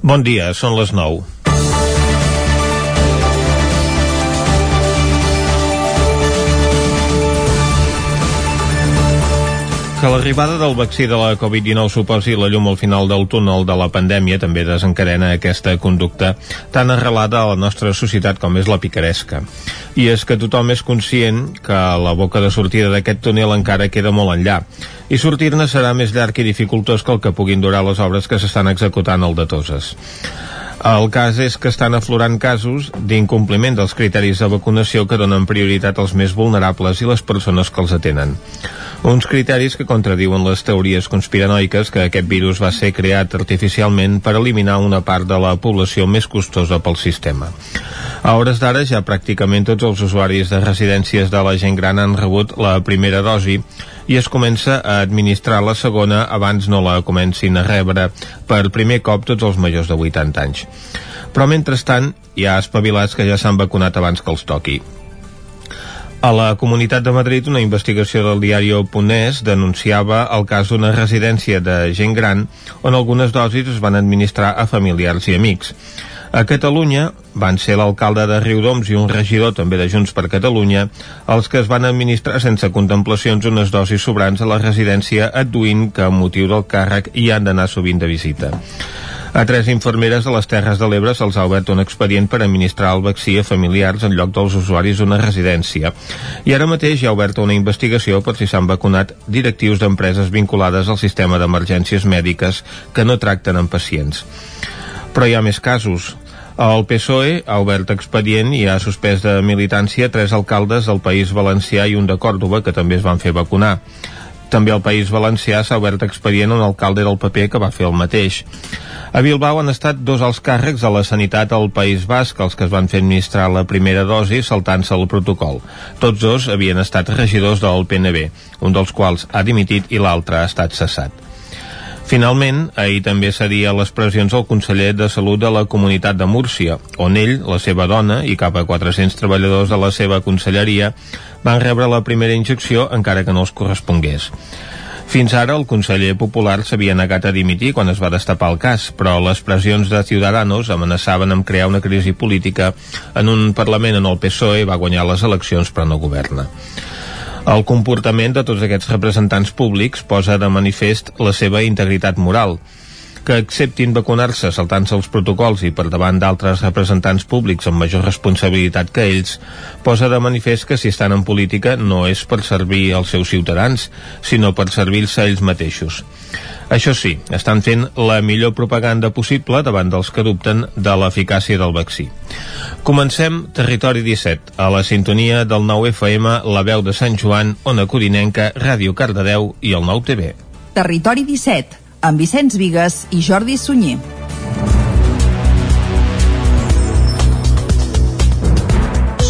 Bon dia, són les 9. Que l'arribada del vaccí de la Covid-19 suposi la llum al final del túnel de la pandèmia també desencadena aquesta conducta tan arrelada a la nostra societat com és la picaresca. I és que tothom és conscient que la boca de sortida d'aquest túnel encara queda molt enllà i sortir-ne serà més llarg i dificultós que el que puguin durar les obres que s'estan executant al de Toses. El cas és que estan aflorant casos d'incompliment dels criteris de vacunació que donen prioritat als més vulnerables i les persones que els atenen. Uns criteris que contradiuen les teories conspiranoiques que aquest virus va ser creat artificialment per eliminar una part de la població més costosa pel sistema. A hores d'ara ja pràcticament tots els usuaris de residències de la gent gran han rebut la primera dosi i es comença a administrar la segona abans no la comencin a rebre per primer cop tots els majors de 80 anys. Però mentrestant hi ha espavilats que ja s'han vacunat abans que els toqui. A la Comunitat de Madrid, una investigació del diari Ponès denunciava el cas d'una residència de gent gran on algunes dosis es van administrar a familiars i amics. A Catalunya van ser l'alcalde de Riudoms i un regidor també de Junts per Catalunya els que es van administrar sense contemplacions unes dosis sobrants a la residència adduint que a motiu del càrrec hi han d'anar sovint de visita. A tres infermeres de les Terres de l'Ebre se'ls ha obert un expedient per administrar el vaccí a familiars en lloc dels usuaris d'una residència. I ara mateix hi ha oberta una investigació per si s'han vacunat directius d'empreses vinculades al sistema d'emergències mèdiques que no tracten amb pacients. Però hi ha més casos. El PSOE ha obert expedient i ha suspès de militància tres alcaldes del País Valencià i un de Còrdoba que també es van fer vacunar. També al País Valencià s'ha obert expedient un alcalde del PP que va fer el mateix. A Bilbao han estat dos alts càrrecs a la sanitat al País Basc, els que es van fer administrar la primera dosi saltant-se el protocol. Tots dos havien estat regidors del PNB, un dels quals ha dimitit i l'altre ha estat cessat. Finalment, ahir també cedia les pressions al conseller de Salut de la Comunitat de Múrcia, on ell, la seva dona i cap a 400 treballadors de la seva conselleria van rebre la primera injecció encara que no els correspongués. Fins ara el conseller popular s'havia negat a dimitir quan es va destapar el cas, però les pressions de Ciudadanos amenaçaven amb crear una crisi política en un Parlament on el PSOE va guanyar les eleccions però no governa. El comportament de tots aquests representants públics posa de manifest la seva integritat moral, que acceptin vacunar-se saltant-se els protocols i per davant d'altres representants públics amb major responsabilitat que ells, posa de manifest que si estan en política no és per servir als seus ciutadans, sinó per servir-se ells mateixos. Això sí, estan fent la millor propaganda possible davant dels que dubten de l'eficàcia del vaccí. Comencem Territori 17, a la sintonia del 9 FM, la veu de Sant Joan, Ona Codinenca, Ràdio Cardedeu i el 9 TV. Territori 17, amb Vicenç Vigues i Jordi Sunyer.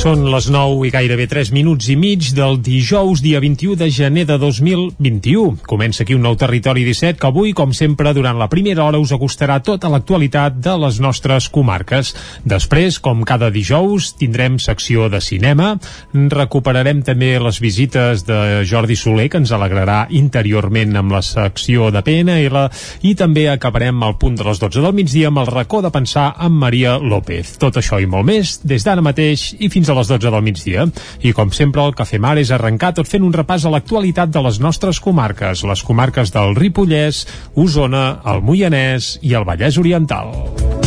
Són les 9 i gairebé 3 minuts i mig del dijous, dia 21 de gener de 2021. Comença aquí un nou Territori 17 que avui, com sempre, durant la primera hora us acostarà tota l'actualitat de les nostres comarques. Després, com cada dijous, tindrem secció de cinema, recuperarem també les visites de Jordi Soler, que ens alegrarà interiorment amb la secció de PNL, i també acabarem al punt de les 12 del migdia amb el racó de pensar amb Maria López. Tot això i molt més, des d'ara mateix i fins a les 12 del migdia. I com sempre el fem ara és arrencar tot fent un repàs a l'actualitat de les nostres comarques, les comarques del Ripollès, Osona, el Moianès i el Vallès Oriental.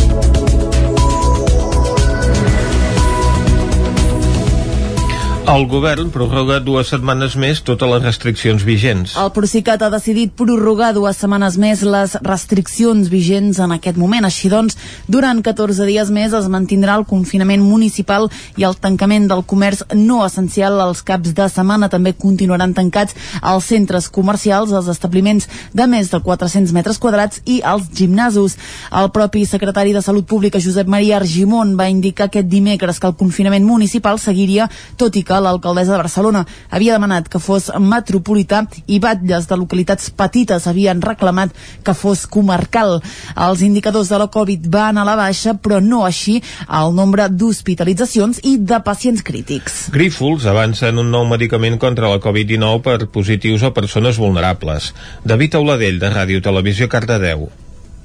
El govern prorroga dues setmanes més totes les restriccions vigents. El Procicat ha decidit prorrogar dues setmanes més les restriccions vigents en aquest moment. Així doncs, durant 14 dies més es mantindrà el confinament municipal i el tancament del comerç no essencial als caps de setmana. També continuaran tancats els centres comercials, els establiments de més de 400 metres quadrats i els gimnasos. El propi secretari de Salut Pública, Josep Maria Argimon, va indicar aquest dimecres que el confinament municipal seguiria, tot i que que l'alcaldessa de Barcelona havia demanat que fos metropolità i batlles de localitats petites havien reclamat que fos comarcal. Els indicadors de la Covid van a la baixa, però no així el nombre d'hospitalitzacions i de pacients crítics. Grífols avança en un nou medicament contra la Covid-19 per positius o persones vulnerables. David Auladell, de Ràdio Televisió Cardedeu.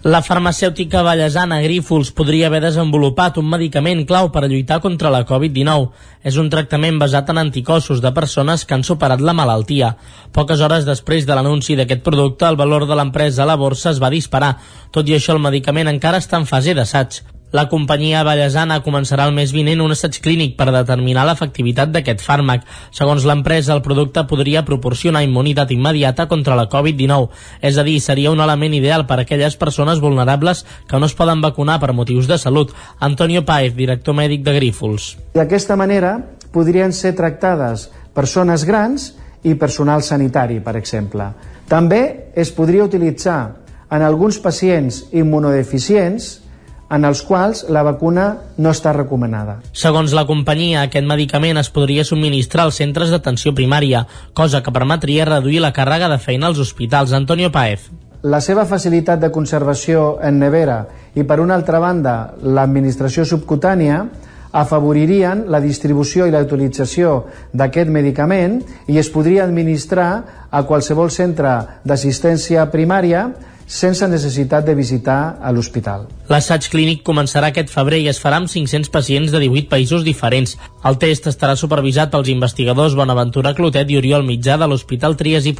La farmacèutica ballesana Grífols podria haver desenvolupat un medicament clau per a lluitar contra la Covid-19. És un tractament basat en anticossos de persones que han superat la malaltia. Poques hores després de l'anunci d'aquest producte, el valor de l'empresa a la borsa es va disparar. Tot i això, el medicament encara està en fase d'assaig. La companyia ballesana començarà el mes vinent un assaig clínic per determinar l'efectivitat d'aquest fàrmac. Segons l'empresa, el producte podria proporcionar immunitat immediata contra la Covid-19, és a dir, seria un element ideal per a aquelles persones vulnerables que no es poden vacunar per motius de salut. Antonio Paez, director mèdic de Grífols. D'aquesta manera podrien ser tractades persones grans i personal sanitari, per exemple. També es podria utilitzar en alguns pacients immunodeficients en els quals la vacuna no està recomanada. Segons la companyia, aquest medicament es podria subministrar als centres d'atenció primària, cosa que permetria reduir la càrrega de feina als hospitals. Antonio Paez. La seva facilitat de conservació en nevera i, per una altra banda, l'administració subcutània afavoririen la distribució i la utilització d'aquest medicament i es podria administrar a qualsevol centre d'assistència primària sense necessitat de visitar a l'hospital. L'assaig clínic començarà aquest febrer i es farà amb 500 pacients de 18 països diferents. El test estarà supervisat pels investigadors Bonaventura Clotet i Oriol Mitjà de l'Hospital Trias i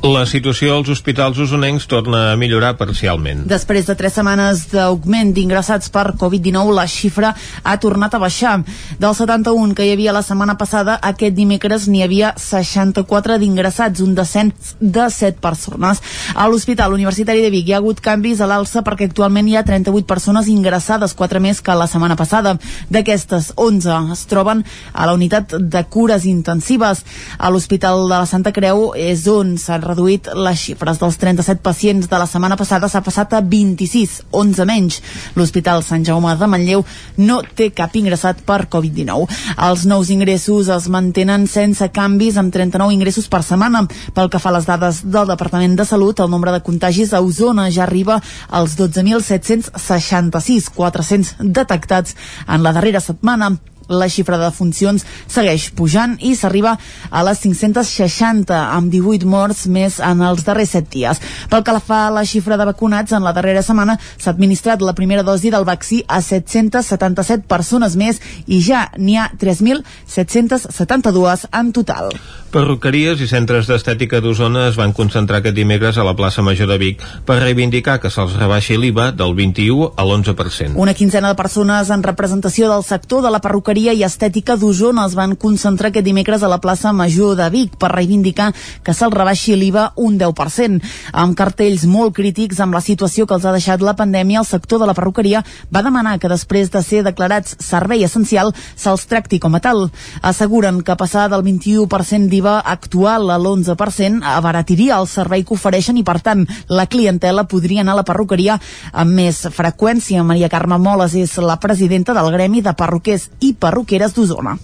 la situació als hospitals usonencs torna a millorar parcialment. Després de tres setmanes d'augment d'ingressats per Covid-19, la xifra ha tornat a baixar. Del 71 que hi havia la setmana passada, aquest dimecres n'hi havia 64 d'ingressats, un descens de 7 persones. A l'Hospital Universitari de Vic hi ha hagut canvis a l'alça perquè actualment hi ha 38 persones ingressades, 4 més que la setmana passada. D'aquestes, 11 es troben a la unitat de cures intensives. A l'Hospital de la Santa Creu és on s'han reduït les xifres dels 37 pacients de la setmana passada s'ha passat a 26, 11 menys. L'Hospital Sant Jaume de Manlleu no té cap ingressat per Covid-19. Els nous ingressos es mantenen sense canvis amb 39 ingressos per setmana. Pel que fa a les dades del Departament de Salut, el nombre de contagis a Osona ja arriba als 12.766, 400 detectats en la darrera setmana la xifra de funcions segueix pujant i s'arriba a les 560 amb 18 morts més en els darrers 7 dies. Pel que fa a la xifra de vacunats, en la darrera setmana s'ha administrat la primera dosi del vaccí a 777 persones més i ja n'hi ha 3.772 en total. Perruqueries i centres d'estètica d'Osona es van concentrar aquest dimecres a la plaça Major de Vic per reivindicar que se'ls rebaixi l'IVA del 21 a l'11%. Una quinzena de persones en representació del sector de la perruqueria i estètica d'Osona es van concentrar aquest dimecres a la plaça Major de Vic per reivindicar que se'ls rebaixi l'IVA un 10%. Amb cartells molt crítics amb la situació que els ha deixat la pandèmia, el sector de la perruqueria va demanar que després de ser declarats servei essencial se'ls tracti com a tal. Asseguren que passar del 21% d'IVA actual a l'11% abaratiria el servei que ofereixen i, per tant, la clientela podria anar a la perruqueria amb més freqüència. Maria Carme Moles és la presidenta del Gremi de Perruquers i Perruqueres d'Osona.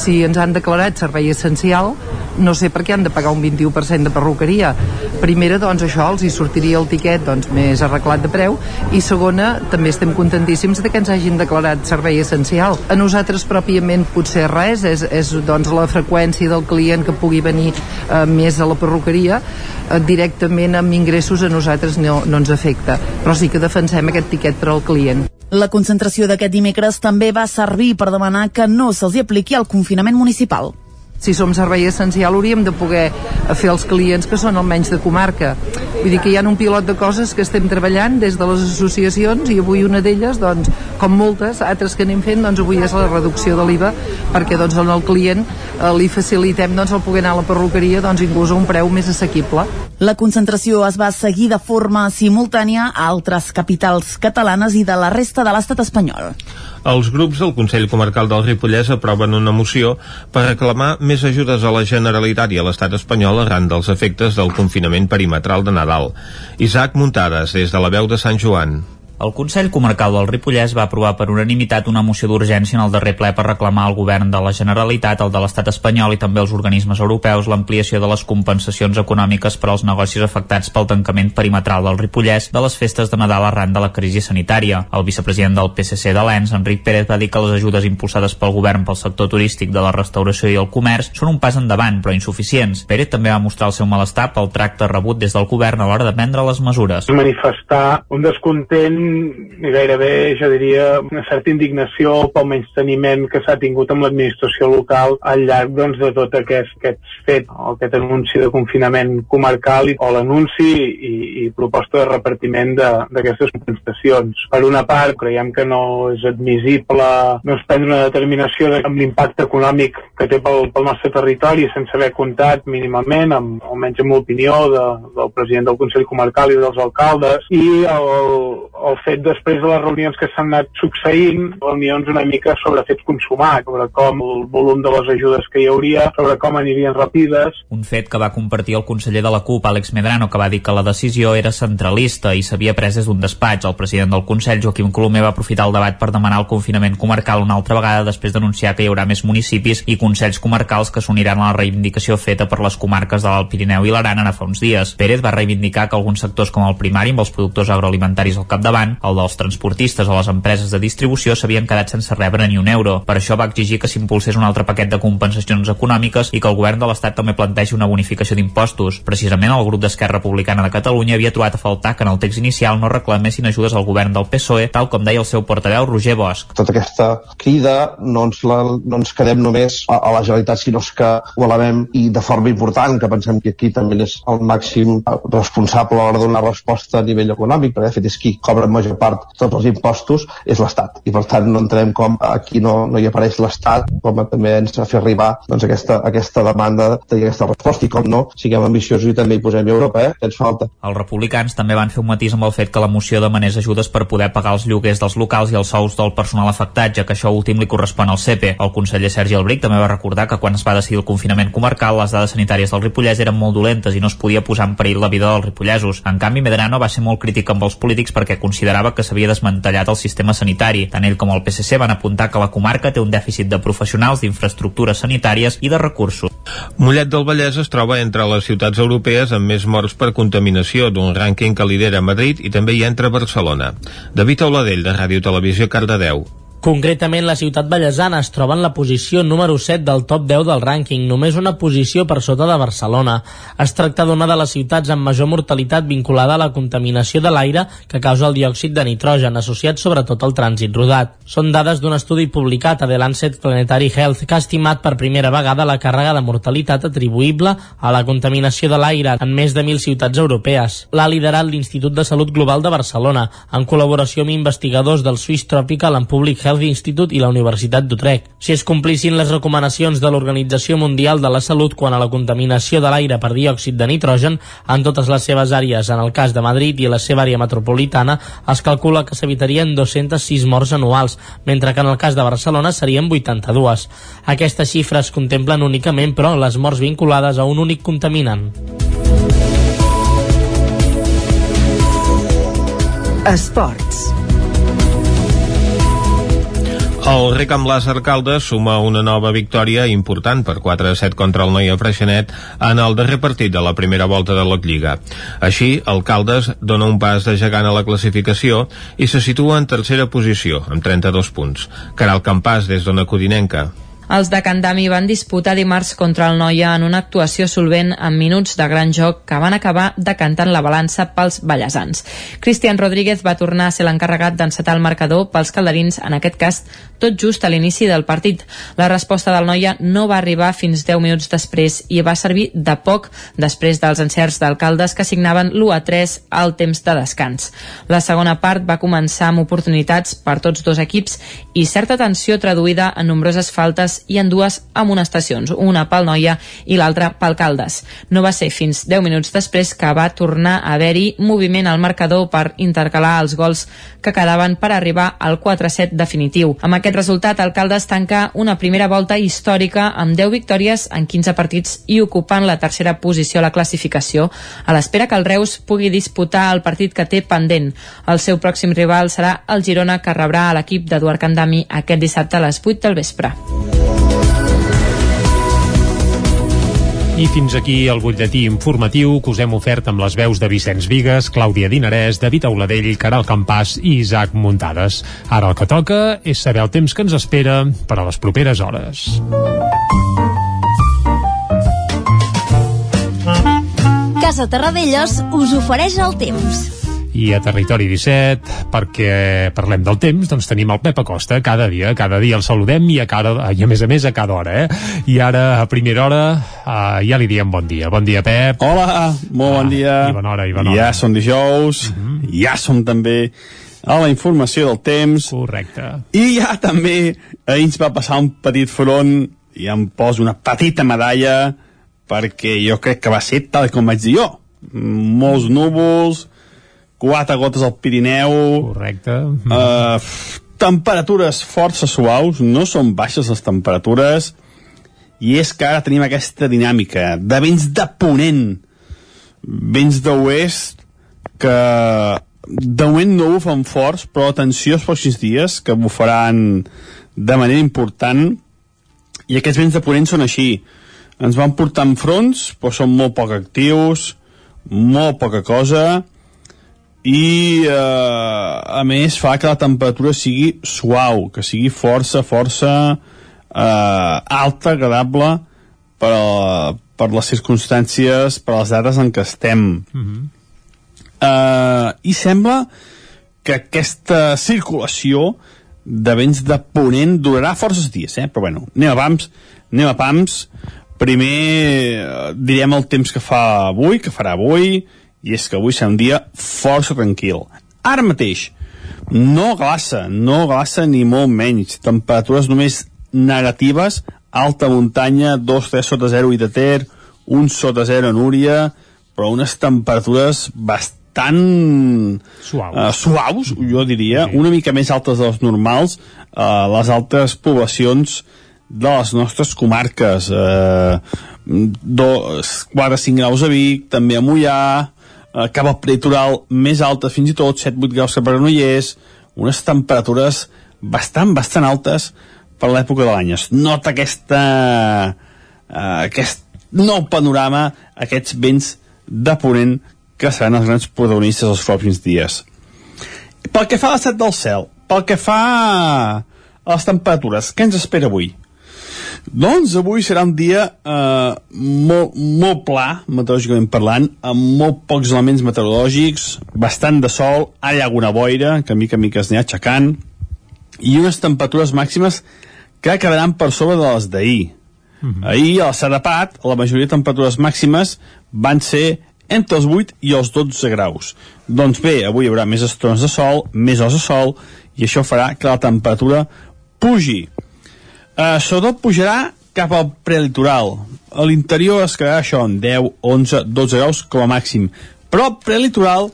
Si ens han declarat servei essencial, no sé per què han de pagar un 21% de perruqueria. Primera, doncs això, els hi sortiria el tiquet doncs, més arreglat de preu i segona, també estem contentíssims de que ens hagin declarat servei essencial. A nosaltres pròpiament potser res, és, és doncs, la freqüència del client que pugui venir eh, més a la perruqueria eh, directament amb ingressos a nosaltres no, no ens afecta, però sí que defensem aquest tiquet per al client. La concentració d'aquest dimecres també va servir per demanar que no se'ls apliqui el confinament municipal si som servei essencial hauríem de poder fer els clients que són almenys de comarca. Vull dir que hi ha un pilot de coses que estem treballant des de les associacions i avui una d'elles, doncs, com moltes, altres que anem fent, doncs avui és la reducció de l'IVA perquè doncs al client eh, li facilitem doncs el poder anar a la perruqueria doncs inclús a un preu més assequible. La concentració es va seguir de forma simultània a altres capitals catalanes i de la resta de l'estat espanyol. Els grups del Consell Comarcal del Ripollès aproven una moció per reclamar més ajudes a la Generalitat i a l'estat espanyol arran dels efectes del confinament perimetral de Nadal. Isaac Muntades, des de la veu de Sant Joan. El Consell Comarcal del Ripollès va aprovar per unanimitat una moció d'urgència en el darrer ple per reclamar al govern de la Generalitat, el de l'estat espanyol i també els organismes europeus l'ampliació de les compensacions econòmiques per als negocis afectats pel tancament perimetral del Ripollès de les festes de Nadal arran de la crisi sanitària. El vicepresident del PSC de l'ENS, Enric Pérez, va dir que les ajudes impulsades pel govern pel sector turístic de la restauració i el comerç són un pas endavant, però insuficients. Pérez també va mostrar el seu malestar pel tracte rebut des del govern a l'hora de prendre les mesures. Manifestar un descontent gairebé, jo diria, una certa indignació pel menysteniment que s'ha tingut amb l'administració local al llarg doncs, de tot aquest, aquest fet, aquest anunci de confinament comarcal o l'anunci i, i proposta de repartiment d'aquestes compensacions. Per una part, creiem que no és admissible no es prendre una determinació de, amb l'impacte econòmic que té pel, pel nostre territori sense haver comptat mínimament, amb, almenys amb l'opinió de, del president del Consell Comarcal i dels alcaldes, i el, el fet després de les reunions que s'han anat succeint, reunions una mica sobre fets consumats, sobre com el volum de les ajudes que hi hauria, sobre com anirien rapides. Un fet que va compartir el conseller de la CUP, Àlex Medrano, que va dir que la decisió era centralista i s'havia pres des d'un despatx. El president del Consell, Joaquim Colomer, va aprofitar el debat per demanar el confinament comarcal una altra vegada després d'anunciar que hi haurà més municipis i consells comarcals que s'uniran a la reivindicació feta per les comarques de l'Alt Pirineu i l'Aran ara fa uns dies. Pérez va reivindicar que alguns sectors com el primari amb els productors agroalimentaris al capdavant, el dels transportistes o les empreses de distribució s'havien quedat sense rebre ni un euro. Per això va exigir que s'impulsés un altre paquet de compensacions econòmiques i que el govern de l'Estat també plantegi una bonificació d'impostos. Precisament el grup d'Esquerra Republicana de Catalunya havia trobat a faltar que en el text inicial no reclamessin ajudes al govern del PSOE, tal com deia el seu portaveu Roger Bosch. Tota aquesta crida no ens, la, no ens quedem només a, a la Generalitat, sinó que ho elevem i de forma important, que pensem que aquí també és el màxim responsable a l'hora de donar resposta a nivell econòmic, perquè de fet és qui cobra major part tots els impostos, és l'Estat. I per tant no entrem com aquí no, no hi apareix l'Estat, com a també ens ha fet arribar doncs, aquesta, aquesta demanda de tenir aquesta resposta. I com no, siguem ambiciosos i també hi posem Europa, eh? que ens falta. Els republicans també van fer un matís amb el fet que la moció demanés ajudes per poder pagar els lloguers dels locals i els sous del personal afectat, ja que això últim li correspon al CEPE. El conseller Sergi Albric també va recordar que quan es va decidir el confinament comarcal, les dades sanitàries del Ripollès eren molt dolentes i no es podia posar en perill la vida dels ripollesos. En canvi, Medrano va ser molt crític amb els polítics perquè considerava que s'havia desmantellat el sistema sanitari. Tant ell com el PSC van apuntar que la comarca té un dèficit de professionals, d'infraestructures sanitàries i de recursos. Mollet del Vallès es troba entre les ciutats europees amb més morts per contaminació d'un rànquing que lidera Madrid i també hi entra Barcelona. David Auladell, de Ràdio Televisió, Cardedeu. Concretament, la ciutat ballesana es troba en la posició número 7 del top 10 del rànquing, només una posició per sota de Barcelona. Es tracta d'una de les ciutats amb major mortalitat vinculada a la contaminació de l'aire que causa el diòxid de nitrogen, associat sobretot al trànsit rodat. Són dades d'un estudi publicat a The Lancet Planetary Health que ha estimat per primera vegada la càrrega de mortalitat atribuïble a la contaminació de l'aire en més de 1.000 ciutats europees. L'ha liderat l'Institut de Salut Global de Barcelona, en col·laboració amb investigadors del Swiss Tropical and Public Health Health Institute i la Universitat d'Utrecht. Si es complissin les recomanacions de l'Organització Mundial de la Salut quant a la contaminació de l'aire per diòxid de nitrogen en totes les seves àrees, en el cas de Madrid i la seva àrea metropolitana, es calcula que s'evitarien 206 morts anuals, mentre que en el cas de Barcelona serien 82. Aquestes xifres contemplen únicament, però, les morts vinculades a un únic contaminant. Esports. El Ricam Lázar Caldes suma una nova victòria important per 4 a 7 contra el Noia Freixenet en el darrer partit de la primera volta de la Lliga. Així, el Caldes dona un pas de gegant a la classificació i se situa en tercera posició, amb 32 punts. Caral Campàs, des d'Ona Codinenca. Els de Candami van disputar dimarts contra el Noia en una actuació solvent amb minuts de gran joc que van acabar decantant la balança pels ballesans. Cristian Rodríguez va tornar a ser l'encarregat d'encetar el marcador pels calderins, en aquest cas tot just a l'inici del partit. La resposta del Noia no va arribar fins 10 minuts després i va servir de poc després dels encerts d'alcaldes que signaven l'1 a 3 al temps de descans. La segona part va començar amb oportunitats per tots dos equips i certa tensió traduïda en nombroses faltes i en dues amonestacions, una pel Noia i l'altra pel Caldes. No va ser fins 10 minuts després que va tornar a haver-hi moviment al marcador per intercalar els gols que quedaven per arribar al 4-7 definitiu. Amb aquest resultat, el Caldes tanca una primera volta històrica amb 10 victòries en 15 partits i ocupant la tercera posició a la classificació, a l'espera que el Reus pugui disputar el partit que té pendent. El seu pròxim rival serà el Girona, que rebrà a l'equip d'Eduard Candami aquest dissabte a les 8 del vespre. I fins aquí el butlletí informatiu que us hem ofert amb les veus de Vicenç Vigues, Clàudia Dinarès, David Auladell, Caral Campàs i Isaac Muntades. Ara el que toca és saber el temps que ens espera per a les properes hores. Casa Terradellos us ofereix el temps. I a Territori 17, perquè parlem del temps, doncs tenim el Pep Acosta cada dia, cada dia el saludem i a, cada, i a més a més a cada hora, eh? I ara, a primera hora, uh, ja li diem bon dia. Bon dia, Pep. Hola, molt bon dia. I bona hora, i bona hora. Ja som dijous, uh -huh. ja som també a la informació del temps. Correcte. I ja també ahir ens va passar un petit front i em poso una petita medalla perquè jo crec que va ser tal com vaig dir jo. Molts núvols, quatre gotes al Pirineu... Correcte. Uh, temperatures força suaus, no són baixes les temperatures, i és que ara tenim aquesta dinàmica de vents de ponent, vents d'oest, que de moment no bufen forts, però atenció als pròxims dies, que bufaran de manera important, i aquests vents de ponent són així. Ens van portar en fronts, però són molt poc actius, molt poca cosa, i eh, a més fa que la temperatura sigui suau, que sigui força, força eh, alta, agradable per, a, per les circumstàncies, per les dates en què estem. Mm -hmm. eh, I sembla que aquesta circulació de vents de ponent durarà forces dies, eh? però bueno, anem a pams, anem a pams. Primer eh, direm el temps que fa avui, que farà avui, i és que avui serà un dia força tranquil. Ara mateix, no glaça, no glaça ni molt menys, temperatures només negatives, alta muntanya, 2-3 sota 0 i de Ter, 1 sota 0 a Núria, però unes temperatures bastant suaus, uh, suaus jo diria, sí. una mica més altes de les normals, uh, les altres poblacions de les nostres comarques, eh, 4-5 graus a Vic, també a Mollà, eh, cap al prelitoral més alta, fins i tot 7-8 graus cap a Granollers, unes temperatures bastant, bastant altes per l'època de l'any. Es nota aquesta, eh, aquest nou panorama, aquests vents de ponent que seran els grans protagonistes els pròxims dies. Pel que fa a l'estat del cel, pel que fa a les temperatures, què ens espera avui? Doncs avui serà un dia eh, molt, molt pla, meteorològicament parlant, amb molt pocs elements meteorològics, bastant de sol, ha alguna boira, que mica en mica es anirà aixecant, i unes temperatures màximes que quedaran per sobre de les d'ahir. Uh -huh. Ahir, a la Sadapat, la majoria de temperatures màximes van ser entre els 8 i els 12 graus. Doncs bé, avui hi haurà més estones de sol, més hores de sol, i això farà que la temperatura pugi. Uh, sobretot pujarà cap al prelitoral. A l'interior es quedarà això en 10, 11, 12 graus com a màxim. Però el prelitoral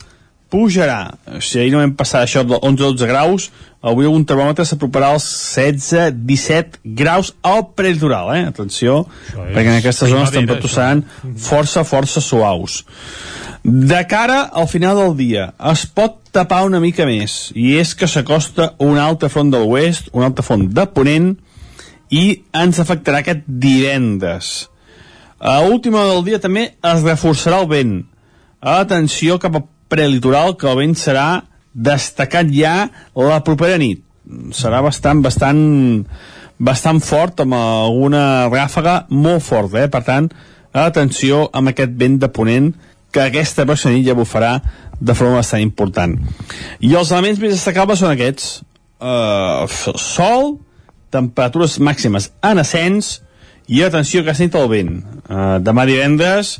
pujarà. Si ahir no vam passar això de 11-12 graus, avui algun termòmetre s'aproparà als 16-17 graus al prelitoral, eh? Atenció, perquè en aquestes zones temperatures seran força, força suaus. De cara al final del dia, es pot tapar una mica més, i és que s'acosta un altre front de l'oest, un altre front de ponent, i ens afectarà aquest divendres. A última del dia també es reforçarà el vent. Atenció cap al prelitoral, que el vent serà destacat ja la propera nit. Serà bastant, bastant, bastant fort, amb alguna ràfaga molt forta, eh? Per tant, atenció amb aquest vent de ponent, que aquesta pròxima nit ja bufarà de forma bastant important. I els elements més destacables són aquests. Uh, sol, temperatures màximes en ascens i atenció que nit el vent. Uh, demà divendres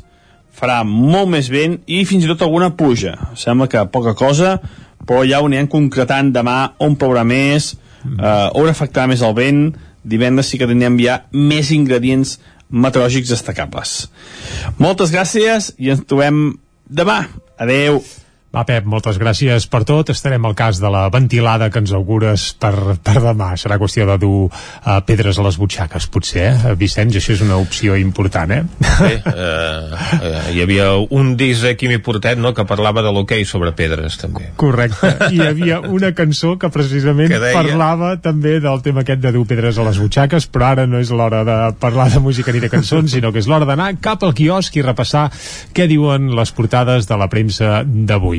farà molt més vent i fins i tot alguna pluja. Sembla que poca cosa, però ja ho anirem concretant demà on plourà més, uh, on afectarà més el vent, divendres sí que tindrem ja més ingredients meteorològics destacables. Moltes gràcies i ens trobem demà. Adeu. Va, Pep, moltes gràcies per tot. Estarem al cas de la ventilada que ens augures per, per demà. Serà qüestió de dur uh, pedres a les butxaques, potser, eh? Vicenç, això és una opció important, eh? Bé, eh, eh, hi havia un disc de Quimi Portet no, que parlava de l'hoquei sobre pedres, també. Correcte. Hi havia una cançó que precisament Que deia- parlava també del tema aquest de dur pedres a les butxaques, però ara no és l'hora de parlar de música ni de cançons, sinó que és l'hora d'anar cap al quiosc i repassar què diuen les portades de la premsa d'avui.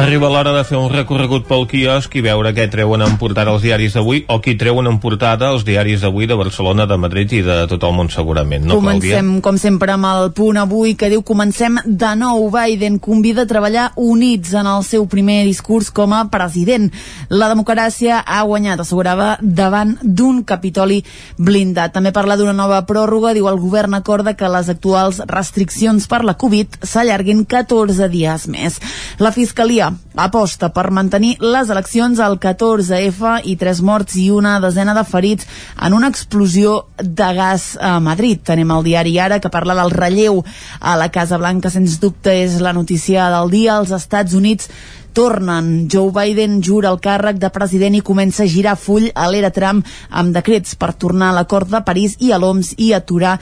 Arriba l'hora de fer un recorregut pel quiosc i veure què treuen en portada els diaris d'avui o qui treuen en portada els diaris d'avui de Barcelona, de Madrid i de tot el món segurament, no, comencem, Clàudia? com sempre, amb el punt avui que diu comencem de nou. Biden convida a treballar units en el seu primer discurs com a president. La democràcia ha guanyat, assegurava, davant d'un Capitoli blindat. També parla d'una nova pròrroga. Diu el govern acorda que les actuals restriccions per la Covid s'allarguin 14 dies més. La Fiscalia aposta per mantenir les eleccions al 14F i tres morts i una desena de ferits en una explosió de gas a Madrid. Tenim el diari Ara que parla del relleu a la Casa Blanca, sens dubte és la notícia del dia. Els Estats Units tornen. Joe Biden jura el càrrec de president i comença a girar full a l'era Trump amb decrets per tornar a l'acord de París i a l'OMS i aturar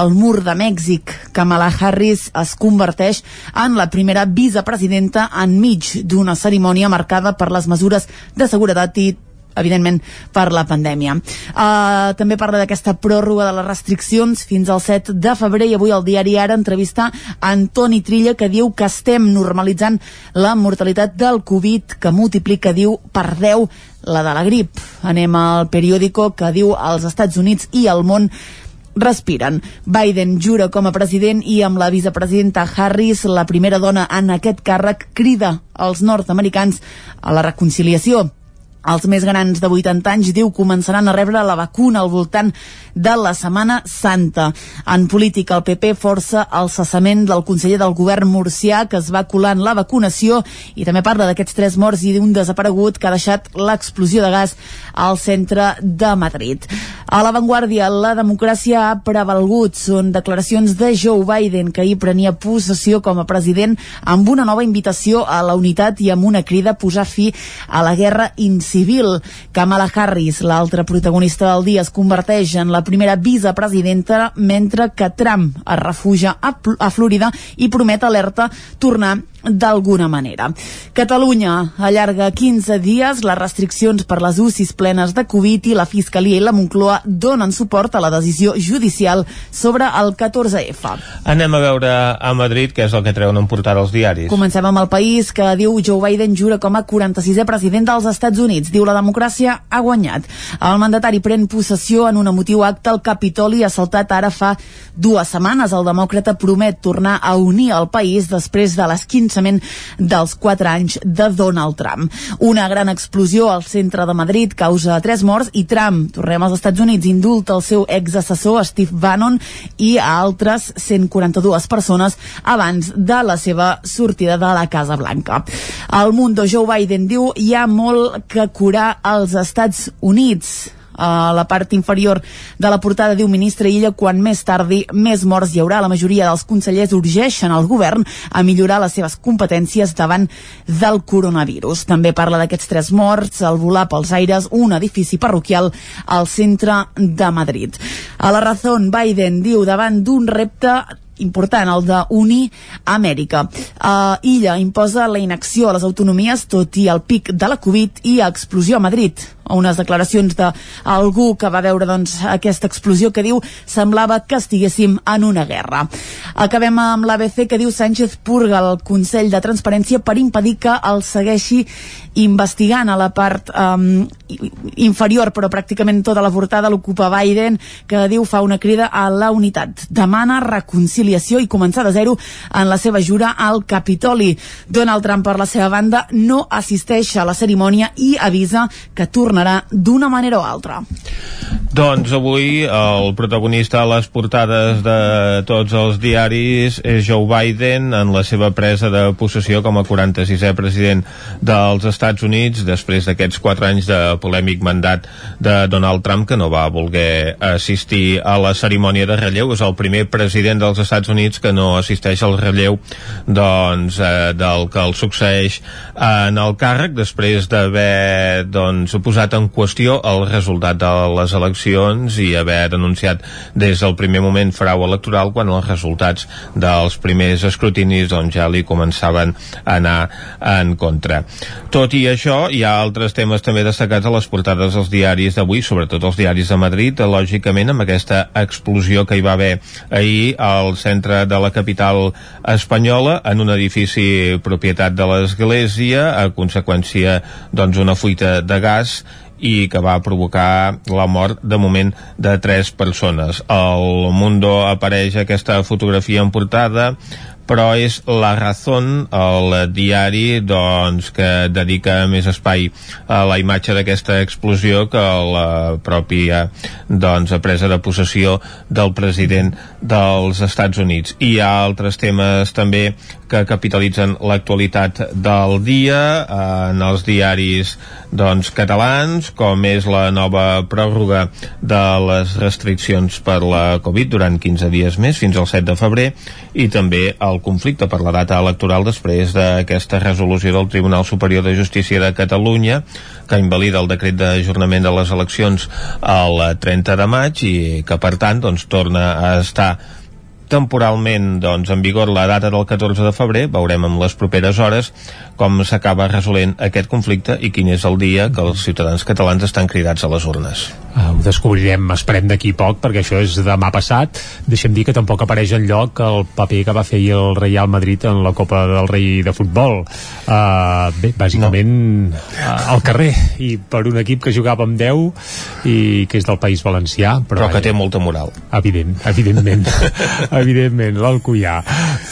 el mur de Mèxic. Kamala Harris es converteix en la primera vicepresidenta enmig d'una cerimònia marcada per les mesures de seguretat i evidentment per la pandèmia. Uh, també parla d'aquesta pròrroga de les restriccions fins al 7 de febrer i avui el diari Ara entrevista Antoni Trilla que diu que estem normalitzant la mortalitat del Covid que multiplica, diu, per 10 la de la grip. Anem al periòdico que diu als Estats Units i al món respiren. Biden jura com a president i amb la vicepresidenta Harris, la primera dona en aquest càrrec, crida als nord-americans a la reconciliació. Els més grans de 80 anys, diu, començaran a rebre la vacuna al voltant de la Setmana Santa. En política, el PP força el cessament del conseller del govern murcià que es va colar en la vacunació i també parla d'aquests tres morts i d'un desaparegut que ha deixat l'explosió de gas al centre de Madrid. A l'avantguàrdia, la democràcia ha prevalgut. Són declaracions de Joe Biden, que ahir prenia possessió com a president amb una nova invitació a la unitat i amb una crida a posar fi a la guerra incivil. Kamala Harris, l'altra protagonista del dia, es converteix en la primera vicepresidenta mentre que Trump es refugia a, a Florida i promet alerta tornar d'alguna manera. Catalunya allarga 15 dies les restriccions per les UCIs plenes de Covid i la Fiscalia i la Moncloa donen suport a la decisió judicial sobre el 14F. Anem a veure a Madrid què és el que treuen en portada els diaris. Comencem amb el país que diu Joe Biden jura com a 46è president dels Estats Units. Diu la democràcia ha guanyat. El mandatari pren possessió en un emotiu acte al Capitoli assaltat ara fa dues setmanes. El demòcrata promet tornar a unir el país després de l'esquinçament dels quatre anys de Donald Trump. Una gran explosió al centre de Madrid causa tres morts i Trump, tornem als Estats Units, indulta el seu exassessor Steve Bannon i a altres 142 persones abans de la seva sortida de la Casa Blanca. El Mundo Joe Biden diu hi ha molt que curar als Estats Units a la part inferior de la portada diu ministre Illa quan més tardi més morts hi haurà. La majoria dels consellers urgeixen al govern a millorar les seves competències davant del coronavirus. També parla d'aquests tres morts al volar pels aires un edifici parroquial al centre de Madrid. A la raó, Biden diu davant d'un repte important, el d'unir Amèrica. Uh, Illa imposa la inacció a les autonomies tot i el pic de la Covid i explosió a Madrid. Unes declaracions d'algú que va veure doncs, aquesta explosió que diu semblava que estiguéssim en una guerra. Acabem amb l'ABC que diu Sánchez purga el Consell de Transparència per impedir que el segueixi investigant a la part um, inferior, però pràcticament tota la portada l'ocupa Biden, que diu fa una crida a la unitat. Demana reconciliació i començar de zero en la seva jura al Capitoli. Donald Trump, per la seva banda, no assisteix a la cerimònia i avisa que tornarà d'una manera o altra. Doncs avui el protagonista a les portades de tots els diaris és Joe Biden en la seva presa de possessió com a 46è president dels Estats Units després d'aquests 4 anys de polèmic mandat de Donald Trump que no va voler assistir a la cerimònia de relleu. És el primer president dels Estats Units que no assisteix al relleu doncs, eh, del que el succeeix en el càrrec després d'haver doncs, posat en qüestió el resultat de les eleccions i haver denunciat des del primer moment frau electoral quan els resultats dels primers escrutinis doncs, ja li començaven a anar en contra. Tot i això, hi ha altres temes també destacats a les portades dels diaris d'avui, sobretot els diaris de Madrid, lògicament amb aquesta explosió que hi va haver ahir al centre de la capital espanyola en un edifici propietat de l'Església a conseqüència doncs fuita de gas i que va provocar la mort de moment de tres persones. Al Mundo apareix aquesta fotografia en portada però és La Razón, el diari doncs, que dedica més espai a la imatge d'aquesta explosió que a la pròpia doncs, presa de possessió del president dels Estats Units. I hi ha altres temes també que capitalitzen l'actualitat del dia en els diaris doncs, catalans, com és la nova pròrroga de les restriccions per la Covid durant 15 dies més, fins al 7 de febrer, i també el conflicte per la data electoral després d'aquesta resolució del Tribunal Superior de Justícia de Catalunya que invalida el decret d'ajornament de les eleccions el 30 de maig i que per tant doncs, torna a estar temporalment doncs, en vigor la data del 14 de febrer, veurem en les properes hores com s'acaba resolent aquest conflicte i quin és el dia que els ciutadans catalans estan cridats a les urnes. Uh, ho descobrirem, esperem d'aquí poc, perquè això és demà passat. Deixem dir que tampoc apareix en lloc el paper que va fer el Real Madrid en la Copa del Rei de Futbol. Uh, bé, bàsicament no. uh, al carrer, i per un equip que jugava amb 10 i que és del País Valencià. Però, però que té molta moral. Evident, evidentment. evidentment, l'Alcoià.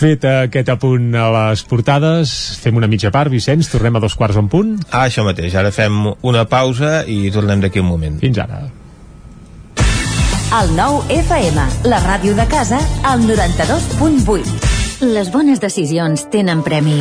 Fet aquest apunt a les portades, fem una mitja part, Vicenç, tornem a dos quarts en punt. Ah, això mateix, ara fem una pausa i tornem d'aquí un moment. Fins ara. El nou FM, la ràdio de casa, al 92.8. Les bones decisions tenen premi.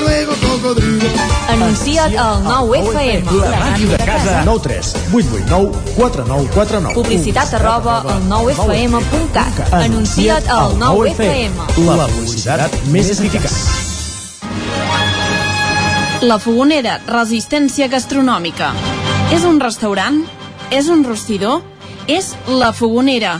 cocodrilo. Anuncia't al 9FM. La ràdio de casa. 9 3 8 8 9 4 9 4 9. Publicitat arroba al 9FM.cat. Anuncia't al 9FM. La publicitat més eficaç. La Fogonera, resistència gastronòmica. És un restaurant? És un rostidor? És La Fogonera,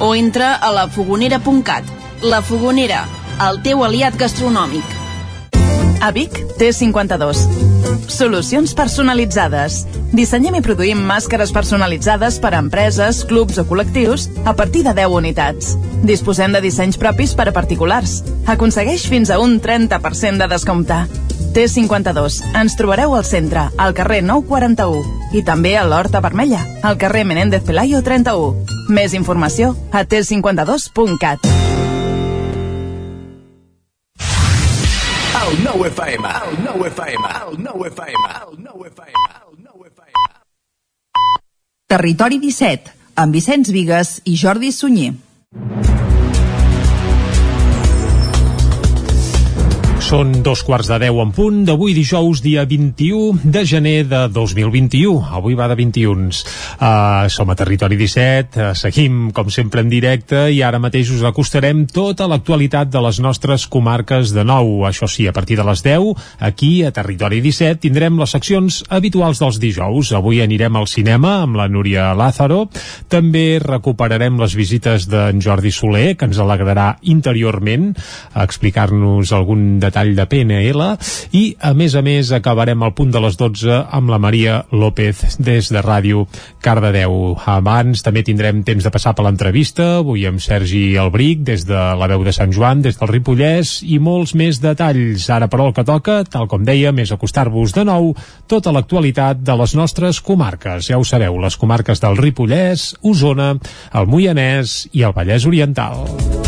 o entra a lafogonera.cat. La Fogonera, el teu aliat gastronòmic. A Vic, T52. Solucions personalitzades. Dissenyem i produïm màscares personalitzades per a empreses, clubs o col·lectius a partir de 10 unitats. Disposem de dissenys propis per a particulars. Aconsegueix fins a un 30% de descompte. T52. Ens trobareu al centre, al carrer 941 i també a l'Horta Vermella, al carrer Menéndez Pelayo 31. Més informació a t52.cat. El nou FM, el nou FM, el nou FM, el nou FM, el nou FM. Territori 17, amb Vicenç Vigues i Jordi Sunyer. Són dos quarts de deu en punt d'avui dijous, dia 21 de gener de 2021. Avui va de 21. Uh, som a Territori 17, uh, seguim com sempre en directe i ara mateix us acostarem tota l'actualitat de les nostres comarques de nou. Això sí, a partir de les 10, aquí a Territori 17 tindrem les seccions habituals dels dijous. Avui anirem al cinema amb la Núria Lázaro. També recuperarem les visites d'en Jordi Soler, que ens alegrarà interiorment a explicar-nos algun detall de PNL i a més a més acabarem al punt de les 12 amb la Maria López des de Ràdio Cardedeu. Abans també tindrem temps de passar per l'entrevista, avui amb Sergi Albric des de la veu de Sant Joan, des del Ripollès i molts més detalls. Ara però el que toca, tal com deia, és acostar-vos de nou tota l'actualitat de les nostres comarques. Ja ho sabeu, les comarques del Ripollès, Osona, el Moianès i el Vallès Oriental.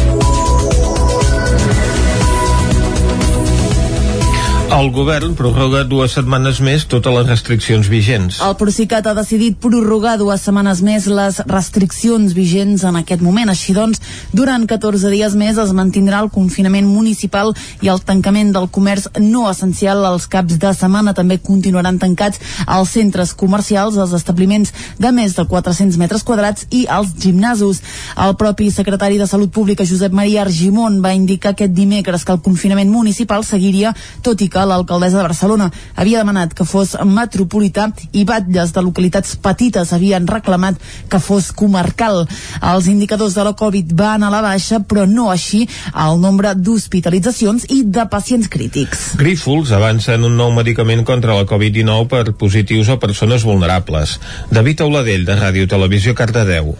El govern prorroga dues setmanes més totes les restriccions vigents. El Procicat ha decidit prorrogar dues setmanes més les restriccions vigents en aquest moment. Així doncs, durant 14 dies més es mantindrà el confinament municipal i el tancament del comerç no essencial. Els caps de setmana també continuaran tancats els centres comercials, els establiments de més de 400 metres quadrats i els gimnasos. El propi secretari de Salut Pública, Josep Maria Argimon, va indicar aquest dimecres que el confinament municipal seguiria, tot i que l'alcaldessa de Barcelona havia demanat que fos metropolità i batlles de localitats petites havien reclamat que fos comarcal. Els indicadors de la Covid van a la baixa, però no així el nombre d'hospitalitzacions i de pacients crítics. Grífols avança en un nou medicament contra la Covid-19 per positius o persones vulnerables. David Auladell, de Ràdio Televisió, Cardedeu.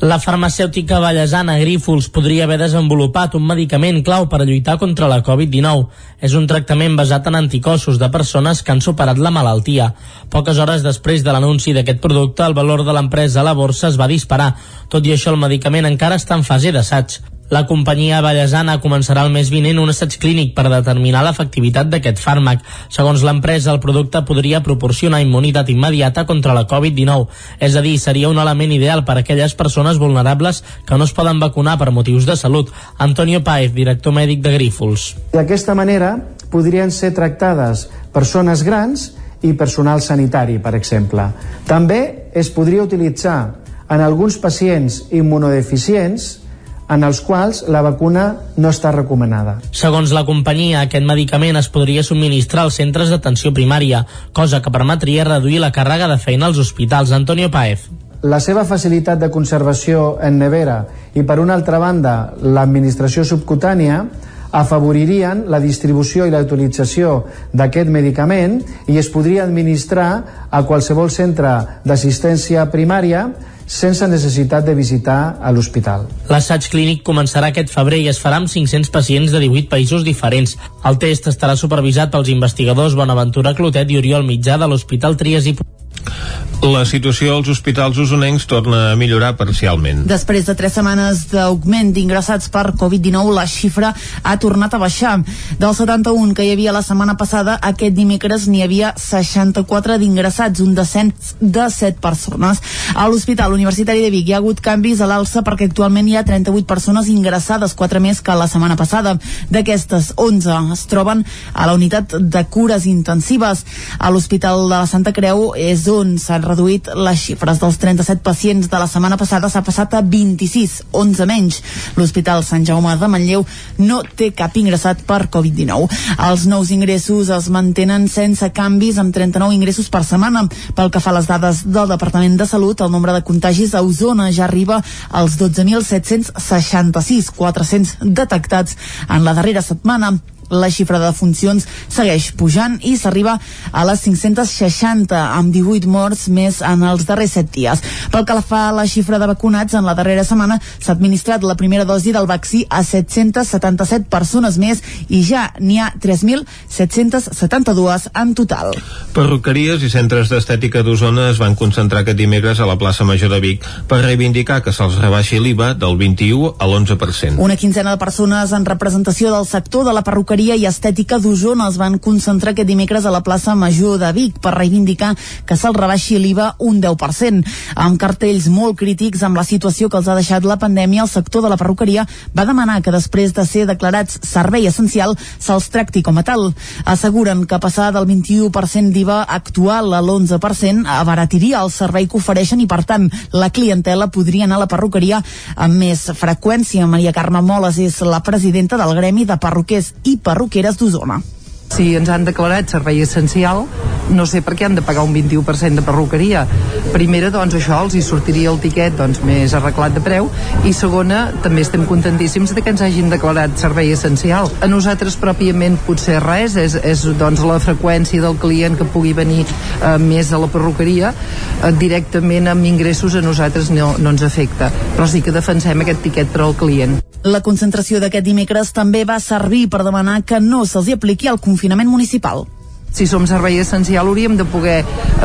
La farmacèutica ballesana Grífols podria haver desenvolupat un medicament clau per lluitar contra la Covid-19. És un tractament basat en anticossos de persones que han superat la malaltia. Poques hores després de l'anunci d'aquest producte, el valor de l'empresa a la borsa es va disparar. Tot i això, el medicament encara està en fase d'assaig. La companyia ballesana començarà el mes vinent un assaig clínic per determinar l'efectivitat d'aquest fàrmac. Segons l'empresa, el producte podria proporcionar immunitat immediata contra la Covid-19, és a dir, seria un element ideal per a aquelles persones vulnerables que no es poden vacunar per motius de salut. Antonio Paez, director mèdic de Grífols. D'aquesta manera podrien ser tractades persones grans i personal sanitari, per exemple. També es podria utilitzar en alguns pacients immunodeficients en els quals la vacuna no està recomanada. Segons la companyia, aquest medicament es podria subministrar als centres d'atenció primària, cosa que permetria reduir la càrrega de feina als hospitals. Antonio Paez. La seva facilitat de conservació en nevera i, per una altra banda, l'administració subcutània afavoririen la distribució i la utilització d'aquest medicament i es podria administrar a qualsevol centre d'assistència primària sense necessitat de visitar a l'hospital. L'assaig clínic començarà aquest febrer i es farà amb 500 pacients de 18 països diferents. El test estarà supervisat pels investigadors Bonaventura Clotet i Oriol Mitjà de l'Hospital Trias i La situació als hospitals usonencs torna a millorar parcialment. Després de tres setmanes d'augment d'ingressats per Covid-19, la xifra ha tornat a baixar. Del 71 que hi havia la setmana passada, aquest dimecres n'hi havia 64 d'ingressats, un descens de 7 persones. A l'Hospital Universitari de Vic hi ha hagut canvis a l'alça perquè actualment hi ha 38 persones ingressades, 4 més que la setmana passada. D'aquestes, 11 es troben a la unitat de cures intensives. A l'Hospital de la Santa Creu és on s'han reduït les xifres dels 37 pacients de la setmana passada, s'ha passat a 26, 11 menys. L'Hospital Sant Jaume de Manlleu no té cap ingressat per Covid-19. Els nous ingressos es mantenen sense canvis amb 39 ingressos per setmana. Pel que fa a les dades del Departament de Salut, el nombre de contagis a Osona ja arriba als 12.766, 400 detectats en la darrera setmana la xifra de funcions segueix pujant i s'arriba a les 560 amb 18 morts més en els darrers 7 dies. Pel que fa a la xifra de vacunats, en la darrera setmana s'ha administrat la primera dosi del vaccí a 777 persones més i ja n'hi ha 3.772 en total. Perruqueries i centres d'estètica d'Osona es van concentrar aquest dimecres a la plaça Major de Vic per reivindicar que se'ls rebaixi l'IVA del 21 a l'11%. Una quinzena de persones en representació del sector de la perruqueria i estètica d'Osona es van concentrar aquest dimecres a la plaça Major de Vic per reivindicar que se'ls rebaixi l'IVA un 10%. Amb cartells molt crítics amb la situació que els ha deixat la pandèmia, el sector de la perruqueria va demanar que després de ser declarats servei essencial se'ls tracti com a tal. Asseguren que passar del 21% d'IVA actual a l'11% abaratiria el servei que ofereixen i, per tant, la clientela podria anar a la perruqueria amb més freqüència. Maria Carme Moles és la presidenta del Gremi de Perruquers i Perruqueres d'Osona. Si ens han declarat servei essencial, no sé per què han de pagar un 21% de perruqueria. Primera, doncs això, els hi sortiria el tiquet doncs, més arreglat de preu i segona, també estem contentíssims de que ens hagin declarat servei essencial. A nosaltres pròpiament potser res, és, és doncs, la freqüència del client que pugui venir eh, més a la perruqueria eh, directament amb ingressos a nosaltres no, no ens afecta, però sí que defensem aquest tiquet per al client. La concentració d'aquest dimecres també va servir per demanar que no se'ls apliqui el confinament municipal si som servei essencial hauríem de poder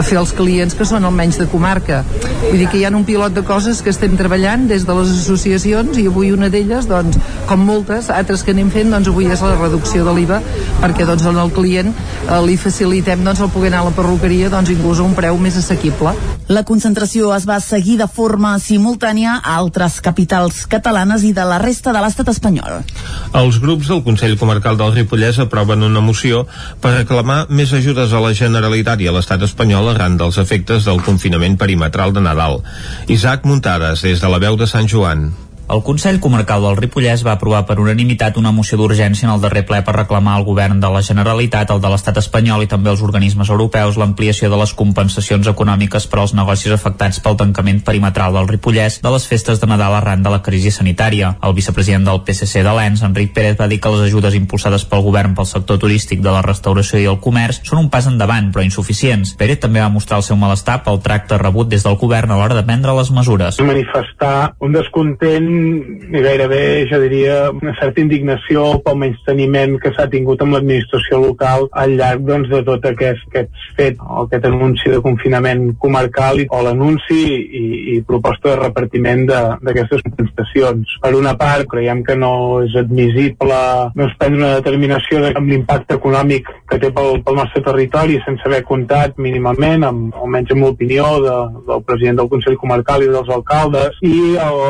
fer els clients que són almenys de comarca vull dir que hi ha un pilot de coses que estem treballant des de les associacions i avui una d'elles, doncs, com moltes altres que anem fent, doncs avui és la reducció de l'IVA perquè doncs al client eh, li facilitem doncs el poder anar a la perruqueria doncs inclús a un preu més assequible La concentració es va seguir de forma simultània a altres capitals catalanes i de la resta de l'estat espanyol. Els grups del Consell Comarcal del Ripollès aproven una moció per reclamar més ajudes a la Generalitat i a l'estat espanyol arran dels efectes del confinament perimetral de Nadal. Isaac Muntades, des de la veu de Sant Joan. El Consell Comarcal del Ripollès va aprovar per unanimitat una moció d'urgència en el darrer ple per reclamar al govern de la Generalitat, el de l'estat espanyol i també els organismes europeus l'ampliació de les compensacions econòmiques per als negocis afectats pel tancament perimetral del Ripollès de les festes de Nadal arran de la crisi sanitària. El vicepresident del PSC de l'ENS, Enric Pérez, va dir que les ajudes impulsades pel govern pel sector turístic de la restauració i el comerç són un pas endavant, però insuficients. Pérez també va mostrar el seu malestar pel tracte rebut des del govern a l'hora de prendre les mesures. Manifestar un descontent i gairebé, jo diria, una certa indignació pel menysteniment que s'ha tingut amb l'administració local al llarg doncs, de tot aquest, aquest fet, o aquest anunci de confinament comarcal o l'anunci i, i proposta de repartiment d'aquestes compensacions. Per una part, creiem que no és admissible doncs, prendre una determinació de, amb l'impacte econòmic que té pel, pel nostre territori sense haver comptat mínimament, amb, almenys amb l'opinió de, del president del Consell Comarcal i dels alcaldes, i el,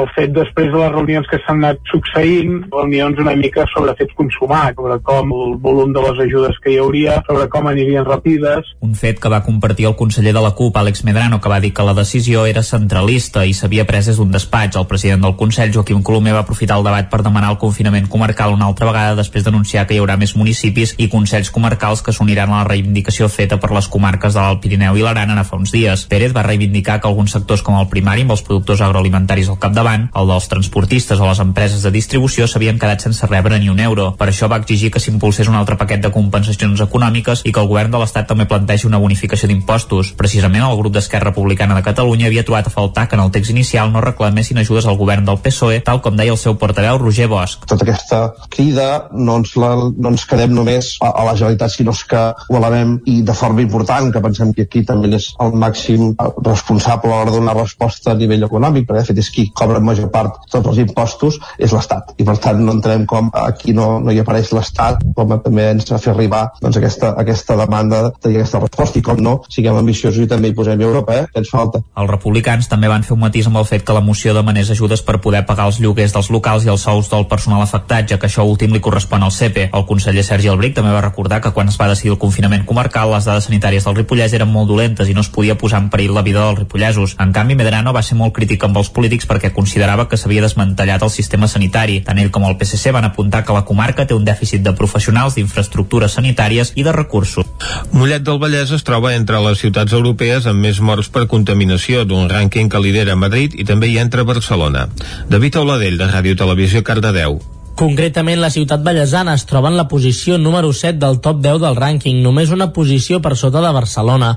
el fet després de les reunions que s'han anat succeint, reunions una mica sobre fets consumats, sobre com el volum de les ajudes que hi hauria, sobre com anirien rapides. Un fet que va compartir el conseller de la CUP, Àlex Medrano, que va dir que la decisió era centralista i s'havia pres des d'un despatx. El president del Consell, Joaquim Colomer, va aprofitar el debat per demanar el confinament comarcal una altra vegada després d'anunciar que hi haurà més municipis i consells comarcals que s'uniran a la reivindicació feta per les comarques de l'Alt Pirineu i l'Aran ara fa uns dies. Pérez va reivindicar que alguns sectors com el primari, amb els productors agroalimentaris al capdavant, el dels transportistes o les empreses de distribució s'havien quedat sense rebre ni un euro. Per això va exigir que s'impulsés un altre paquet de compensacions econòmiques i que el govern de l'Estat també plantegi una bonificació d'impostos. Precisament el grup d'Esquerra Republicana de Catalunya havia trobat a faltar que en el text inicial no reclamessin ajudes al govern del PSOE, tal com deia el seu portaveu Roger Bosch. Tota aquesta crida no ens, la, no ens quedem només a, a la Generalitat, sinó que ho elevem i de forma important, que pensem que aquí també és el màxim responsable a l'hora de donar resposta a nivell econòmic, perquè de fet és qui cobra major part tots els impostos és l'Estat i per tant no entenem com aquí no, no hi apareix l'Estat com també ens ha fet arribar doncs, aquesta, aquesta demanda i aquesta resposta i com no, siguem ambiciosos i també hi posem Europa, eh, ens falta. Els republicans també van fer un matís amb el fet que la moció demanés ajudes per poder pagar els lloguers dels locals i els sous del personal afectat, ja que això últim li correspon al CEPE. El conseller Sergi Albric també va recordar que quan es va decidir el confinament comarcal les dades sanitàries del Ripollès eren molt dolentes i no es podia posar en perill la vida dels ripollesos. En canvi, Medrano va ser molt crític amb els polítics perquè considerava que s'havia desmantellat el sistema sanitari. Tant ell com el PSC van apuntar que la comarca té un dèficit de professionals, d'infraestructures sanitàries i de recursos. Mollet del Vallès es troba entre les ciutats europees amb més morts per contaminació d'un rànquing que lidera Madrid i també hi entra Barcelona. David Auladell, de Ràdio Televisió Cardedeu. Concretament, la ciutat ballesana es troba en la posició número 7 del top 10 del rànquing, només una posició per sota de Barcelona.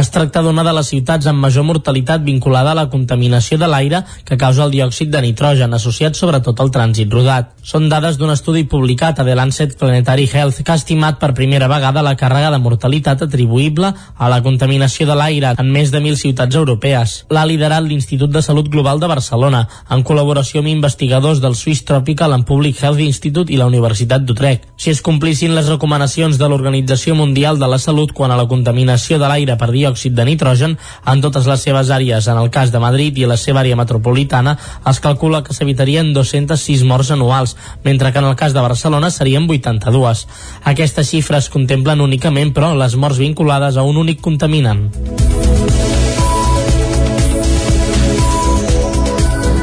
Es tracta d'una de les ciutats amb major mortalitat vinculada a la contaminació de l'aire que causa el diòxid de nitrogen, associat sobretot al trànsit rodat. Són dades d'un estudi publicat a The Lancet Planetary Health que ha estimat per primera vegada la càrrega de mortalitat atribuïble a la contaminació de l'aire en més de 1.000 ciutats europees. L'ha liderat l'Institut de Salut Global de Barcelona, en col·laboració amb investigadors del Swiss Tropical and Public Health Institute i la Universitat d'Utrecht. Si es complissin les recomanacions de l'Organització Mundial de la Salut quant a la contaminació de l'aire per diòxid de nitrogen en totes les seves àrees, en el cas de Madrid i la seva àrea metropolitana, es calcula que s'evitarien 206 morts anuals, mentre que en el cas de Barcelona serien 82. Aquestes xifres contemplen únicament, però, les morts vinculades a un únic contaminant.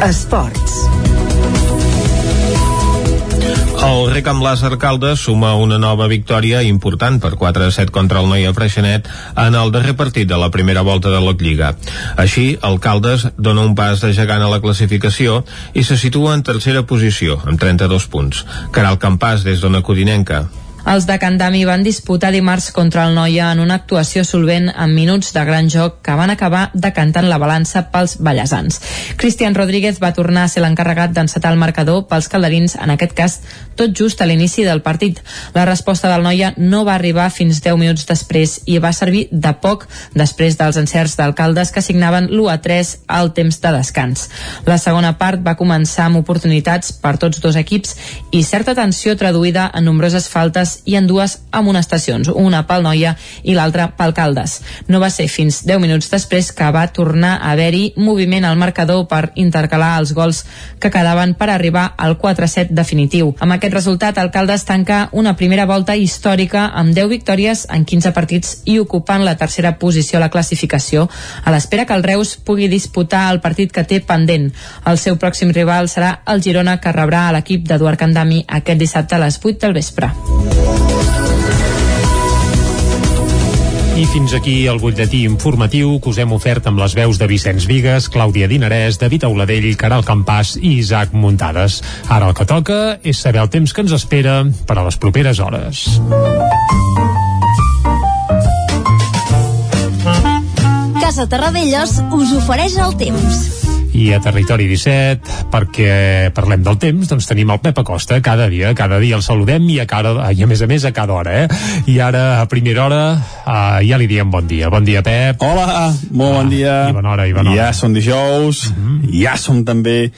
Esports. El rec amb Làser Caldes suma una nova victòria important per 4 a 7 contra el Noia Freixenet en el darrer partit de la primera volta de la Lliga. Així, el Caldes dona un pas de gegant a la classificació i se situa en tercera posició, amb 32 punts. Caral Campàs, des d'Ona Codinenca. Els de Candami van disputar dimarts contra el Noia en una actuació solvent amb minuts de gran joc que van acabar decantant la balança pels ballesans. Cristian Rodríguez va tornar a ser l'encarregat d'encetar el marcador pels calderins, en aquest cas tot just a l'inici del partit. La resposta del Noia no va arribar fins 10 minuts després i va servir de poc després dels encerts d'alcaldes que signaven l'1 a 3 al temps de descans. La segona part va començar amb oportunitats per tots dos equips i certa tensió traduïda en nombroses faltes i en dues amonestacions, una pel Noia i l'altra pel Caldes. No va ser fins 10 minuts després que va tornar a haver-hi moviment al marcador per intercalar els gols que quedaven per arribar al 4-7 definitiu. Amb aquest resultat, el Caldes tanca una primera volta històrica amb 10 victòries en 15 partits i ocupant la tercera posició a la classificació, a l'espera que el Reus pugui disputar el partit que té pendent. El seu pròxim rival serà el Girona, que rebrà l'equip d'Eduard Candami aquest dissabte a les 8 del vespre. I fins aquí el butlletí informatiu que us hem ofert amb les veus de Vicenç Vigues, Clàudia Dinarès, David Auladell, Caral Campàs i Isaac Muntades. Ara el que toca és saber el temps que ens espera per a les properes hores. Casa Terradellos us ofereix el temps. I a Territori 17, perquè parlem del temps, doncs tenim el Pep Acosta cada dia, cada dia el saludem i a, cada, i a més a més a cada hora, eh? I ara, a primera hora, uh, ja li diem bon dia. Bon dia, Pep. Hola, molt bon dia. I bona hora, i bona hora. Ja som dijous, uh -huh. ja som també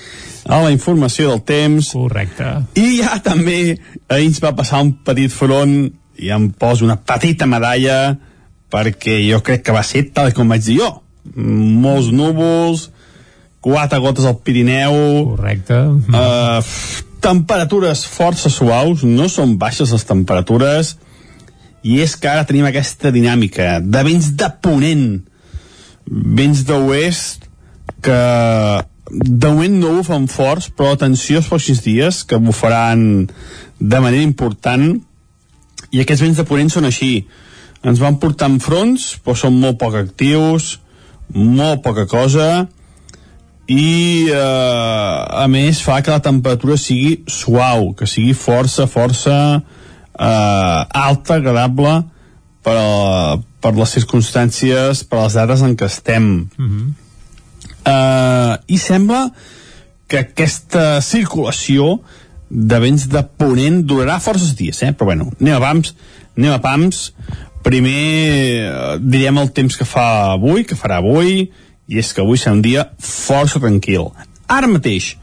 a la informació del temps. Correcte. I ja també ahir ens va passar un petit front i em poso una petita medalla perquè jo crec que va ser tal com vaig dir jo. Molts núvols, quatre gotes al Pirineu... Correcte. Uh, temperatures força suaus, no són baixes les temperatures, i és que ara tenim aquesta dinàmica de vents de ponent, vents d'oest, que de moment no bufen forts, però atenció els pròxims dies, que bufaran de manera important, i aquests vents de ponent són així. Ens van portar en fronts, però són molt poc actius, molt poca cosa, i eh, a més fa que la temperatura sigui suau, que sigui força, força eh, alta, agradable per, a, per les circumstàncies, per les dates en què estem. Mm -hmm. eh, I sembla que aquesta circulació de vents de ponent durarà forces dies, eh? però bueno, anem a pams, anem a pams. Primer eh, direm el temps que fa avui, que farà avui, i és que avui serà un dia força tranquil. Ara mateix,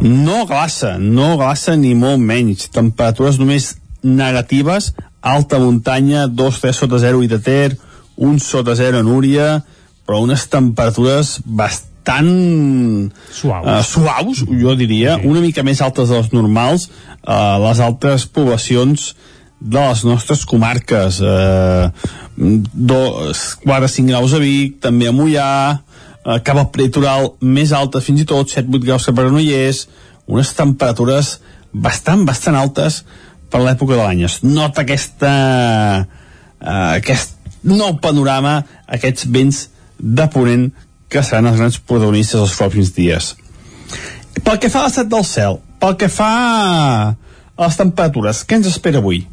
no glaça, no glaça ni molt menys. Temperatures només negatives, alta muntanya, 2-3 sota 0 i de Ter, 1 sota 0 a Núria, però unes temperatures bastant suaus, uh, suaus jo diria, sí. una mica més altes de les normals uh, les altres poblacions de les nostres comarques eh, 4-5 graus a Vic, també a Mollà eh, cap al prelitoral més alta fins i tot 7-8 graus cap a Granollers unes temperatures bastant, bastant altes per l'època de l'any. Es nota aquesta, eh, aquest nou panorama, aquests vents de ponent que seran els grans protagonistes els pròxims dies. Pel que fa a l'estat del cel, pel que fa a les temperatures, què ens espera avui?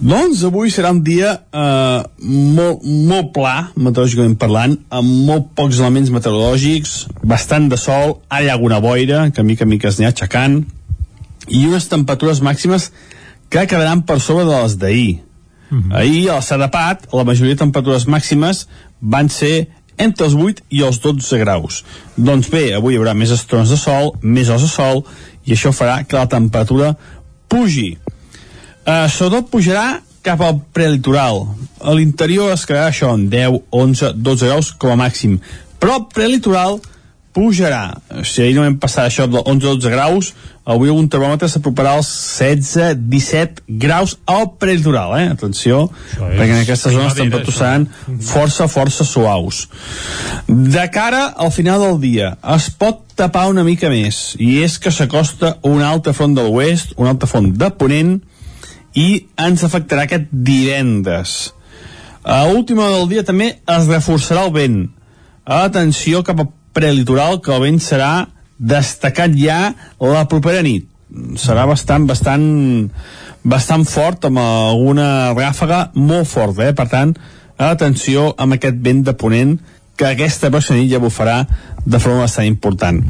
Doncs avui serà un dia eh, molt, molt pla, meteorològicament parlant, amb molt pocs elements meteorològics, bastant de sol, ara hi ha alguna boira, que mica a mica es n'hi aixecant, i unes temperatures màximes que quedaran per sobre de les d'ahir. Mm -hmm. Ahir, a la Sadapat, la majoria de temperatures màximes van ser entre els 8 i els 12 graus. Doncs bé, avui hi haurà més estones de sol, més hores de sol, i això farà que la temperatura pugi. Uh, sobretot pujarà cap al prelitoral. A l'interior es quedarà això en 10, 11, 12 graus com a màxim. Però el prelitoral pujarà. Si ahir no vam passar això de 11-12 graus, avui un termòmetre s'aproparà als 16-17 graus al prelitoral, eh? Atenció, perquè en aquestes zones temperatures seran força, força suaus. De cara al final del dia, es pot tapar una mica més, i és que s'acosta un altre front de l'oest, un altre front de ponent, i ens afectarà aquest divendres. A última del dia també es reforçarà el vent. Atenció cap al prelitoral, que el vent serà destacat ja la propera nit. Serà bastant, bastant, bastant fort, amb alguna ràfaga molt forta, eh? Per tant, atenció amb aquest vent de ponent, que aquesta pròxima nit ja bufarà de forma bastant important.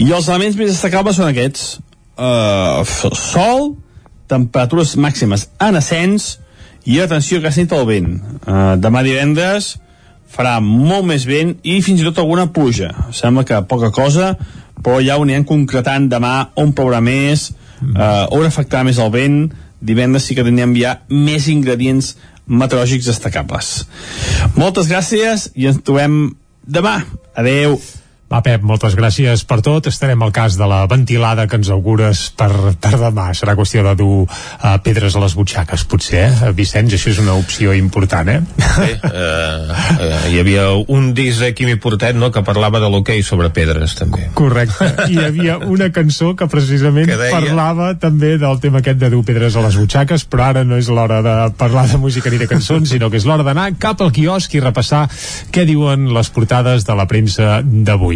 I els elements més destacables són aquests. Uh, sol, temperatures màximes en ascens i atenció que nit el vent. Uh, demà divendres farà molt més vent i fins i tot alguna pluja. Sembla que poca cosa, però ja ho anirem concretant demà on plourà més, uh, on afectarà més el vent, divendres sí que tindrem ja més ingredients meteorològics destacables. Moltes gràcies i ens trobem demà. Adeu. Va, Pep, moltes gràcies per tot. Estarem al cas de la ventilada que ens augures per, per demà. Serà qüestió de dur uh, pedres a les butxaques, potser, eh? Vicenç, això és una opció important, eh? Sí, uh, uh, hi havia un disc de Quimi Portet no, que parlava de l'hoquei sobre pedres, també. Correcte. Hi havia una cançó que precisament que deia... parlava també del tema aquest de dur pedres a les butxaques, però ara no és l'hora de parlar de música ni de cançons, sinó que és l'hora d'anar cap al quiosc i repassar què diuen les portades de la premsa d'avui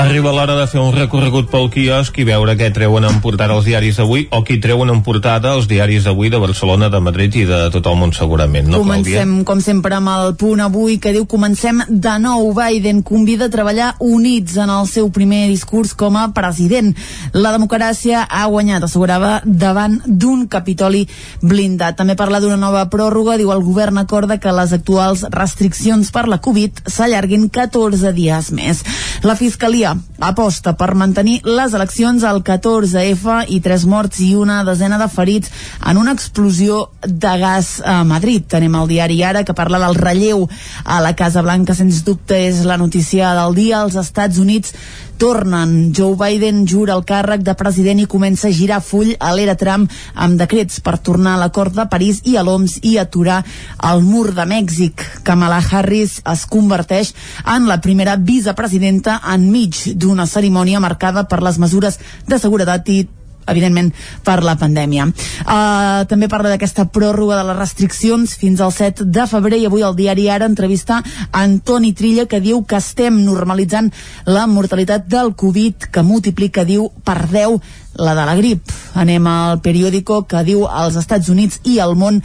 Arriba l'hora de fer un recorregut pel quiosc i veure què treuen en portada els diaris d'avui o qui treuen en portada els diaris d'avui de Barcelona, de Madrid i de tot el món segurament, no, Comencem, com sempre, amb el punt avui que diu comencem de nou. Biden convida a treballar units en el seu primer discurs com a president. La democràcia ha guanyat, assegurava, davant d'un Capitoli blindat. També parla d'una nova pròrroga, diu el govern acorda que les actuals restriccions per la Covid s'allarguin 14 dies més. La Fiscalia aposta per mantenir les eleccions al 14F i tres morts i una desena de ferits en una explosió de gas a Madrid. Tenim el diari Ara que parla del relleu a la Casa Blanca, sens dubte és la notícia del dia. Els Estats Units tornen. Joe Biden jura el càrrec de president i comença a girar full a l'era Trump amb decrets per tornar a l'acord de París i a l'OMS i aturar el mur de Mèxic. Kamala Harris es converteix en la primera vicepresidenta enmig d'una cerimònia marcada per les mesures de seguretat i evidentment per la pandèmia. Uh, també parla d'aquesta pròrroga de les restriccions fins al 7 de febrer i avui el diari Ara entrevista Antoni Trilla que diu que estem normalitzant la mortalitat del Covid que multiplica, diu, per 10 la de la grip. Anem al periòdico que diu als Estats Units i al món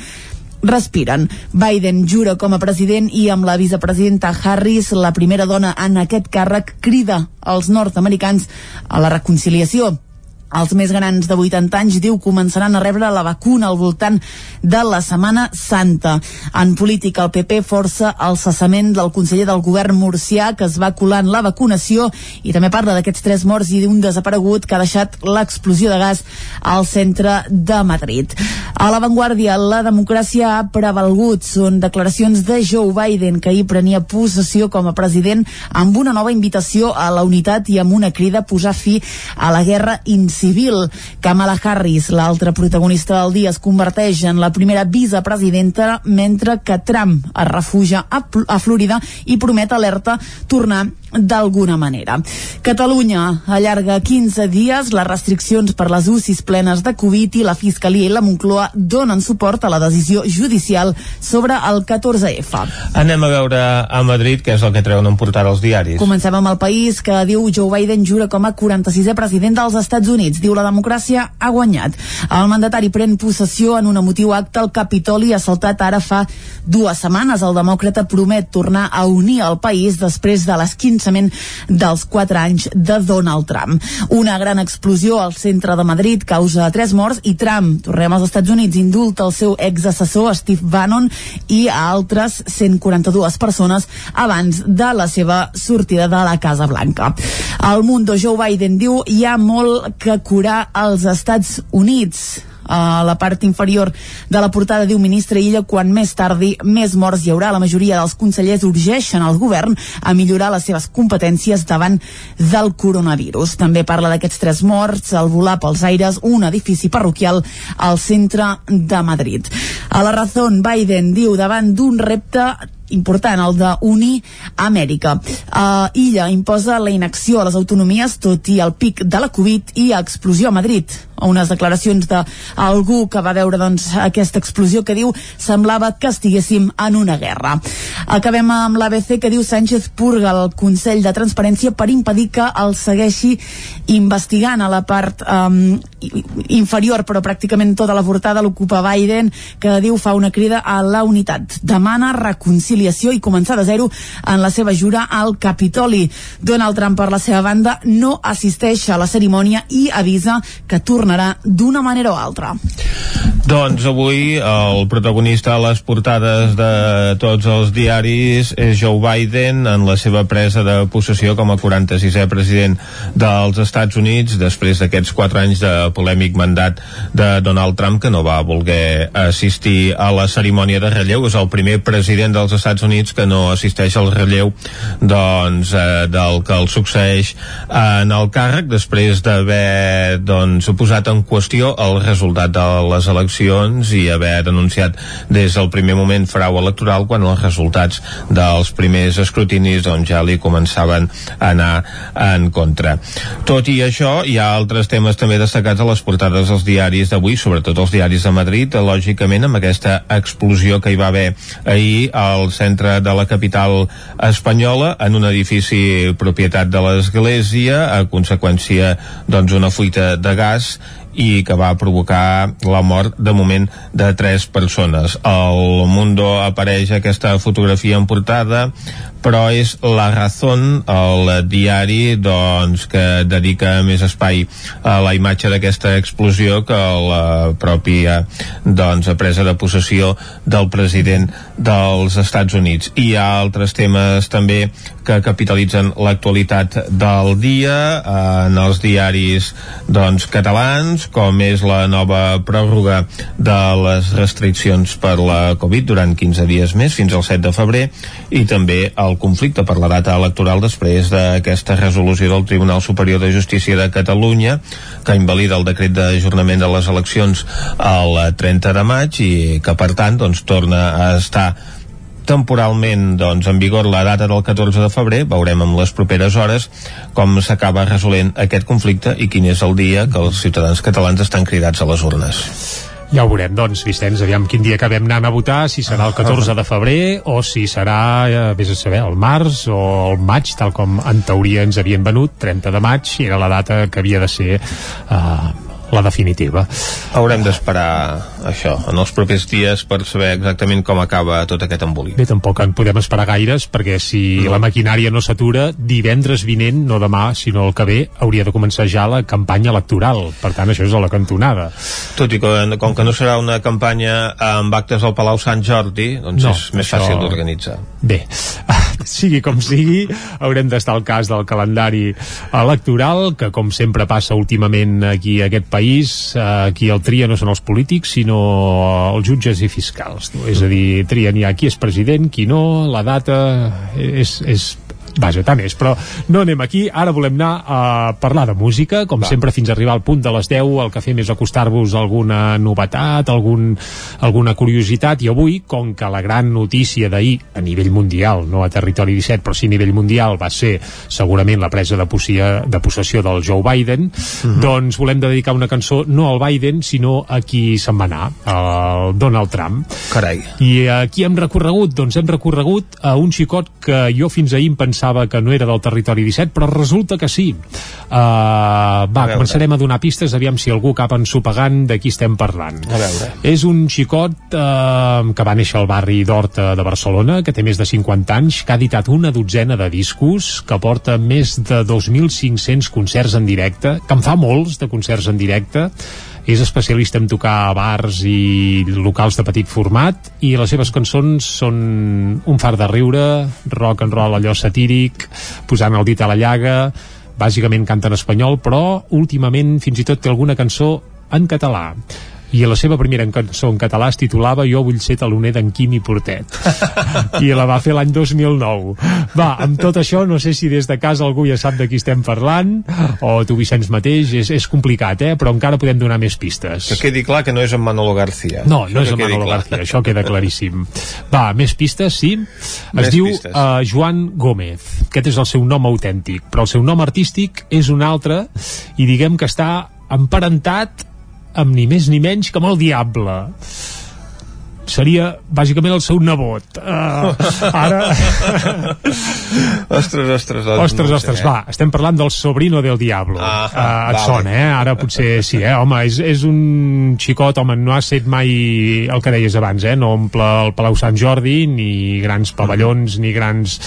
respiren. Biden jura com a president i amb la vicepresidenta Harris, la primera dona en aquest càrrec, crida als nord-americans a la reconciliació els més grans de 80 anys, diu, començaran a rebre la vacuna al voltant de la Setmana Santa. En política, el PP força el cessament del conseller del govern murcià que es va colant la vacunació i també parla d'aquests tres morts i d'un desaparegut que ha deixat l'explosió de gas al centre de Madrid. A l'avantguàrdia, la democràcia ha prevalgut. Són declaracions de Joe Biden, que ahir prenia possessió com a president amb una nova invitació a la unitat i amb una crida a posar fi a la guerra incivil civil. Kamala Harris, l'altra protagonista del dia, es converteix en la primera vicepresidenta mentre que Trump es refugia a, a Florida i promet alerta tornar d'alguna manera. Catalunya allarga 15 dies les restriccions per les UCIs plenes de Covid i la Fiscalia i la Moncloa donen suport a la decisió judicial sobre el 14F. Anem a veure a Madrid què és el que treuen en portar els diaris. Comencem amb el país que diu Joe Biden jura com a 46è president dels Estats Units. Diu la democràcia ha guanyat. El mandatari pren possessió en un emotiu acte al Capitoli assaltat ara fa dues setmanes. El demòcrata promet tornar a unir el país després de les 15 començament dels 4 anys de Donald Trump. Una gran explosió al centre de Madrid causa tres morts i Trump, tornem als Estats Units, indulta el seu exassessor Steve Bannon i a altres 142 persones abans de la seva sortida de la Casa Blanca. El Mundo Joe Biden diu hi ha molt que curar als Estats Units a la part inferior de la portada diu ministre Illa quan més tardi més morts hi haurà. La majoria dels consellers urgeixen al govern a millorar les seves competències davant del coronavirus. També parla d'aquests tres morts al volar pels aires un edifici parroquial al centre de Madrid. A la raó, Biden diu davant d'un repte important, el d'unir Amèrica. Uh, Illa imposa la inacció a les autonomies tot i el pic de la Covid i explosió a Madrid. Unes declaracions d'algú que va veure doncs, aquesta explosió que diu semblava que estiguéssim en una guerra. Acabem amb l'ABC que diu Sánchez purga el Consell de Transparència per impedir que el segueixi investigant a la part um, inferior, però pràcticament tota la portada l'ocupa Biden, que diu fa una crida a la unitat. Demana reconciliació conciliació i començar de zero en la seva jura al Capitoli. Donald Trump, per la seva banda, no assisteix a la cerimònia i avisa que tornarà d'una manera o altra. Doncs avui el protagonista a les portades de tots els diaris és Joe Biden en la seva presa de possessió com a 46è president dels Estats Units després d'aquests 4 anys de polèmic mandat de Donald Trump que no va voler assistir a la cerimònia de relleu. És el primer president dels Estats Estats Units que no assisteix al relleu doncs, eh, del que el succeeix en el càrrec després d'haver doncs, posat en qüestió el resultat de les eleccions i haver denunciat des del primer moment frau electoral quan els resultats dels primers escrutinis doncs, ja li començaven a anar en contra. Tot i això, hi ha altres temes també destacats a les portades dels diaris d'avui, sobretot els diaris de Madrid, lògicament amb aquesta explosió que hi va haver ahir als centre de la capital espanyola en un edifici propietat de l'Església a conseqüència doncs fuita de gas i que va provocar la mort de moment de tres persones. Al Mundo apareix aquesta fotografia en portada, però és La Razón, el diari doncs, que dedica més espai a la imatge d'aquesta explosió que a la pròpia doncs, presa de possessió del president dels Estats Units. I hi ha altres temes també que capitalitzen l'actualitat del dia en els diaris doncs, catalans com és la nova pròrroga de les restriccions per la Covid durant 15 dies més, fins al 7 de febrer, i també el conflicte per la data electoral després d'aquesta resolució del Tribunal Superior de Justícia de Catalunya, que invalida el decret d'ajornament de les eleccions el 30 de maig i que, per tant, doncs, torna a estar temporalment doncs, en vigor la data del 14 de febrer, veurem en les properes hores com s'acaba resolent aquest conflicte i quin és el dia que els ciutadans catalans estan cridats a les urnes. Ja ho veurem, doncs, Vicenç, aviam quin dia acabem anant a votar, si serà el 14 de febrer o si serà, eh, vés a saber, el març o el maig, tal com en teoria ens havien venut, 30 de maig, era la data que havia de ser eh, la definitiva. Haurem d'esperar això en els propers dies per saber exactament com acaba tot aquest embolic. Bé, tampoc en podem esperar gaires, perquè si no. la maquinària no s'atura, divendres vinent, no demà, sinó el que ve, hauria de començar ja la campanya electoral. Per tant, això és a la cantonada. Tot i que, com que no serà una campanya amb actes al Palau Sant Jordi, doncs no, és més això... fàcil d'organitzar. Bé, sigui com sigui, haurem d'estar al cas del calendari electoral, que com sempre passa últimament aquí a aquest país, eh, qui el tria no són els polítics, sinó els jutges i fiscals. No? És a dir, trien ja qui és president, qui no, la data, és, és Vaja, tant és, però no anem aquí. Ara volem anar a parlar de música, com Va. sempre fins a arribar al punt de les 10, el que fem és acostar-vos alguna novetat, algun, alguna curiositat, i avui, com que la gran notícia d'ahir, a nivell mundial, no a territori 17, però sí a nivell mundial, va ser segurament la presa de, possia, de possessió del Joe Biden, mhm. -huh. doncs volem dedicar una cançó no al Biden, sinó a qui se'n va anar, al Donald Trump. Carai. I a qui hem recorregut? Doncs hem recorregut a un xicot que jo fins ahir em pensava pensava que no era del territori 17, però resulta que sí. Uh, va, a començarem a donar pistes, aviam si algú cap ensopegant de qui estem parlant. A veure. És un xicot uh, que va néixer al barri d'Horta de Barcelona, que té més de 50 anys, que ha editat una dotzena de discos, que porta més de 2.500 concerts en directe, que en fa molts de concerts en directe, és especialista en tocar bars i locals de petit format i les seves cançons són un far de riure, rock and roll allò satíric, posant el dit a la llaga, bàsicament canta en espanyol, però últimament fins i tot té alguna cançó en català i la seva primera cançó en català es titulava Jo vull ser taloner d'en Quim i Portet i la va fer l'any 2009 va, amb tot això no sé si des de casa algú ja sap de qui estem parlant o tu Vicenç mateix, és, és complicat eh? però encara podem donar més pistes. Que quedi clar que no és en Manolo García. No, no és en Manolo clar. García, això queda claríssim. Va, més pistes, sí? Es més diu uh, Joan Gómez. Aquest és el seu nom autèntic però el seu nom artístic és un altre i diguem que està emparentat amb ni més ni menys que amb el Diable seria bàsicament el seu nebot uh, ara ostres, ostres doncs ostres, no ostres, sé, eh? va, estem parlant del sobrino del Diablo ah, uh, et vale. sona, eh? ara potser sí, eh? home, és, és un xicot home, no ha set mai el que deies abans, eh? no omple el Palau Sant Jordi ni grans pavellons, mm. ni grans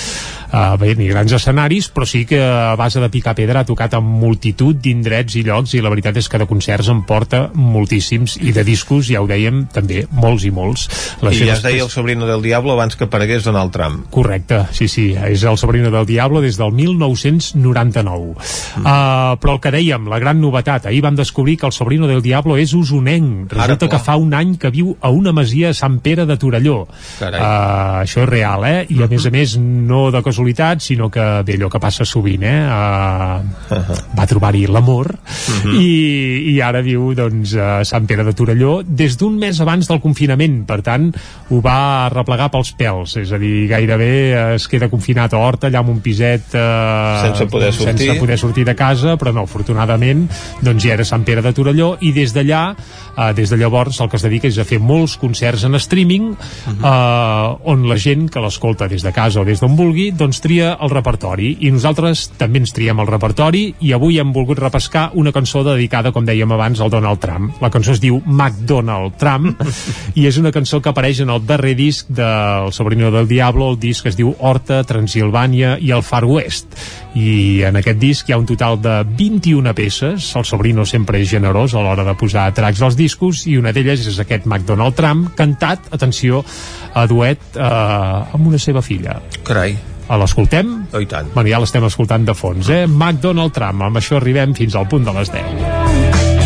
uh, bé, ni grans escenaris, però sí que a base de picar pedra ha tocat en multitud d'indrets i llocs i la veritat és que de concerts en porta moltíssims i de discos, ja ho dèiem, també molts i molts. Les I ja es deia el sobrino del Diablo abans que aparegués Donald Trump. Correcte, sí, sí, és el sobrino del Diablo des del 1999. Mm. Uh, però el que dèiem, la gran novetat, ahir vam descobrir que el sobrino del Diablo és usonenc. Resulta Ara, que fa un any que viu a una masia a Sant Pere de Torelló. Uh, això és real, eh? I a mm -hmm. més a més no de cos casualitat, sinó que bé, allò que passa sovint, eh? Uh, uh -huh. va trobar-hi l'amor uh -huh. i, i ara viu doncs, a Sant Pere de Torelló des d'un mes abans del confinament, per tant ho va replegar pels pèls, és a dir, gairebé es queda confinat a Horta, allà amb un piset uh, sense poder sortir sense poder sortir de casa, però no, afortunadament doncs ja era Sant Pere de Torelló i des d'allà, uh, des de llavors el que es dedica és a fer molts concerts en streaming uh -huh. uh, on la gent que l'escolta des de casa o des d'on vulgui doncs doncs tria el repertori i nosaltres també ens triem el repertori i avui hem volgut repescar una cançó dedicada, com dèiem abans, al Donald Trump. La cançó es diu McDonald Trump i és una cançó que apareix en el darrer disc del Sobrino del Diablo, el disc es diu Horta, Transilvània i el Far West. I en aquest disc hi ha un total de 21 peces, el Sobrino sempre és generós a l'hora de posar tracks als discos i una d'elles és aquest McDonald Trump cantat, atenció, a duet eh, amb una seva filla. Carai l'escoltem? Oh, i tant. Bueno, ja l'estem escoltant de fons, eh? McDonald Trump, amb això arribem fins al punt de les 10.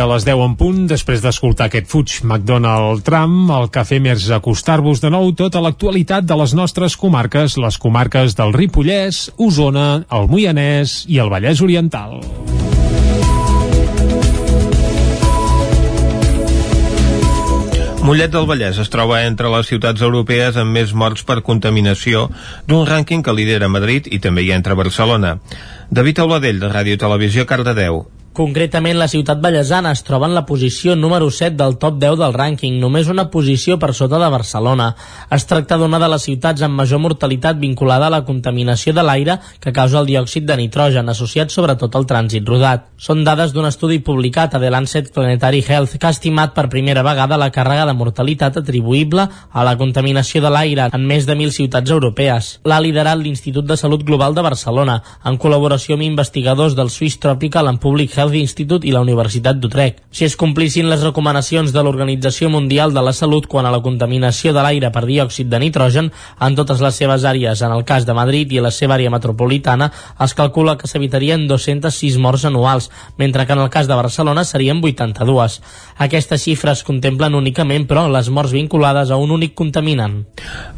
A les 10 en punt, després d'escoltar aquest fuig McDonald Trump, el que fem és acostar-vos de nou tota l'actualitat de les nostres comarques, les comarques del Ripollès, Osona, el Moianès i el Vallès Oriental. Mollet del Vallès es troba entre les ciutats europees amb més morts per contaminació d'un rànquing que lidera Madrid i també hi entra Barcelona. David Auladell, de Ràdio Televisió, Cardedeu. Concretament, la ciutat ballesana es troba en la posició número 7 del top 10 del rànquing, només una posició per sota de Barcelona. Es tracta d'una de les ciutats amb major mortalitat vinculada a la contaminació de l'aire que causa el diòxid de nitrogen, associat sobretot al trànsit rodat. Són dades d'un estudi publicat a The Lancet Planetary Health que ha estimat per primera vegada la càrrega de mortalitat atribuïble a la contaminació de l'aire en més de 1.000 ciutats europees. L'ha liderat l'Institut de Salut Global de Barcelona, en col·laboració amb investigadors del Swiss Tropical and Public Health Institute i la Universitat d'Utrecht. Si es complissin les recomanacions de l'Organització Mundial de la Salut quant a la contaminació de l'aire per diòxid de nitrogen en totes les seves àrees, en el cas de Madrid i la seva àrea metropolitana, es calcula que s'evitarien 206 morts anuals, mentre que en el cas de Barcelona serien 82. Aquestes xifres contemplen únicament, però, les morts vinculades a un únic contaminant.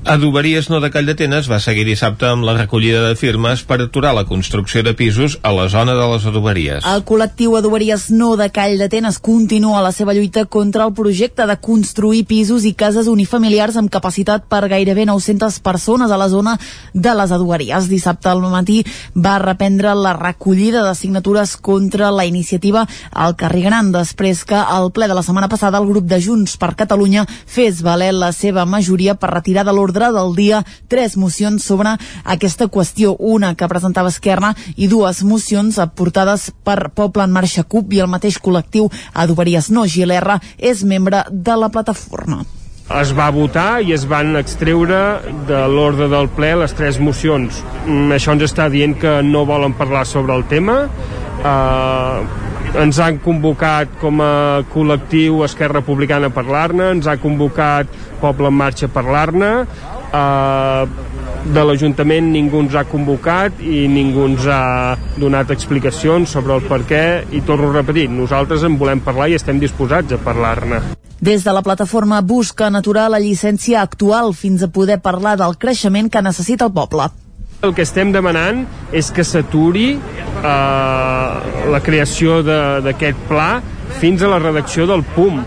Adoberies No de Call d'Atenes va seguir dissabte amb la recollida de firmes per aturar la construcció de pisos a la zona de les adoberies. El col·lectiu Adoberies No de Call d'Atenes continua la seva lluita contra el projecte de construir pisos i cases unifamiliars amb capacitat per gairebé 900 persones a la zona de les adoberies. Dissabte al matí va reprendre la recollida de signatures contra la iniciativa al carrer Gran, després que al ple de la setmana passada el grup de Junts per Catalunya fes valer la seva majoria per retirar de l'ordre del dia tres mocions sobre aquesta qüestió, una que presentava Esquerra i dues mocions aportades per Poble en Marxa CUP i el mateix col·lectiu Adoberies No Gilerra és membre de la plataforma. Es va votar i es van extreure de l'ordre del ple les tres mocions. Mm, Això ens està dient que no volen parlar sobre el tema. Uh, ens han convocat com a col·lectiu Esquerra Republicana a parlar-ne, ens ha convocat Poble en Marxa a parlar-ne, uh, de l'Ajuntament ningú ens ha convocat i ningú ens ha donat explicacions sobre el per què i torno a repetir, nosaltres en volem parlar i estem disposats a parlar-ne. Des de la plataforma busquen aturar la llicència actual fins a poder parlar del creixement que necessita el poble. El que estem demanant és que s'aturi eh, la creació d'aquest pla fins a la redacció del PUM,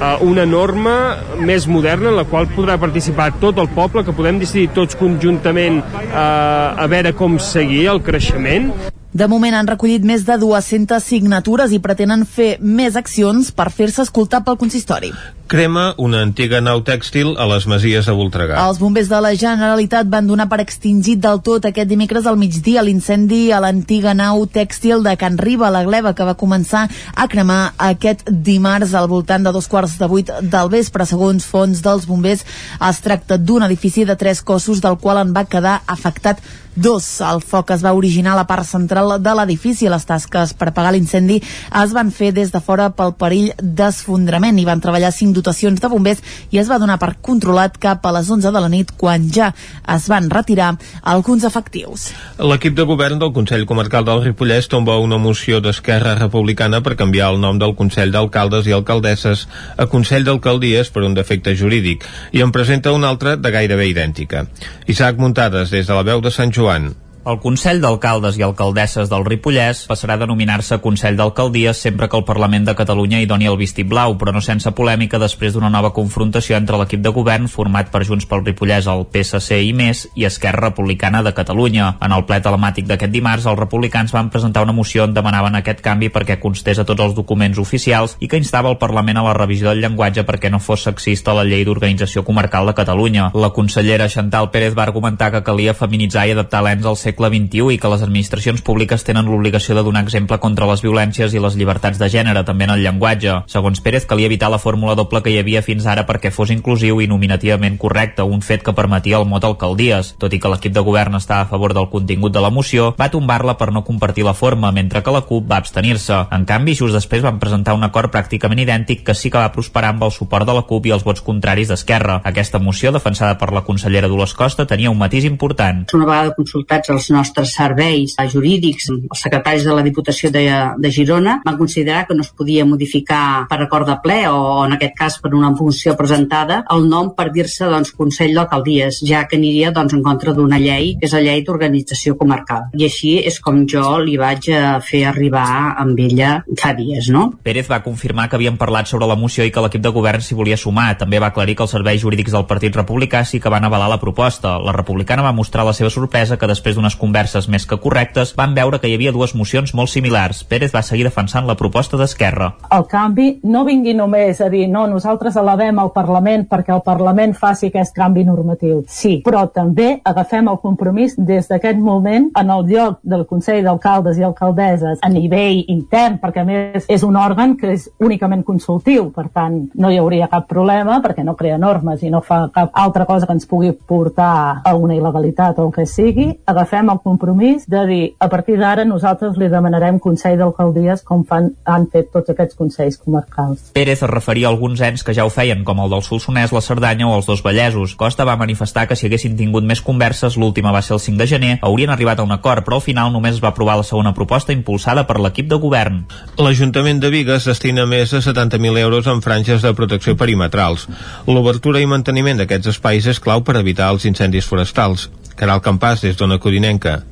eh, una norma més moderna en la qual podrà participar tot el poble, que podem decidir tots conjuntament eh, a veure com seguir el creixement. De moment han recollit més de 200 signatures i pretenen fer més accions per fer-se escoltar pel consistori. Crema una antiga nau tèxtil a les Masies de Voltregà. Els bombers de la Generalitat van donar per extingit del tot aquest dimecres al migdia l'incendi a l'antiga nau tèxtil de Can Riba, la Gleva, que va començar a cremar aquest dimarts al voltant de dos quarts de vuit del vespre. Segons fons dels bombers, es tracta d'un edifici de tres cossos del qual en va quedar afectat dos. El foc es va originar a la part central de l'edifici. Les tasques per apagar l'incendi es van fer des de fora pel perill d'esfondrament. Hi van treballar cinc dotacions de bombers i es va donar per controlat cap a les 11 de la nit quan ja es van retirar alguns efectius. L'equip de govern del Consell Comarcal del Ripollès tomba una moció d'Esquerra Republicana per canviar el nom del Consell d'Alcaldes i Alcaldesses a Consell d'Alcaldies per un defecte jurídic i en presenta una altra de gairebé idèntica. Isaac Muntades, des de la veu de Sant Joan. El Consell d'Alcaldes i Alcaldesses del Ripollès passarà a denominar-se Consell d'Alcaldies sempre que el Parlament de Catalunya hi doni el vistiplau, però no sense polèmica després d'una nova confrontació entre l'equip de govern format per Junts pel Ripollès, el PSC i més, i Esquerra Republicana de Catalunya. En el ple telemàtic d'aquest dimarts, els republicans van presentar una moció on demanaven aquest canvi perquè constés a tots els documents oficials i que instava el Parlament a la revisió del llenguatge perquè no fos sexista la llei d'organització comarcal de Catalunya. La consellera Chantal Pérez va argumentar que calia feminitzar i adaptar l'ens al segle XXI i que les administracions públiques tenen l'obligació de donar exemple contra les violències i les llibertats de gènere, també en el llenguatge. Segons Pérez, calia evitar la fórmula doble que hi havia fins ara perquè fos inclusiu i nominativament correcte, un fet que permetia el mot alcaldies. Tot i que l'equip de govern estava a favor del contingut de la moció, va tombar-la per no compartir la forma, mentre que la CUP va abstenir-se. En canvi, just després van presentar un acord pràcticament idèntic que sí que va prosperar amb el suport de la CUP i els vots contraris d'Esquerra. Aquesta moció, defensada per la consellera Dolors Costa, tenia un matís important. Una vegada consultats els nostres serveis jurídics, els secretaris de la Diputació de, de Girona, van considerar que no es podia modificar per acord de ple o en aquest cas per una funció presentada el nom per dir-se doncs, Consell d'Alcaldies, ja que aniria doncs, en contra d'una llei, que és la llei d'organització comarcal. I així és com jo li vaig eh, fer arribar amb ella fa dies, no? Pérez va confirmar que havien parlat sobre la moció i que l'equip de govern s'hi volia sumar. També va aclarir que els serveis jurídics del Partit Republicà sí que van avalar la proposta. La republicana va mostrar la seva sorpresa que després d'unes converses més que correctes van veure que hi havia dues mocions molt similars. Pérez va seguir defensant la proposta d'Esquerra. El canvi no vingui només a dir no, nosaltres elevem al Parlament perquè el Parlament faci aquest canvi normatiu. Sí, però també agafem el compromís des d'aquest moment en el lloc del Consell d'Alcaldes i Alcaldesses a nivell intern, perquè a més és un òrgan que és únicament consultiu, per tant no hi hauria cap problema perquè no crea normes i no fa cap altra cosa que ens pugui portar a una il·legalitat o el que sigui, agafem el compromís de dir a partir d'ara nosaltres li demanarem Consell d'Alcaldies com fan, han fet tots aquests consells comarcals. Pérez es referia a alguns ens que ja ho feien, com el del Solsonès, la Cerdanya o els dos Vallesos. Costa va manifestar que si haguessin tingut més converses, l'última va ser el 5 de gener, haurien arribat a un acord, però al final només es va aprovar la segona proposta impulsada per l'equip de govern. L'Ajuntament de Vigues destina més de 70.000 euros en franges de protecció perimetrals. L'obertura i manteniment d'aquests espais és clau per evitar els incendis forestals. Caral Campàs, des d'Ona Codinenca. Panenka.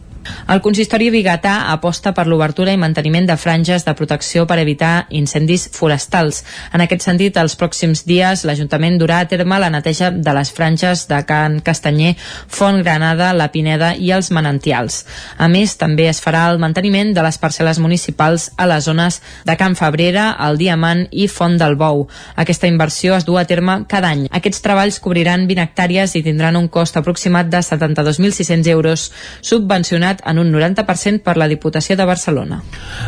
El consistori biguetà aposta per l'obertura i manteniment de franges de protecció per evitar incendis forestals. En aquest sentit, els pròxims dies l'Ajuntament durà a terme la neteja de les franges de Can Castanyer, Font Granada, La Pineda i els Manantials. A més, també es farà el manteniment de les parcel·les municipals a les zones de Can Fabrera, el Diamant i Font del Bou. Aquesta inversió es du a terme cada any. Aquests treballs cobriran 20 hectàrees i tindran un cost aproximat de 72.600 euros, subvencionat en un 90% per la Diputació de Barcelona.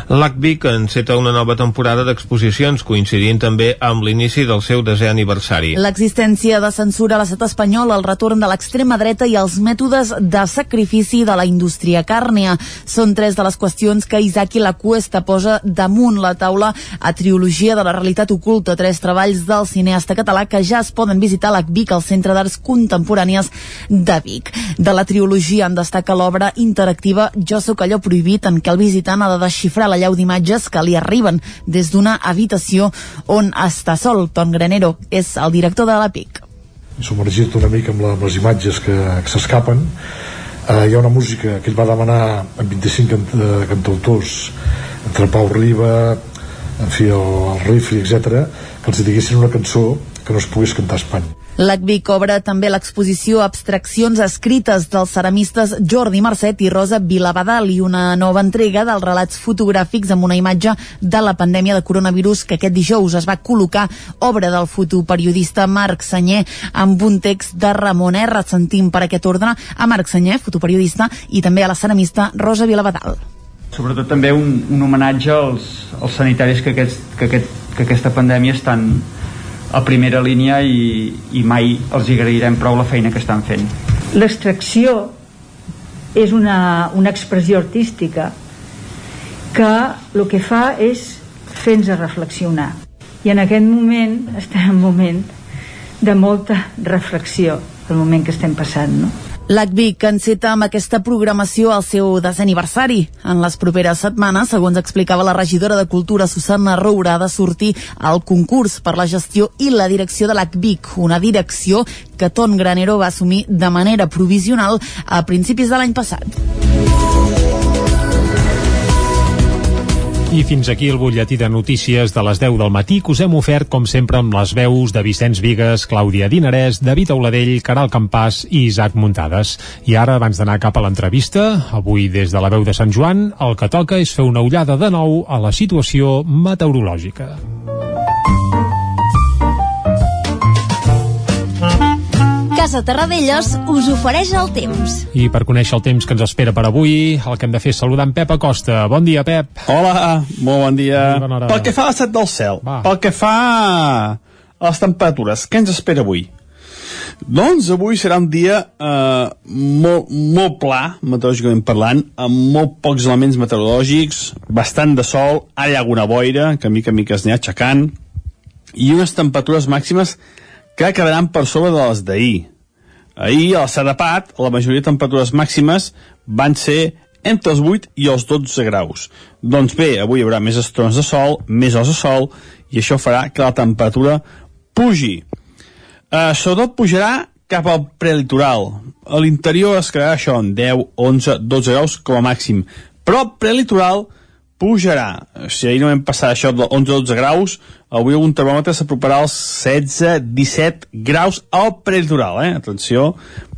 L'ACVIC enceta una nova temporada d'exposicions, coincidint també amb l'inici del seu desè aniversari. L'existència de censura a l'estat espanyol, el retorn de l'extrema dreta i els mètodes de sacrifici de la indústria càrnia són tres de les qüestions que Isaki La Cuesta posa damunt la taula a Triologia de la Realitat Oculta, tres treballs del cineasta català que ja es poden visitar a l'ACVIC, al Centre d'Arts Contemporànies de Vic. De la triologia en destaca l'obra interactiva Jo sóc allò prohibit, en què el visitant ha de desxifrar la llau d'imatges que li arriben des d'una habitació on està sol. Ton Granero és el director de la PIC. Submergit una mica amb, la, amb les imatges que, que s'escapen. Uh, hi ha una música que ell va demanar amb 25 cant uh, cantautors entre Pau Riba en fi, el, el Rifri, etc que els diguessin una cançó que no es pogués cantar a Espanya L'ACVIC obre també l'exposició Abstraccions escrites dels ceramistes Jordi Marcet i Rosa Vilavadal i una nova entrega dels relats fotogràfics amb una imatge de la pandèmia de coronavirus que aquest dijous es va col·locar obra del fotoperiodista Marc Senyer amb un text de Ramon R. Sentim per aquest ordre a Marc Senyer, fotoperiodista, i també a la ceramista Rosa Vilavadal. Sobretot també un, un homenatge als, als sanitaris que, aquest, que, aquest, que aquesta pandèmia estan a primera línia i, i mai els agrairem prou la feina que estan fent. L'extracció és una, una expressió artística que el que fa és fer-nos reflexionar. I en aquest moment estem en un moment de molta reflexió, el moment que estem passant, no? L'ACVIC enceta amb aquesta programació al seu desè aniversari. En les properes setmanes, segons explicava la regidora de Cultura Susana Roura, ha de sortir al concurs per la gestió i la direcció de l'ACVIC, una direcció que Ton Granero va assumir de manera provisional a principis de l'any passat. I fins aquí el butlletí de notícies de les 10 del matí que us hem ofert, com sempre, amb les veus de Vicenç Vigues, Clàudia Dinarès, David Auladell, Caral Campàs i Isaac Muntades. I ara, abans d'anar cap a l'entrevista, avui des de la veu de Sant Joan, el que toca és fer una ullada de nou a la situació meteorològica. Casa Terradellos us ofereix el temps. I per conèixer el temps que ens espera per avui, el que hem de fer és saludar en Pep Acosta. Bon dia, Pep. Hola, molt bon dia. Bona hora. Pel que fa a l'estat del cel, Va. pel que fa a les temperatures, què ens espera avui? Doncs avui serà un dia eh, molt, molt pla, meteorològicament parlant, amb molt pocs elements meteorològics, bastant de sol, hi ha alguna boira, que mica en mica es anirà aixecant, i unes temperatures màximes que quedaran per sobre de les d'ahir. Ahir, a la Pat, la majoria de temperatures màximes van ser entre els 8 i els 12 graus. Doncs bé, avui hi haurà més estones de sol, més hores de sol, i això farà que la temperatura pugi. Uh, sobretot pujarà cap al prelitoral. A l'interior es quedarà això en 10, 11, 12 graus com a màxim. Però el prelitoral pujarà. Si ahir no vam passar això de 11-12 graus, avui algun termòmetre s'aproparà als 16-17 graus al prelitoral, eh? Atenció,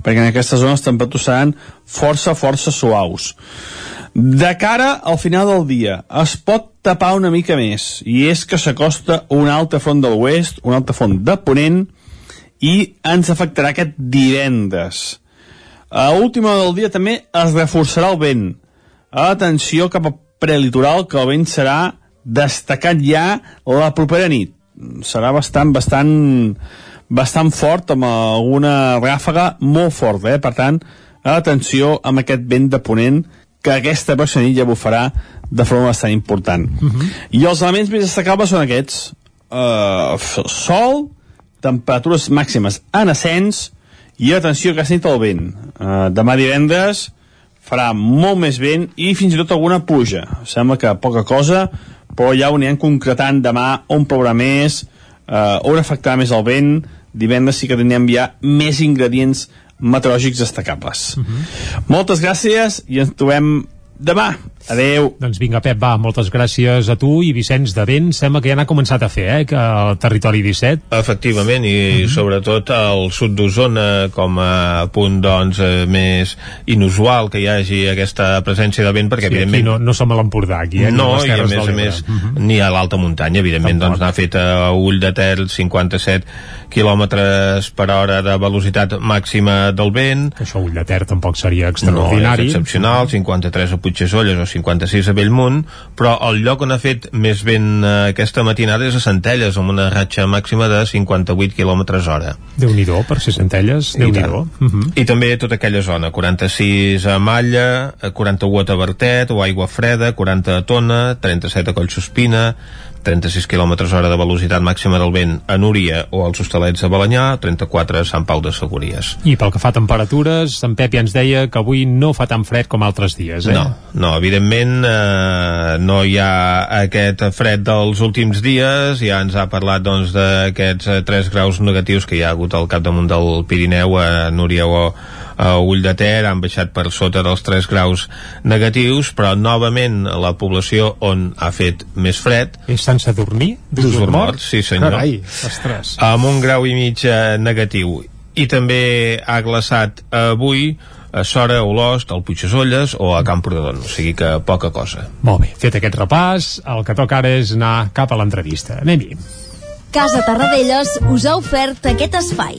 perquè en aquestes zones temperatures seran força, força suaus. De cara al final del dia, es pot tapar una mica més, i és que s'acosta un altre front de l'oest, un altre front de ponent, i ens afectarà aquest divendres. A última del dia també es reforçarà el vent. Atenció cap a prelitoral que el vent serà destacat ja la propera nit. Serà bastant, bastant, bastant fort, amb alguna ràfaga molt forta, eh? Per tant, atenció amb aquest vent de ponent que aquesta pròxima nit ja bufarà de forma bastant important. Uh -huh. I els elements més destacables són aquests. Uh, sol, temperatures màximes en ascens i atenció que nit el vent. Uh, demà divendres farà molt més vent i fins i tot alguna pluja. Sembla que poca cosa, però ja ho anirem concretant demà on plourà més, eh, on afectarà més el vent, divendres sí que tindrem ja més ingredients meteorològics destacables. Uh -huh. Moltes gràcies i ens trobem demà. Adeu. Doncs vinga, Pep, va, moltes gràcies a tu i Vicenç de Vent. Sembla que ja n'ha començat a fer, eh, que el territori 17. Efectivament, i uh -huh. sobretot al sud d'Osona com a punt, doncs, eh, més inusual que hi hagi aquesta presència de vent, perquè, sí, evidentment... no, no som a l'Empordà, aquí, eh? No, i a més a més, uh -huh. ni a l'alta muntanya, evidentment, Tampoc. doncs n'ha fet a Ull de Ter 57 quilòmetres per hora de velocitat màxima del vent. Això Ull de Ter tampoc seria extraordinari. No, és excepcional, 53 a Puigdesolles o 56 a Bellmunt, però el lloc on ha fet més vent eh, aquesta matinada és a Centelles, amb una ratxa màxima de 58 km hora. Déu-n'hi-do, per ser Centelles, déu nhi uh -huh. I també tota aquella zona, 46 a Malla, 41 a Tabertet o Aigua Freda, 40 a Tona, 37 a Collsospina, 36 km hora de velocitat màxima del vent a Núria o als Hostalets de Balanyà, 34 a Sant Pau de Segúries. I pel que fa a temperatures, en Pep ja ens deia que avui no fa tan fred com altres dies, eh? No, no evidentment eh, no hi ha aquest fred dels últims dies, ja ens ha parlat doncs d'aquests eh, 3 graus negatius que hi ha hagut al capdamunt del Pirineu a Núria o a Ull de Ter han baixat per sota dels 3 graus negatius, però novament la població on ha fet més fred és Sant Sadurní? D'Usos Morts, sí senyor. Carai, ostres. Amb un grau i mig eh, negatiu. I també ha glaçat avui a Sora, Olost, al Puigdesolles o a Camprodon, o sigui que poca cosa. Molt bé, fet aquest repàs, el que toca ara és anar cap a l'entrevista. Anem-hi. Casa Tarradellas us ha ofert aquest espai.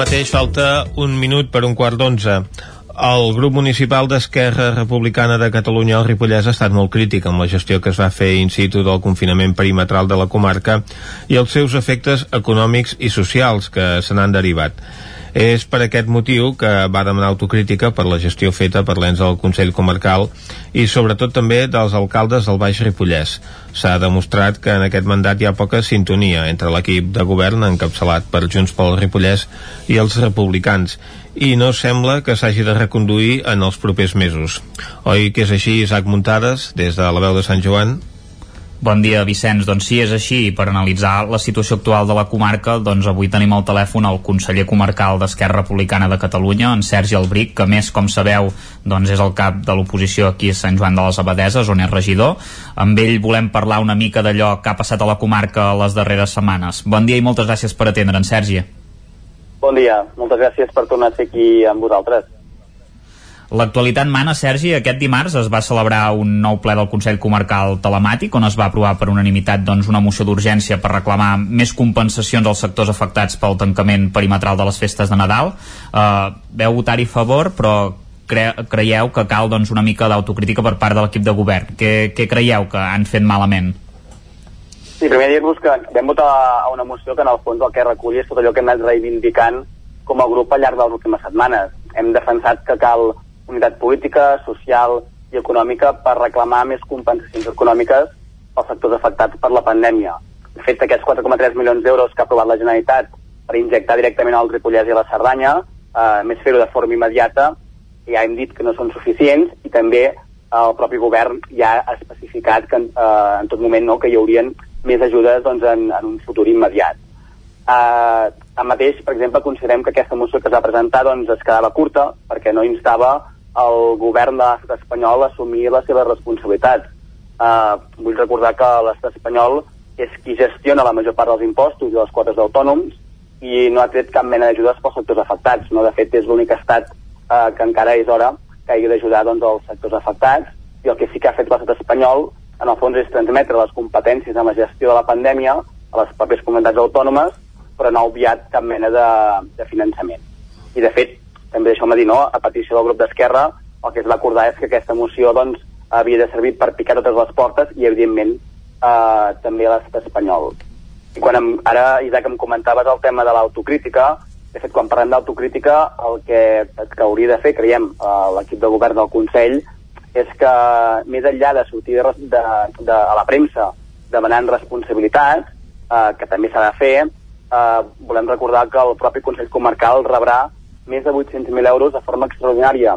Mateix falta un minut per un quart d'onze. El grup municipal d'Esquerra Republicana de Catalunya al Ripollès ha estat molt crític amb la gestió que es va fer in situ del confinament perimetral de la comarca i els seus efectes econòmics i socials que se n'han derivat. És per aquest motiu que va demanar autocrítica per la gestió feta per l'ens del Consell Comarcal i sobretot també dels alcaldes del Baix Ripollès. S'ha demostrat que en aquest mandat hi ha poca sintonia entre l'equip de govern encapçalat per Junts pel Ripollès i els republicans i no sembla que s'hagi de reconduir en els propers mesos. Oi que és així, Isaac Muntades, des de la veu de Sant Joan? Bon dia, Vicenç. Doncs sí, és així. Per analitzar la situació actual de la comarca, doncs avui tenim al telèfon el conseller comarcal d'Esquerra Republicana de Catalunya, en Sergi Albric, que més, com sabeu, doncs és el cap de l'oposició aquí a Sant Joan de les Abadeses, on és regidor. Amb ell volem parlar una mica d'allò que ha passat a la comarca les darreres setmanes. Bon dia i moltes gràcies per atendre'n, Sergi. Bon dia, moltes gràcies per tornar a ser aquí amb vosaltres. L'actualitat mana, Sergi, aquest dimarts es va celebrar un nou ple del Consell Comarcal Telemàtic on es va aprovar per unanimitat doncs, una moció d'urgència per reclamar més compensacions als sectors afectats pel tancament perimetral de les festes de Nadal. Uh, veu votar-hi a favor, però cre creieu que cal doncs, una mica d'autocrítica per part de l'equip de govern. Què, què creieu que han fet malament? Sí, primer dir-vos que vam votar a una moció que en el fons el que recull és tot allò que hem anat reivindicant com a grup al llarg de les últimes setmanes. Hem defensat que cal unitat política, social i econòmica per reclamar més compensacions econòmiques als sectors afectats per la pandèmia. De fet, aquests 4,3 milions d'euros que ha aprovat la Generalitat per injectar directament al Ripollès i a la Cerdanya, eh, més fer-ho de forma immediata, ja hem dit que no són suficients i també el propi govern ja ha especificat que eh, en tot moment no, que hi haurien més ajudes doncs, en, en un futur immediat. Eh, tanmateix, per exemple, considerem que aquesta moció que es va presentar doncs, es quedava curta perquè no instava el govern de l'estat espanyol assumir les seves responsabilitats. Uh, vull recordar que l'estat espanyol és qui gestiona la major part dels impostos i les quotes d'autònoms i no ha tret cap mena d'ajudes pels sectors afectats. No? De fet, és l'únic estat uh, que encara és hora que hagi d'ajudar doncs, els sectors afectats i el que sí que ha fet l'estat espanyol en el fons és transmetre les competències en la gestió de la pandèmia a les pròpies comunitats autònomes però no ha obviat cap mena de, de finançament. I de fet, també deixeu-me dir, no, a petició del grup d'Esquerra, el que es va acordar és que aquesta moció doncs, havia de servir per picar totes les portes i, evidentment, eh, també l'estat espanyol. I quan em, ara, Isaac, em comentaves el tema de l'autocrítica, de fet, quan parlem d'autocrítica, el que, que hauria de fer, creiem, eh, l'equip de govern del Consell, és que més enllà de sortir de, de, de, a la premsa demanant responsabilitats, eh, que també s'ha de fer, eh, volem recordar que el propi Consell Comarcal rebrà més de 800.000 euros de forma extraordinària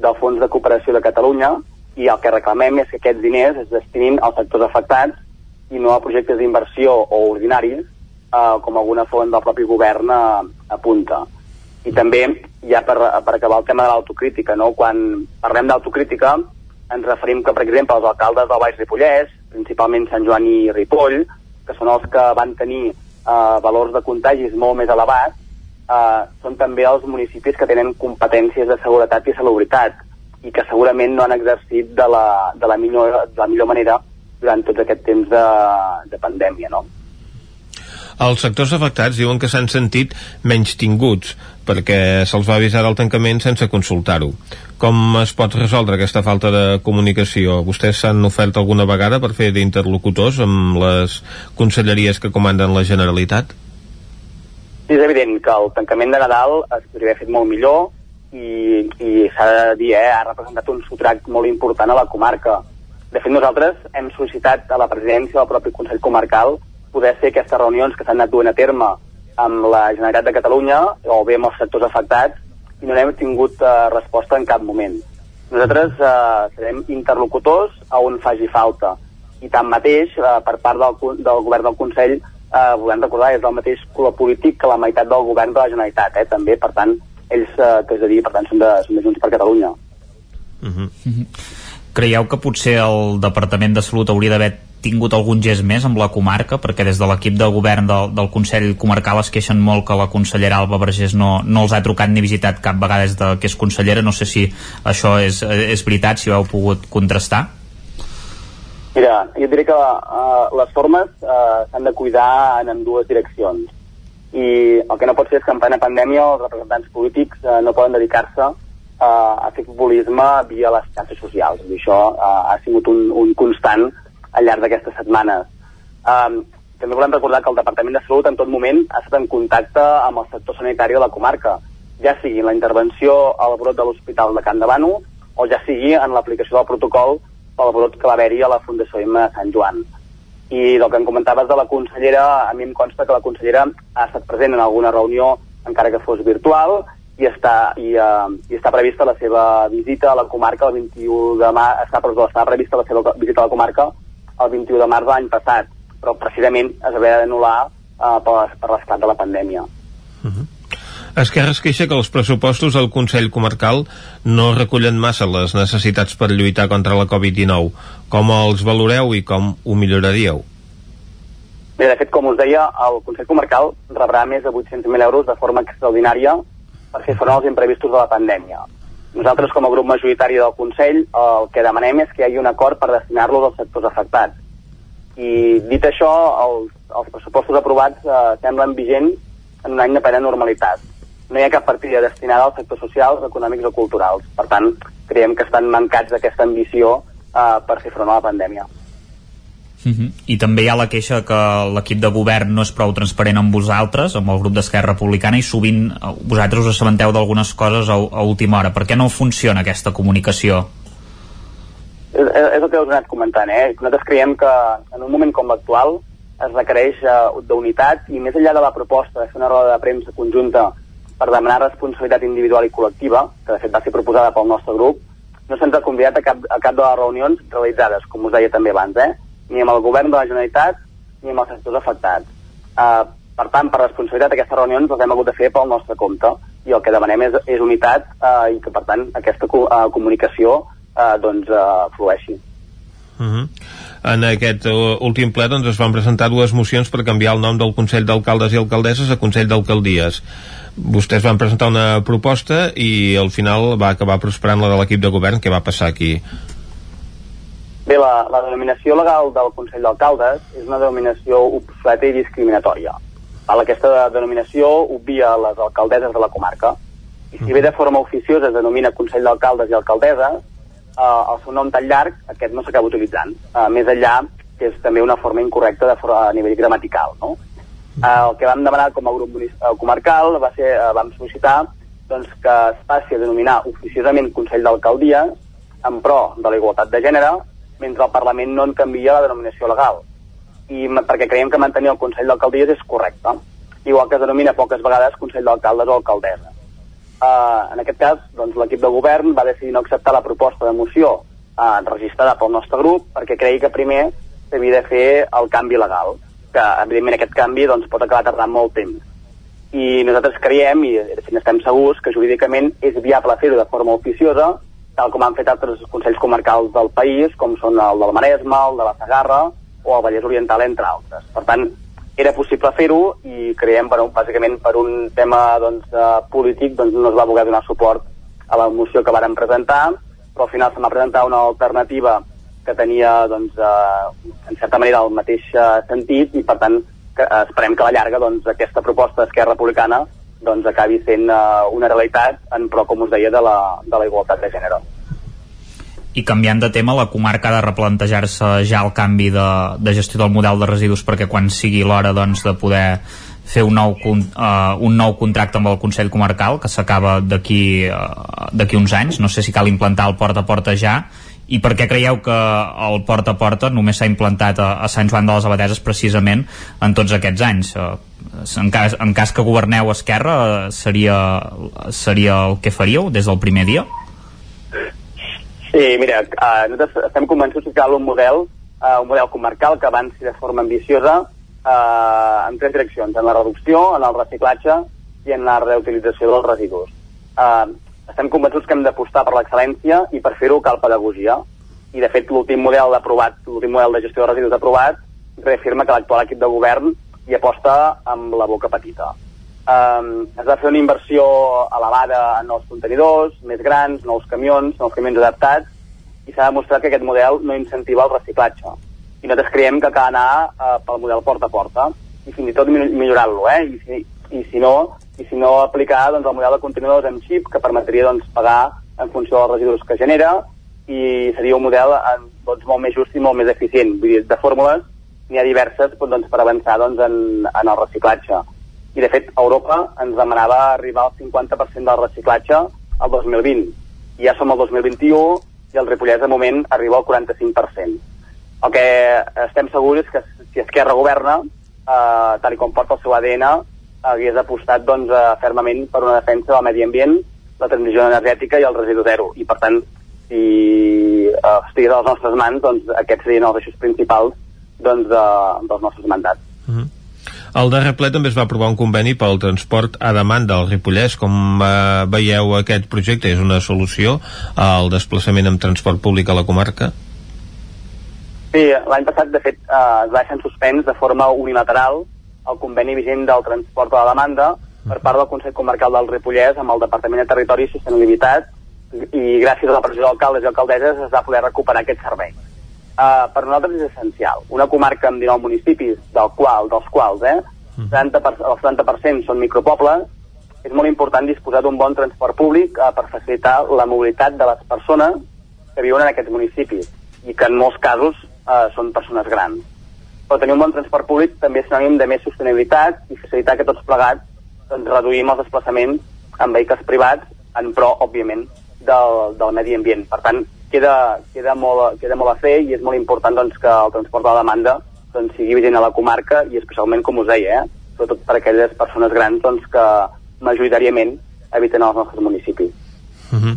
del Fons de Cooperació de Catalunya i el que reclamem és que aquests diners es destinin als sectors afectats i no a projectes d'inversió o ordinaris eh, com alguna font del propi govern eh, apunta. I també, ja per, per acabar el tema de l'autocrítica, no? quan parlem d'autocrítica ens referim que, per exemple, els alcaldes del Baix Ripollès, principalment Sant Joan i Ripoll, que són els que van tenir eh, valors de contagis molt més elevats, eh, són també els municipis que tenen competències de seguretat i salubritat i que segurament no han exercit de la, de la, millor, de la millor manera durant tot aquest temps de, de pandèmia, no? Els sectors afectats diuen que s'han sentit menys tinguts perquè se'ls va avisar del tancament sense consultar-ho. Com es pot resoldre aquesta falta de comunicació? Vostès s'han ofert alguna vegada per fer d'interlocutors amb les conselleries que comanden la Generalitat? És evident que el tancament de Nadal es podria haver fet molt millor i, i s'ha de dir, eh, ha representat un sotrac molt important a la comarca. De fet, nosaltres hem sol·licitat a la presidència del propi Consell Comarcal poder fer aquestes reunions que s'han anat duent a terme amb la Generalitat de Catalunya o bé amb els sectors afectats i no n'hem tingut eh, resposta en cap moment. Nosaltres eh, serem interlocutors a on faci falta i tanmateix, eh, per part del, del govern del Consell, eh, volem recordar, és el mateix color polític que la meitat del govern de la Generalitat, eh, també, per tant, ells, eh, que és a dir, per tant, són de, són de Junts per Catalunya. Uh -huh. Uh -huh. Creieu que potser el Departament de Salut hauria d'haver tingut algun gest més amb la comarca, perquè des de l'equip de govern del, del Consell Comarcal es queixen molt que la consellera Alba Vergés no, no els ha trucat ni visitat cap vegada des de que és consellera, no sé si això és, és veritat, si ho heu pogut contrastar. Mira, jo diré que uh, les formes uh, s'han de cuidar en, en dues direccions. I el que no pot ser és que en plena pandèmia els representants polítics uh, no poden dedicar-se uh, a fer populisme via les xarxes socials. I això uh, ha sigut un, un constant al llarg d'aquestes setmanes. Um, també volem recordar que el Departament de Salut en tot moment ha estat en contacte amb el sector sanitari de la comarca, ja sigui en la intervenció al brot de l'Hospital de Can de Bano o ja sigui en l'aplicació del protocol pel brot que va haver-hi a la Fundació Imma de Sant Joan. I del que em comentaves de la consellera, a mi em consta que la consellera ha estat present en alguna reunió, encara que fos virtual, i està, i, uh, i està prevista la seva visita a la comarca el 21 de març, està, perdó, està prevista la seva visita a la comarca el 21 de març de l'any passat, però precisament es va haver d'anul·lar uh, per, per l'esclat de la pandèmia. Uh -huh. Esquerra es queixa que els pressupostos del Consell Comarcal no recullen massa les necessitats per lluitar contra la Covid-19. Com els valoreu i com ho milloraríeu? Bé, de fet, com us deia, el Consell Comarcal rebrà més de 800.000 euros de forma extraordinària per fer front als imprevistos de la pandèmia. Nosaltres, com a grup majoritari del Consell, el que demanem és que hi hagi un acord per destinar-los als sectors afectats. I dit això, els, els pressupostos aprovats eh, semblen vigents en un any de plena normalitat. No hi ha cap partida destinada als sectors socials, econòmics o culturals. Per tant, creiem que estan mancats d'aquesta ambició eh, per fer front a la pandèmia. Uh -huh. I també hi ha la queixa que l'equip de govern no és prou transparent amb vosaltres, amb el grup d'Esquerra Republicana, i sovint eh, vosaltres us assabenteu d'algunes coses a, a última hora. Per què no funciona aquesta comunicació? És, és el que us he anat comentant, eh? Nosaltres creiem que en un moment com l'actual es requereix uh, d'unitat i més enllà de la proposta de fer una roda de premsa conjunta per demanar responsabilitat individual i col·lectiva, que de fet va ser proposada pel nostre grup, no se'ns ha convidat a cap, a cap de les reunions realitzades, com us deia també abans, eh? ni amb el govern de la Generalitat ni amb els sectors afectats. Uh, per tant, per responsabilitat, aquestes reunions les hem hagut de fer pel nostre compte i el que demanem és, és unitat uh, i que, per tant, aquesta uh, comunicació uh, doncs, uh, flueixi. Uh -huh. En aquest uh, últim ple doncs, es van presentar dues mocions per canviar el nom del Consell d'Alcaldes i Alcaldesses a Consell d'Alcaldies. Vostès van presentar una proposta i al final va acabar prosperant la de l'equip de govern. Què va passar aquí? Bé, la, la denominació legal del Consell d'Alcaldes és una denominació obsoleta i discriminatòria. Val? Aquesta denominació obvia les alcaldesses de la comarca. I si bé de forma oficiosa es denomina Consell d'Alcaldes i Alcaldesses, eh, el seu nom tan llarg, aquest no s'acaba utilitzant. Eh, més enllà, que és també una forma incorrecta de a nivell gramatical. No? Eh, el que vam demanar com a grup eh, comarcal va ser, eh, vam sol·licitar doncs, que es passi a denominar oficiosament Consell d'Alcaldia en pro de la igualtat de gènere mentre el Parlament no en canvia la denominació legal. I perquè creiem que mantenir el Consell d'Alcaldies és correcte. Igual que es denomina poques vegades Consell d'Alcaldes o Alcaldessa. Uh, en aquest cas, doncs, l'equip de govern va decidir no acceptar la proposta de moció uh, registrada pel nostre grup perquè creia que primer s'havia de fer el canvi legal, que evidentment aquest canvi doncs, pot acabar tardant molt temps. I nosaltres creiem, i estem segurs, que jurídicament és viable fer-ho de forma oficiosa tal com han fet altres consells comarcals del país, com són el del Maresme, el de la Sagarra o el Vallès Oriental, entre altres. Per tant, era possible fer-ho i creiem, bueno, bàsicament per un tema doncs, polític doncs, no es va voler donar suport a la moció que varen presentar, però al final se m'ha presentat una alternativa que tenia, doncs, uh, en certa manera, el mateix uh, sentit i, per tant, que, uh, esperem que a la llarga doncs, aquesta proposta d'Esquerra Republicana doncs acabi sent uh, una realitat en pro, com us deia, de la, de la igualtat de gènere. I canviant de tema, la comarca ha de replantejar-se ja el canvi de, de gestió del model de residus perquè quan sigui l'hora doncs, de poder fer un nou, uh, un nou contracte amb el Consell Comarcal que s'acaba d'aquí uh, uns anys, no sé si cal implantar el porta a porta ja i per què creieu que el porta a porta només s'ha implantat a, a Sant Joan de les Abadeses precisament en tots aquests anys uh, en cas, en cas que governeu Esquerra seria, seria el que faríeu des del primer dia? Sí, mira, uh, nosaltres estem convençuts que cal un model, uh, un model comarcal que avanci de forma ambiciosa uh, en tres direccions, en la reducció, en el reciclatge i en la reutilització dels residus. Uh, estem convençuts que hem d'apostar per l'excel·lència i per fer-ho cal pedagogia. I, de fet, l'últim model aprovat, l'últim model de gestió de residus aprovat, reafirma que l'actual equip de govern hi aposta amb la boca petita. Um, es va fer una inversió elevada en els contenidors, més grans, nous camions, nous camions adaptats, i s'ha demostrat que aquest model no incentiva el reciclatge. I nosaltres creiem que cal anar uh, pel model porta a porta, i fins i tot millorar-lo, eh? I si, i si no, i si no aplicar doncs, el model de contenidors amb xip que permetria doncs, pagar en funció dels residus que genera i seria un model doncs, molt més just i molt més eficient. Vull dir, de fórmules n'hi ha diverses doncs, per avançar doncs, en, en el reciclatge. I de fet Europa ens demanava arribar al 50% del reciclatge al 2020 i ja som al 2021 i el Ripollès de moment arriba al 45% el que estem segurs és que si Esquerra governa eh, tal com porta el seu ADN hagués apostat doncs, eh, fermament per una defensa del medi ambient la transició energètica i el residu zero i per tant si eh, estigués a les nostres mans doncs, aquests serien els eixos principals doncs, de, dels nostres mandats mm -hmm. Al darrer ple també es va aprovar un conveni pel transport a demanda al Ripollès. Com eh, veieu aquest projecte? És una solució al desplaçament amb transport públic a la comarca? Sí, l'any passat, de fet, eh, es va deixar en suspens de forma unilateral el conveni vigent del transport a la demanda per part del Consell Comarcal del Ripollès amb el Departament de Territori i Sostenibilitat i gràcies a la pressió d'alcaldes i alcaldesses es va poder recuperar aquest servei. Uh, per nosaltres és essencial. Una comarca amb 19 municipis, del qual, dels quals eh, 70 per, el 70% són micropobles, és molt important disposar d'un bon transport públic uh, per facilitar la mobilitat de les persones que viuen en aquests municipis i que en molts casos uh, són persones grans. Però tenir un bon transport públic també és sinònim de més sostenibilitat i facilitar que tots plegats doncs, reduïm els desplaçaments amb vehicles privats en pro, òbviament, del, del medi ambient. Per tant, queda, queda, molt, queda molt a fer i és molt important doncs, que el transport de la demanda doncs, sigui vigent a la comarca i especialment, com us deia, eh, sobretot per aquelles persones grans doncs, que majoritàriament habiten als nostres municipis. Uh -huh.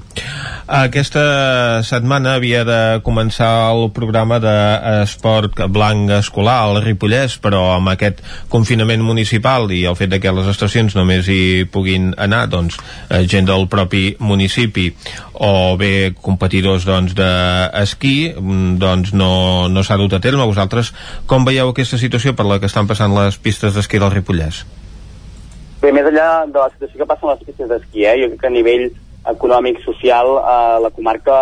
Aquesta setmana havia de començar el programa d'esport blanc escolar al Ripollès, però amb aquest confinament municipal i el fet de que les estacions només hi puguin anar doncs, eh, gent del propi municipi o bé competidors doncs, d'esquí mm, doncs no, no s'ha dut a terme. Vosaltres com veieu aquesta situació per la que estan passant les pistes d'esquí del Ripollès? Bé, més enllà de la situació que passa amb les pistes d'esquí, eh, jo crec que a nivell econòmic, social, eh, la comarca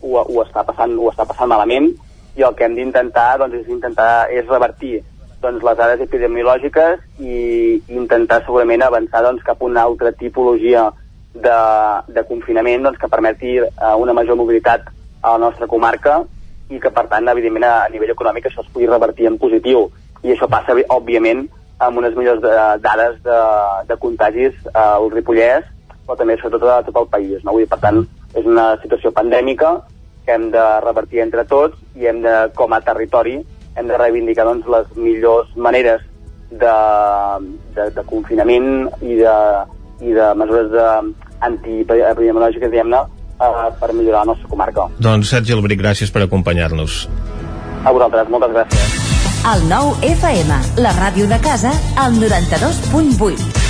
ho, ho, està passant, ho està passant malament i el que hem d'intentar doncs, és intentar és revertir doncs, les dades epidemiològiques i intentar segurament avançar doncs, cap a una altra tipologia de, de confinament doncs, que permeti eh, una major mobilitat a la nostra comarca i que per tant evidentment a, a nivell econòmic això es pugui revertir en positiu. I això passa òbviament amb unes millors de, dades de, de contagis eh, al Ripollès però també sobretot a tot el país. No? Vull dir, per tant, és una situació pandèmica que hem de revertir entre tots i hem de, com a territori, hem de reivindicar doncs, les millors maneres de, de, de confinament i de, i de mesures de, antiepidemiològiques, diguem-ne, eh, per millorar la nostra comarca. Doncs Sergi Albric, gràcies per acompanyar-nos. A vosaltres, moltes gràcies. El nou FM, la ràdio de casa, al 92.8.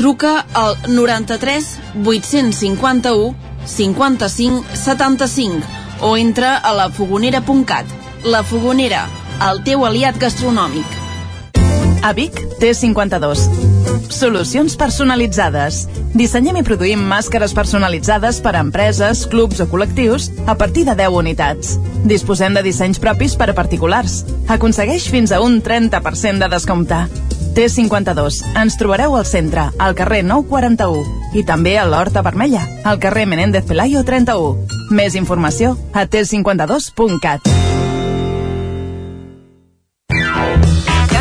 Truca al 93 851 55 75 o entra a lafogonera.cat. La Fogonera, el teu aliat gastronòmic. A Vic, T52. Solucions personalitzades. Dissenyem i produïm màscares personalitzades per a empreses, clubs o col·lectius a partir de 10 unitats. Disposem de dissenys propis per a particulars. Aconsegueix fins a un 30% de descompte. T52. Ens trobareu al centre, al carrer 941 i també a l'Horta Vermella, al carrer Menéndez Pelayo 31. Més informació a t52.cat.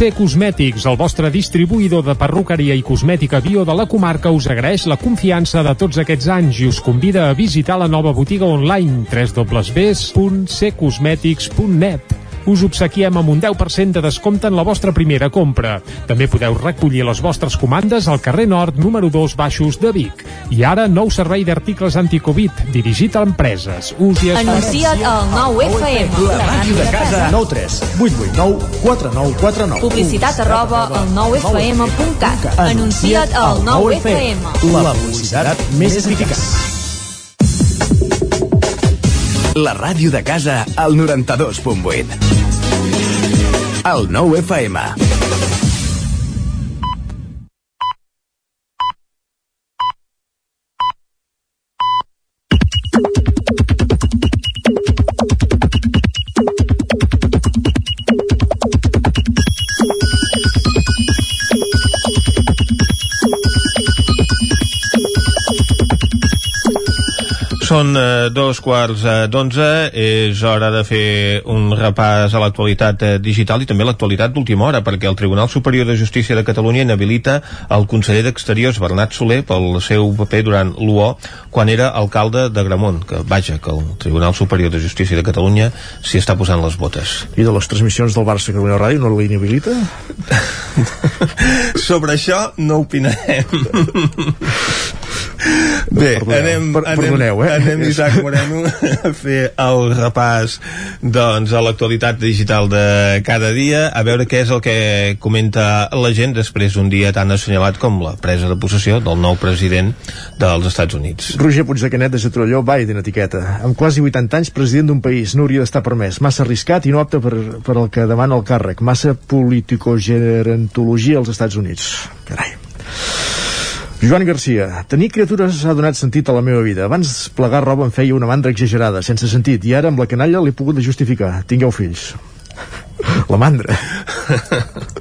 C Cosmètics, el vostre distribuïdor de perruqueria i cosmètica bio de la comarca, us agraeix la confiança de tots aquests anys i us convida a visitar la nova botiga online www.ccosmetics.net us obsequiem amb un 10% de descompte en la vostra primera compra. També podeu recollir les vostres comandes al carrer Nord, número 2, Baixos de Vic. I ara, nou servei d'articles anticovid, dirigit a empreses. Us hi esperem. Anuncia't al 9FM. La màquina de casa. 9 3 8 8 9 4 9 4 9. Publicitat arroba al 9FM.cat. Anuncia't al 9FM. La publicitat més eficaç. La ràdio de casa al 92.8. El 9 FM. Són eh, dos quarts eh, d'onze, és hora de fer un repàs a l'actualitat eh, digital i també l'actualitat d'última hora, perquè el Tribunal Superior de Justícia de Catalunya inhabilita el conseller d'Exteriors, Bernat Soler, pel seu paper durant l'UO, quan era alcalde de Gramont, que vaja, que el Tribunal Superior de Justícia de Catalunya s'hi està posant les botes. I de les transmissions del Barça Catalunya Ràdio no l'inhabilita? Sobre això no opinarem. Bé, Perdoneu, anem, per- anem, perdoneu, eh? anem Isaac Moreno a fer el repàs doncs, a l'actualitat digital de cada dia, a veure què és el que comenta la gent després d'un dia tan assenyalat com la presa de possessió del nou president dels Estats Units. Roger Puig de Canet de Getrolló, Biden etiqueta. Amb quasi 80 anys, president d'un país no hauria d'estar permès. Massa arriscat i no apte per, per el que demana el càrrec. Massa politicogerentologia als Estats Units. Carai. Joan Garcia, tenir criatures ha donat sentit a la meva vida. Abans plegar roba em feia una mandra exagerada, sense sentit, i ara amb la canalla l'he pogut justificar. Tingueu fills. La mandra.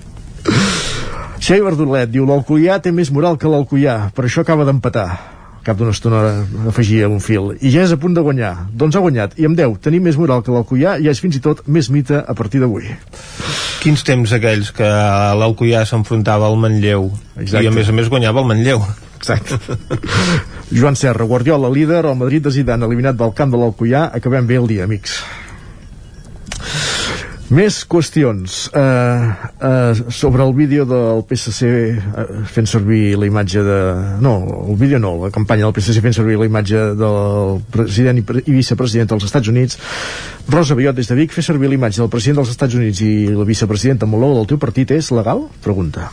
Xavi Verdolet diu l'Alcoià té més moral que l'Alcoià, per això acaba d'empatar cap d'una estona afegia un fil i ja és a punt de guanyar, doncs ha guanyat i amb 10 tenir més moral que l'Alcoià ja és fins i tot més mite a partir d'avui Quins temps aquells que l'Alcoià s'enfrontava al Manlleu Exacte. i a més a més guanyava el Manlleu. Exacte. Joan Serra, Guardiola líder, el Madrid de Zidane eliminat del camp de l'Alcoià, acabem bé el dia, amics. Més qüestions uh, uh, sobre el vídeo del PSC uh, fent servir la imatge de... No, el vídeo no, la campanya del PSC fent servir la imatge del president i, pre i vicepresident dels Estats Units Rosa Biot des de Vic fer servir la imatge del president dels Estats Units i la vicepresidenta amb del teu partit és legal? Pregunta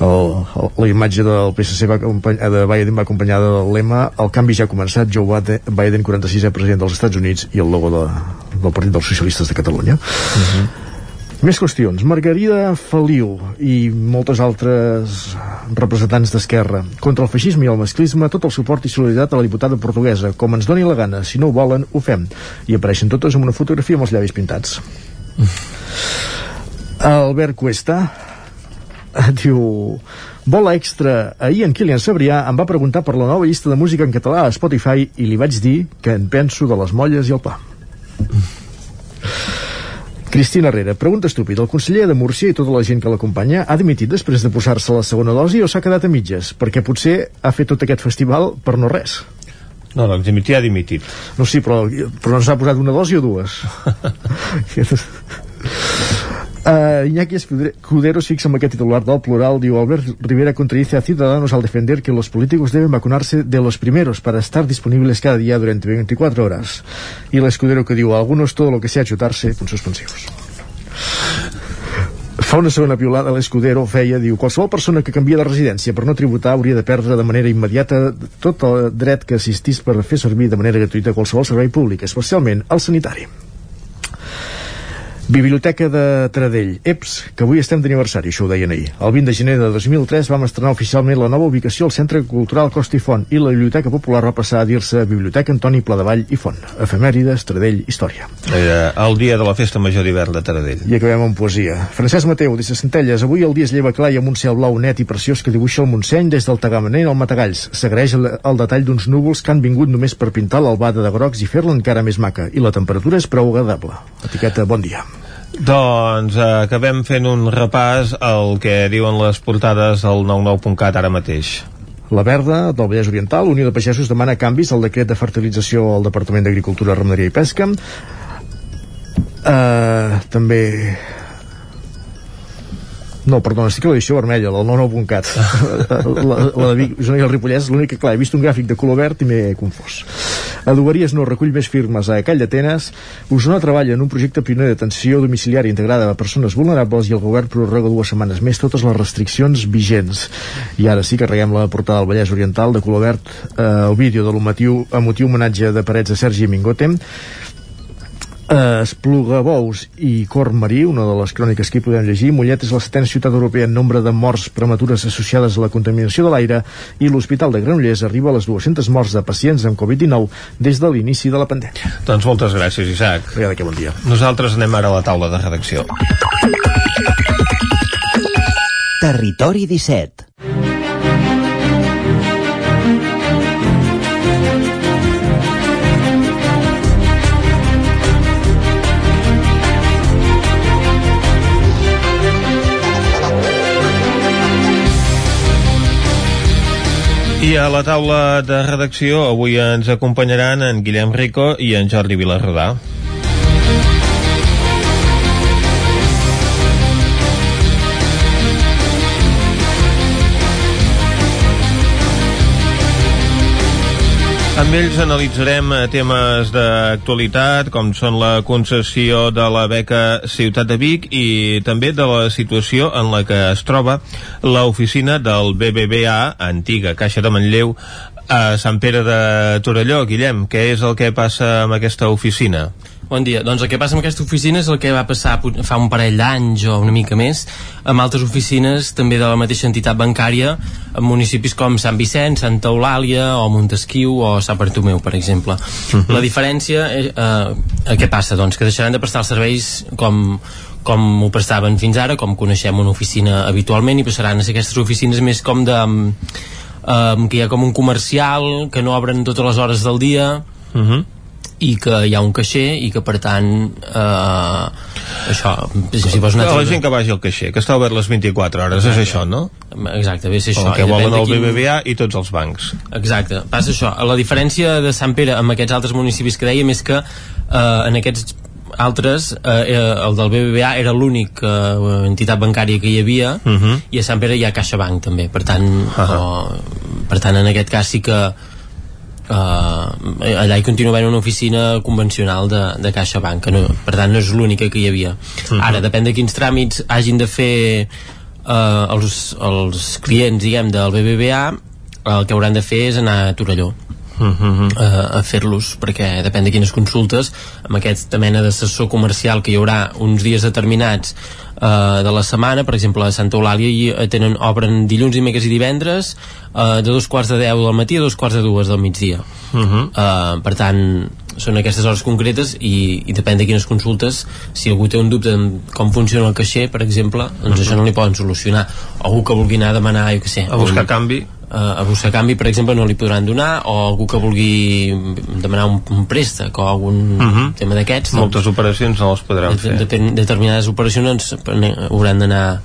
el, el, la imatge del PSC va, de Biden va acompanyada del lema el canvi ja ha començat, Joe Biden, Biden 46è president dels Estats Units i el logo de, del Partit dels Socialistes de Catalunya més qüestions. Margarida Feliu i moltes altres representants d'Esquerra. Contra el feixisme i el masclisme, tot el suport i solidaritat a la diputada portuguesa. Com ens doni la gana, si no ho volen, ho fem. I apareixen totes amb una fotografia amb els llavis pintats. Albert Cuesta diu Bola extra. Ahir en Kilian Sabrià em va preguntar per la nova llista de música en català a Spotify i li vaig dir que en penso de les molles i el pa. Cristina Herrera, pregunta estúpida. El conseller de Múrcia i tota la gent que l'acompanya ha dimitit després de posar-se la segona dosi o s'ha quedat a mitges? Perquè potser ha fet tot aquest festival per no res. No, doncs dimitir ha dimitit. No, sí, però, però no s'ha posat una dosi o dues? Uh, Iñaki Escudero se fixa en aquest titular del plural diu Albert Rivera contradice a Ciudadanos al defender que los políticos deben vacunarse de los primeros para estar disponibles cada día durante 24 horas y el Escudero que diu algunos todo lo que sea chutarse punts suspensius Fa una segona piolada l'Escudero feia, diu, qualsevol persona que canvia de residència per no tributar hauria de perdre de manera immediata tot el dret que assistís per fer servir de manera gratuïta qualsevol servei públic, especialment el sanitari. Biblioteca de Taradell, EPS, que avui estem d'aniversari, això ho deien ahir. El 20 de gener de 2003 vam estrenar oficialment la nova ubicació al Centre Cultural Costa i Font i la Biblioteca Popular va passar a dir-se Biblioteca Antoni Pladevall i Font. Efemèrides, Taradell, Història. Era el dia de la festa major d'hivern de Taradell. I acabem amb poesia. Francesc Mateu, des de Centelles, avui el dia es lleva clar i amb un cel blau net i preciós que dibuixa el Montseny des del Tagamanent al Matagalls. S'agraeix el, el detall d'uns núvols que han vingut només per pintar l'albada de grocs i fer-la encara més maca. I la temperatura és prou agradable. Etiqueta bon dia. Doncs eh, acabem fent un repàs al que diuen les portades del 99.cat ara mateix. La Verda, del Vallès Oriental, Unió de Pagesos demana canvis al decret de fertilització al Departament d'Agricultura, Ramaderia i Pesca. Uh, també no, perdona, estic a l'edició vermella, del 99.cat. la, la de Vic, Osona i el Ripollès, l'únic que, clar, he vist un gràfic de color verd i m'he confós. Adoberies no recull més firmes a Call d'Atenes. Osona treballa en un projecte pioner d'atenció domiciliària integrada a persones vulnerables i el govern prorroga dues setmanes més totes les restriccions vigents. I ara sí, carreguem la portada del Vallès Oriental de color verd, eh, el vídeo de l'emotiu emotiu homenatge de Parets a Sergi Mingote eh, Esplugabous i Cor Marí, una de les cròniques que hi podem llegir. Mollet és la setena ciutat europea en nombre de morts prematures associades a la contaminació de l'aire i l'Hospital de Granollers arriba a les 200 morts de pacients amb Covid-19 des de l'inici de la pandèmia. Doncs moltes gràcies, Isaac. Vinga, que bon dia. Nosaltres anem ara a la taula de redacció. Territori 17 A la taula de redacció avui ens acompanyaran en Guillem Rico i en Jordi Vilarrodà. Amb ells analitzarem eh, temes d'actualitat, com són la concessió de la beca Ciutat de Vic i també de la situació en la que es troba l'oficina del BBVA, antiga Caixa de Manlleu, a Sant Pere de Torelló. Guillem, què és el que passa amb aquesta oficina? Bon dia. Doncs el que passa amb aquesta oficina és el que va passar fa un parell d'anys o una mica més amb altres oficines també de la mateixa entitat bancària en municipis com Sant Vicenç, Santa Eulàlia o Montesquieu o Sant Bartomeu, per exemple. Uh -huh. La diferència, eh, eh, què passa? Doncs que deixaran de prestar els serveis com, com ho prestaven fins ara, com coneixem una oficina habitualment i passaran a ser aquestes oficines més com de um, que hi ha com un comercial que no obren totes les hores del dia uh -huh i que hi ha un caixer i que per tant eh, això si vols una la gent que vagi al caixer que està obert les 24 hores, exacte. és això, no? exacte, ve ser això el que volen el quin... BBVA i tots els bancs exacte, passa això, la diferència de Sant Pere amb aquests altres municipis que dèiem és que eh, en aquests altres, eh, el del BBVA era l'únic eh, entitat bancària que hi havia uh mhm. -huh. i a Sant Pere hi ha CaixaBank també, per tant, uh -huh. o, per tant en aquest cas sí que uh, allà hi continua havent una oficina convencional de, de Caixa Banca no, per tant no és l'única que hi havia uh mhm. -huh. ara depèn de quins tràmits hagin de fer uh, els, els clients diguem del BBVA el que hauran de fer és anar a Torelló Uh -huh. uh, a fer-los perquè depèn de quines consultes amb aquesta mena d'assessor comercial que hi haurà uns dies determinats uh, de la setmana, per exemple a Santa Eulàlia i eh, tenen, obren dilluns, dimecres i divendres uh, de dos quarts de deu del matí a dos quarts de dues del migdia uh -huh. uh, per tant són aquestes hores concretes i, i depèn de quines consultes si algú té un dubte en com funciona el caixer per exemple, doncs uh -huh. això no li poden solucionar o algú que vulgui anar a demanar jo què sé, a buscar un, canvi a buscar canvi, per exemple, no li podran donar o algú que vulgui demanar un, un préstec o algun uh -huh. tema d'aquests moltes doncs, operacions no les podran de, fer de, determinades operacions hauran d'anar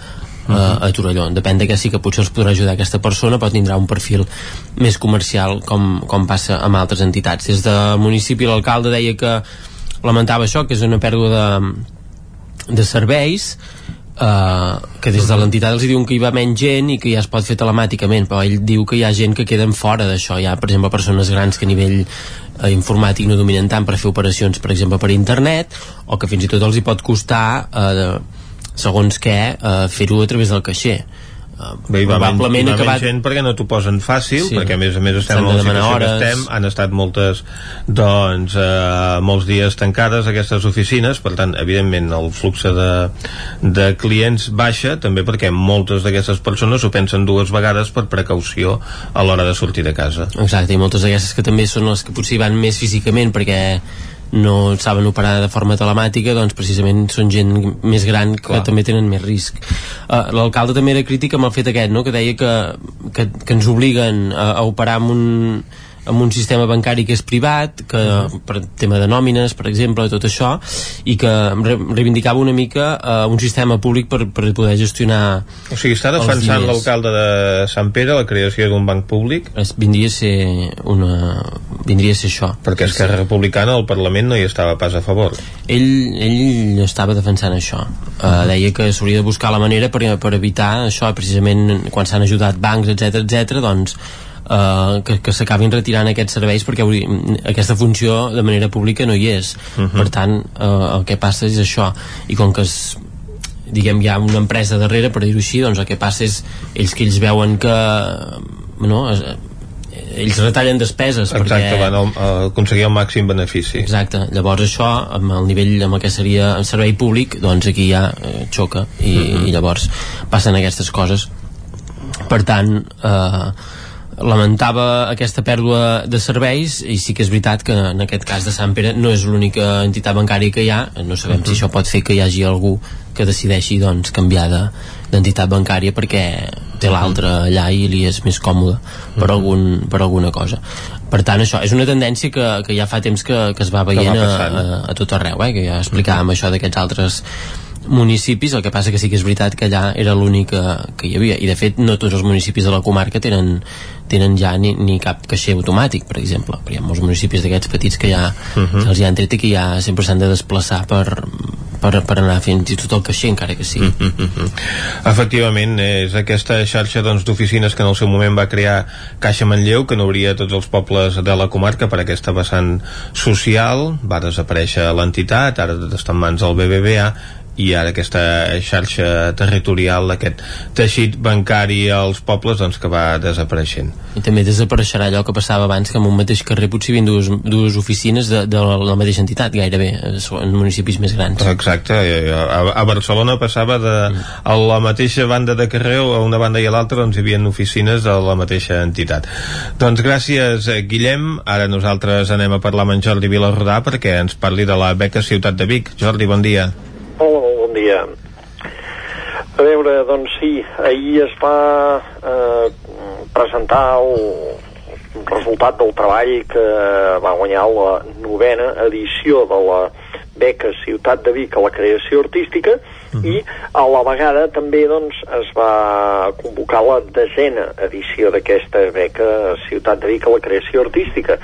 Uh -huh. a, a Torelló. Depèn de que sí que potser els podrà ajudar aquesta persona, però tindrà un perfil més comercial com, com passa amb altres entitats. Des del municipi l'alcalde deia que lamentava això, que és una pèrdua de, de serveis Uh, que des de l'entitat els diuen que hi va menys gent i que ja es pot fer telemàticament però ell diu que hi ha gent que queden fora d'això. Hi ha per exemple persones grans que a nivell uh, informàtic no dominen tant per fer operacions per exemple per internet o que fins i tot els hi pot costar uh, segons què uh, fer-ho a través del caixer Bé, hi va probablement menys, acabat... gent perquè no t'ho posen fàcil sí. perquè a més a més estem en la situació hores. que estem han estat moltes doncs eh, molts dies tancades aquestes oficines per tant evidentment el flux de, de clients baixa també perquè moltes d'aquestes persones ho pensen dues vegades per precaució a l'hora de sortir de casa exacte i moltes d'aquestes que també són les que potser van més físicament perquè no saben operar de forma telemàtica doncs precisament són gent més gran que Clar. també tenen més risc uh, l'alcalde també era crític amb el fet aquest no? que deia que, que, que ens obliguen a, a operar amb un amb un sistema bancari que és privat, que -huh. per tema de nòmines, per exemple, tot això, i que reivindicava una mica uh, un sistema públic per, per poder gestionar O sigui, està defensant l'alcalde de Sant Pere la creació d'un banc públic? Es, vindria a ser una... vindria a ser això. Perquè Esquerra Republicana al Parlament no hi estava pas a favor. Ell, ell estava defensant això. -huh. Deia que s'hauria de buscar la manera per, per evitar això, precisament quan s'han ajudat bancs, etc etc doncs eh, que, que s'acabin retirant aquests serveis perquè dir, aquesta funció de manera pública no hi és uh mhm. -huh. per tant eh, el que passa és això i com que es, diguem hi ha una empresa darrere per dir-ho així doncs el que passa és ells que ells veuen que no, es, ells retallen despeses exacte, perquè... van a, a aconseguir el màxim benefici exacte, llavors això amb el nivell amb el que seria el servei públic doncs aquí ja eh, xoca i, uh mhm. -huh. i llavors passen aquestes coses per tant eh, lamentava aquesta pèrdua de serveis i sí que és veritat que en aquest cas de Sant Pere no és l'única entitat bancària que hi ha no sabem uh -huh. si això pot fer que hi hagi algú que decideixi doncs, canviar d'entitat de, bancària perquè té l'altra allà i li és més còmode per, algun, per alguna cosa per tant això és una tendència que, que ja fa temps que, que es va veient va a, a, a tot arreu eh? que ja explicàvem uh -huh. això d'aquests altres municipis, el que passa que sí que és veritat que allà era l'únic que, que hi havia i de fet no tots els municipis de la comarca tenen, tenen ja ni, ni cap caixer automàtic per exemple, però hi ha molts municipis d'aquests petits que ja uh Mhm. -huh. els hi han tret i que ja sempre s'han de desplaçar per, per, per anar fins i tot al caixer encara que sigui Mm -hmm. Efectivament, és aquesta xarxa doncs, d'oficines que en el seu moment va crear Caixa Manlleu, que no obria tots els pobles de la comarca per aquesta vessant social, va desaparèixer l'entitat, ara està en mans del BBVA, i ara aquesta xarxa territorial, aquest teixit bancari als pobles doncs, que va desapareixent. i també desapareixerà allò que passava abans que en un mateix carrer potser hi havia dues, dues oficines de, de la mateixa entitat gairebé, en municipis més grans Exacte, a, a Barcelona passava de a la mateixa banda de carrer a una banda i a l'altra doncs hi havia oficines de la mateixa entitat. Doncs gràcies eh, Guillem, ara nosaltres anem a parlar amb en Jordi Vilarrodà perquè ens parli de la beca Ciutat de Vic. Jordi, bon dia. Hola, dia. A veure, doncs sí, ahir es va eh, presentar el resultat del treball que va guanyar la novena edició de la beca Ciutat de Vic a la creació artística i a la vegada també doncs, es va convocar la desena edició d'aquesta beca Ciutat de Vic a la creació artística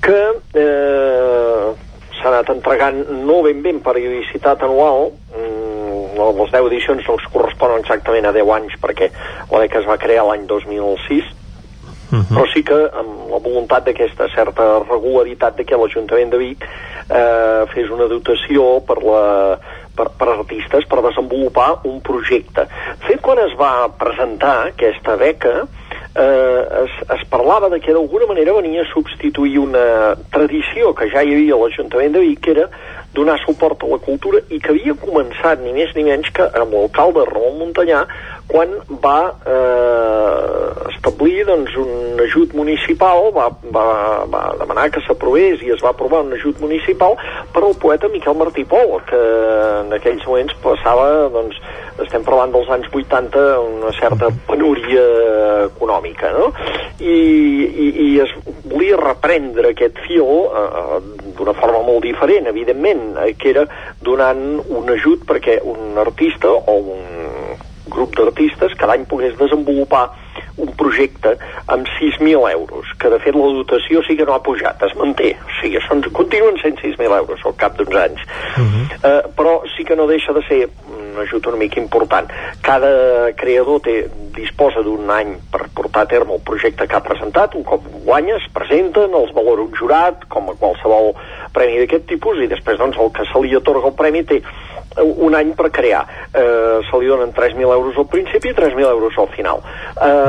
que eh, s'ha anat entregant no ben ben periodicitat anual mm, les 10 edicions no es corresponen exactament a 10 anys perquè la beca es va crear l'any 2006 Mhm. però sí que amb la voluntat d'aquesta certa regularitat de que l'Ajuntament de Vic eh, fes una dotació per, la, per, per artistes per desenvolupar un projecte. Fet, quan es va presentar aquesta beca, eh, es, es parlava de que d'alguna manera venia a substituir una tradició que ja hi havia a l'Ajuntament de Vic, que era donar suport a la cultura i que havia començat ni més ni menys que amb l'alcalde Ramon Montanyà quan va eh, establir doncs, un ajut municipal, va, va, va demanar que s'aprovés i es va aprovar un ajut municipal per al poeta Miquel Martí Pol, que en aquells moments passava, doncs, estem parlant dels anys 80, una certa penúria econòmica, no? I, i, i es volia reprendre aquest fil eh, d'una forma molt diferent, evidentment, eh, que era donant un ajut perquè un artista o un grup d'artistes cada any pogués desenvolupar un projecte amb 6.000 euros, que de fet la dotació sí que no ha pujat, es manté, o sigui, són, continuen sent 6.000 euros al cap d'uns anys, eh, però sí que no deixa de ser un ajut una mica important. Cada creador té, disposa d'un any per portar a terme el projecte que ha presentat, un cop guanya, es presenten, els valora un jurat, com a qualsevol premi d'aquest tipus, i després doncs, el que se li atorga el premi té un any per crear. Eh, se li donen 3.000 euros al principi i 3.000 euros al final. Eh,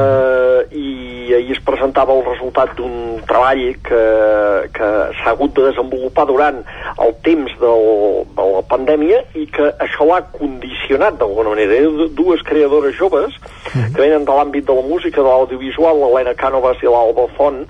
I ahir es presentava el resultat d'un treball que, que s'ha hagut de desenvolupar durant el temps del, de la pandèmia i que això l'ha condicionat d'alguna manera. Hi dues creadores joves que venen de l'àmbit de la música, de l'audiovisual, l'Helena Cànovas i l'Alba Font,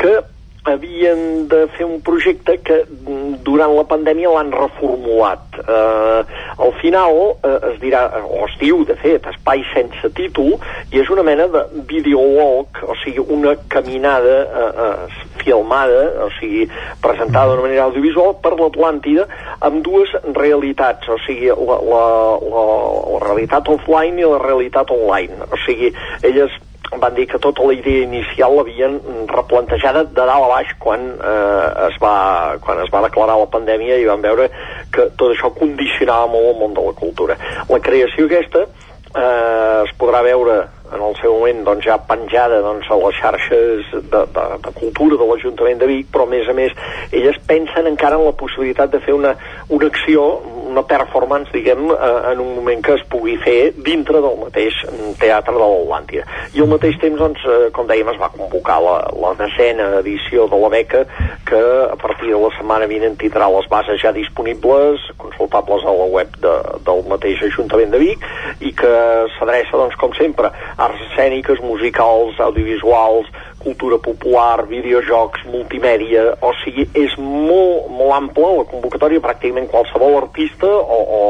que havien de fer un projecte que mm, durant la pandèmia l'han reformulat. Eh, al final eh, es dirà, o es diu de fet, espai sense títol, i és una mena de videowalk, o sigui, una caminada eh, eh, filmada, o sigui, presentada d'una manera audiovisual per l'Atlàntida amb dues realitats, o sigui, la, la, la, la realitat offline i la realitat online. O sigui, elles van dir que tota la idea inicial l'havien replantejada de dalt a baix quan, eh, es va, quan es va declarar la pandèmia i van veure que tot això condicionava molt el món de la cultura. La creació aquesta eh, es podrà veure en el seu moment doncs, ja penjada doncs, a les xarxes de, de, de cultura de l'Ajuntament de Vic, però a més a més elles pensen encara en la possibilitat de fer una, una acció, una performance, diguem, eh, en un moment que es pugui fer dintre del mateix teatre de l'Atlàntida. I al mateix temps, doncs, eh, com dèiem, es va convocar la, la desena edició de la beca, que a partir de la setmana vinent tindrà les bases ja disponibles, consultables a la web de, del mateix Ajuntament de Vic, i que s'adreça, doncs, com sempre, arts escèniques, musicals, audiovisuals, cultura popular, videojocs, multimèdia, o sigui, és molt, molt ampla la convocatòria, pràcticament qualsevol artista o, o,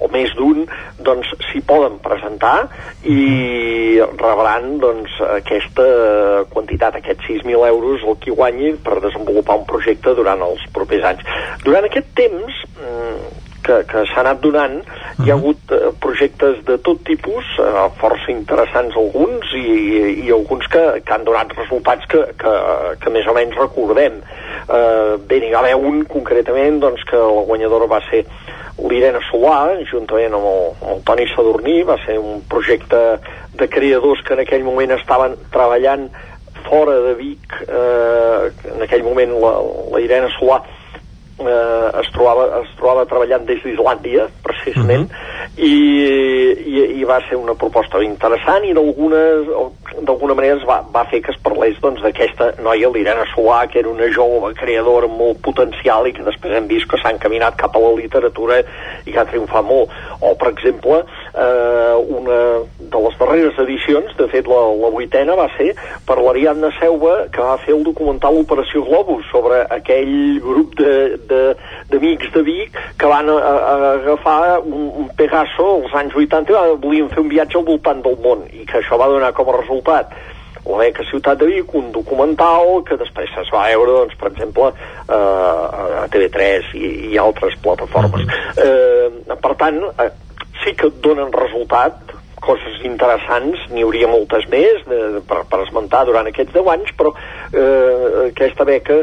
o més d'un, doncs s'hi poden presentar i rebran doncs aquesta quantitat, aquests 6.000 euros el qui guanyi per desenvolupar un projecte durant els propers anys. Durant aquest temps, mm, que, que s'ha anat donant, hi ha hagut eh, projectes de tot tipus, eh, força interessants alguns, i, i, i alguns que, que han donat resultats que, que, que més o menys recordem. Eh, bé, n'hi va haver un concretament doncs, que la guanyadora va ser l'Irene Solà, juntament amb el, amb el Toni Sadurní, va ser un projecte de creadors que en aquell moment estaven treballant fora de Vic, eh, en aquell moment la, la Irene Solà eh, es, trobava, es trobava treballant des d'Islàndia, precisament, uh -huh. i, i, i va ser una proposta interessant i d'alguna manera es va, va fer que es parlés doncs, d'aquesta doncs, noia, l'Irene Solà, que era una jove creadora molt potencial i que després hem vist que s'ha encaminat cap a la literatura i que ha triomfat molt. O, per exemple, eh, una de les darreres edicions, de fet la, la vuitena, va ser per l'Ariadna Seuva, que va fer el documental Operació Globus sobre aquell grup de, d'amics de, de Vic que van a, a agafar un, un Pegaso als anys 80 i volien fer un viatge al voltant del món i que això va donar com a resultat la beca Ciutat de Vic, un documental que després es va veure, doncs, per exemple, eh, a TV3 i, i altres plataformes. Eh, per tant, eh, sí que donen resultat, coses interessants, n'hi hauria moltes més de, de, per, per esmentar durant aquests 10 anys, però eh, aquesta beca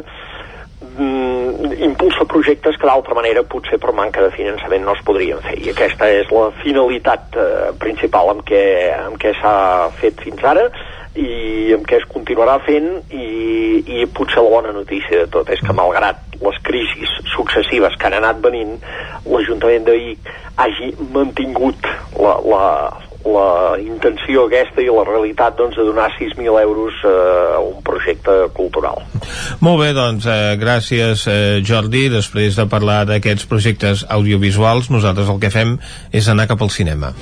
mm, impulsa projectes que d'altra manera potser per manca de finançament no es podrien fer. I aquesta és la finalitat eh, principal amb què, què s'ha fet fins ara i amb què es continuarà fent i, i potser la bona notícia de tot és que malgrat les crisis successives que han anat venint l'Ajuntament de Vic hagi mantingut la, la, la intenció aquesta i la realitat doncs, de donar 6.000 euros eh, a un projecte cultural. Molt bé, doncs, eh, gràcies eh, Jordi. Després de parlar d'aquests projectes audiovisuals, nosaltres el que fem és anar cap al cinema.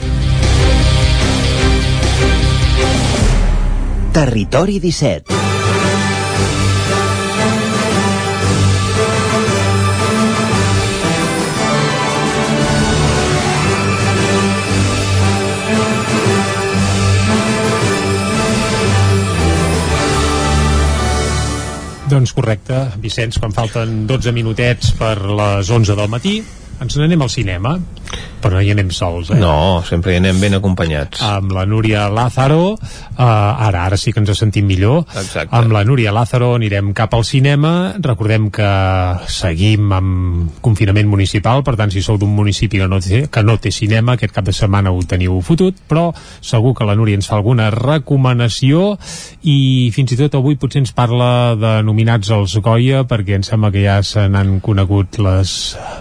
Territori 17 Doncs correcte, Vicenç, quan falten 12 minutets per les 11 del matí, ens n'anem al cinema però no hi anem sols, eh? No, sempre hi anem ben acompanyats. Amb la Núria Lázaro, uh, ara ara sí que ens sentim millor. Exacte. Amb la Núria Lázaro anirem cap al cinema. Recordem que seguim amb confinament municipal, per tant, si sou d'un municipi que no, té, que no té cinema, aquest cap de setmana ho teniu fotut, però segur que la Núria ens fa alguna recomanació i fins i tot avui potser ens parla de nominats als Goya, perquè em sembla que ja se n'han conegut les,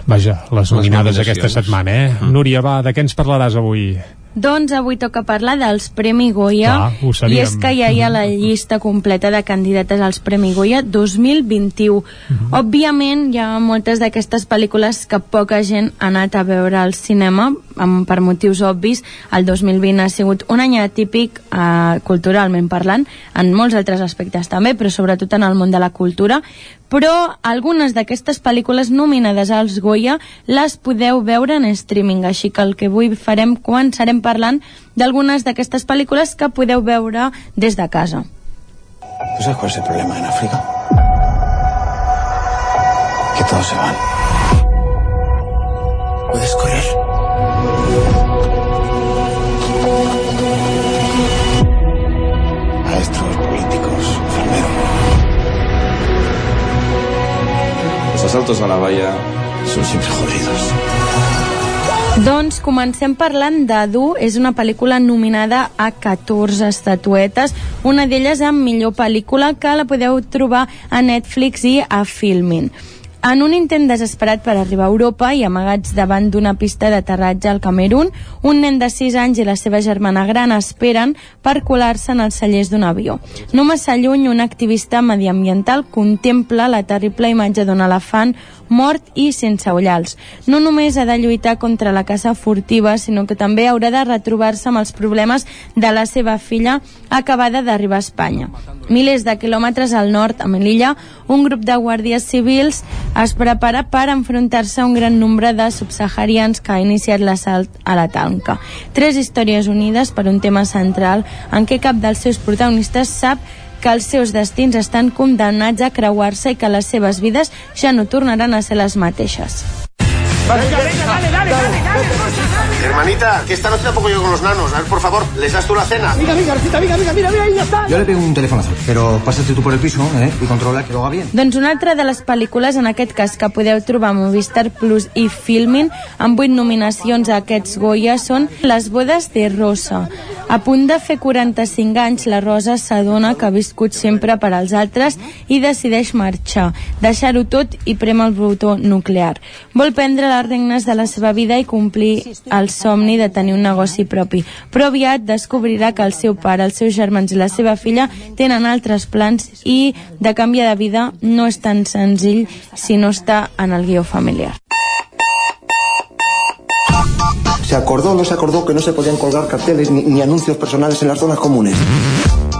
vaja, les nominades les aquesta setmana, eh? Mm. Núria, va, de què ens parlaràs avui? Doncs avui toca parlar dels Premi Goya Clar, i és que ja hi ha la mm-hmm. llista completa de candidates als Premi Goya 2021. Uh -huh. Òbviament hi ha moltes d'aquestes pel·lícules que poca gent ha anat a veure al cinema amb, per motius obvis. El 2020 ha sigut un any atípic eh, culturalment parlant, en molts altres aspectes també, però sobretot en el món de la cultura però algunes d'aquestes pel·lícules nominades als Goya les podeu veure en streaming, així que el que avui farem quan serem parlant d'algunes d'aquestes pel·lícules que podeu veure des de casa. ¿Tú sabes cuál es el problema en África? Que todos se van. ¿Puedes correr? asaltos a la valla son siempre jodidos. Doncs comencem parlant d'Adu, és una pel·lícula nominada a 14 estatuetes, una d'elles amb millor pel·lícula que la podeu trobar a Netflix i a Filmin. En un intent desesperat per arribar a Europa i amagats davant d'una pista d'aterratge al Camerún, un nen de 6 anys i la seva germana gran esperen per colar-se en els cellers d'un avió. No massa lluny, un activista mediambiental contempla la terrible imatge d'un elefant mort i sense ullals. No només ha de lluitar contra la caça furtiva, sinó que també haurà de retrobar-se amb els problemes de la seva filla acabada d'arribar a Espanya. Milers de quilòmetres al nord, a Melilla, un grup de guàrdies civils es prepara per enfrontar-se a un gran nombre de subsaharians que ha iniciat l'assalt a la tanca. Tres històries unides per un tema central en què cap dels seus protagonistes sap que els seus destins estan condemnats a creuar-se i que les seves vides ja no tornaran a ser les mateixes. Venga, venga, dale, dale, dale, dale. Hermanita, que esta noche tampoco yo con los nanos. A ver, por favor, ¿les das tú la cena? Mira, mira, Arcita, mira, mira, mira, mira, ahí ya está. Yo le pego un telefonazo, pero pásate tú por el piso ¿eh? y controla que lo haga bien. Doncs una altra de les pel·lícules, en aquest cas, que podeu trobar a Movistar Plus i Filmin, amb vuit nominacions a aquests Goya, són Les bodes de Rosa. A punt de fer 45 anys, la Rosa s'adona que ha viscut sempre per als altres i decideix marxar, deixar-ho tot i prem el botó nuclear. Vol prendre les regnes de la seva vida i complir el somni de tenir un negoci propi, però aviat descobrirà que el seu pare, els seus germans i la seva filla tenen altres plans i de canviar de vida no és tan senzill si no està en el guió familiar. Se acordó o no se acordó que no se podían colgar carteles ni, ni anuncios personales en las zonas comunes.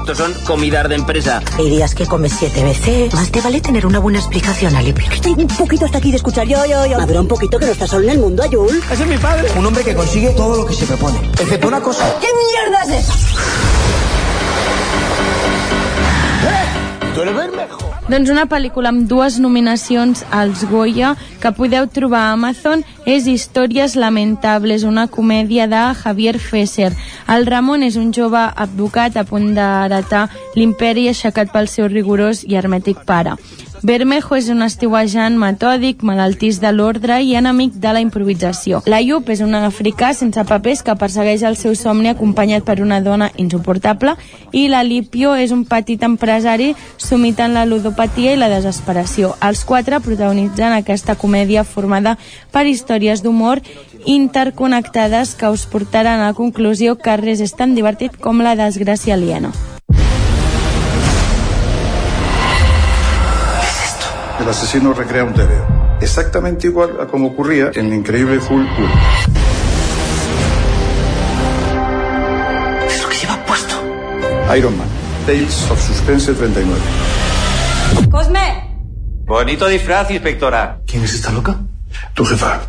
Estos son comidas de empresa. Hay días que comes siete veces. Más te vale tener una buena explicación, Ali. Pero estoy un poquito hasta aquí de escuchar yo, yo, yo. Habrá un poquito que no estás solo en el mundo, Ayul. Ese es mi padre. Un hombre que consigue todo lo que se propone, excepto una cosa. ¿Qué mierda es eso? Tú eres Bermejo. Doncs una pel·lícula amb dues nominacions als Goya que podeu trobar a Amazon és Històries lamentables, una comèdia de Javier Fesser. El Ramon és un jove advocat a punt d'heretar l'imperi aixecat pel seu rigorós i hermètic pare. Bermejo és un estiuejant metòdic, malaltís de l'ordre i enemic de la improvisació. L'Ayub és un africà sense papers que persegueix el seu somni acompanyat per una dona insuportable i l'Alipio és un petit empresari sumit en la ludopatia i la desesperació. Els quatre protagonitzen aquesta comèdia formada per històries d'humor interconnectades que us portaran a la conclusió que res és tan divertit com la desgràcia aliena. El asesino recrea un TVO, exactamente igual a como ocurría en el increíble Hulk 1. Es lo que lleva puesto. Iron Man, Tales of Suspense 39. Cosme! Bonito disfraz, inspectora. ¿Quién es esta loca? Tu jefa.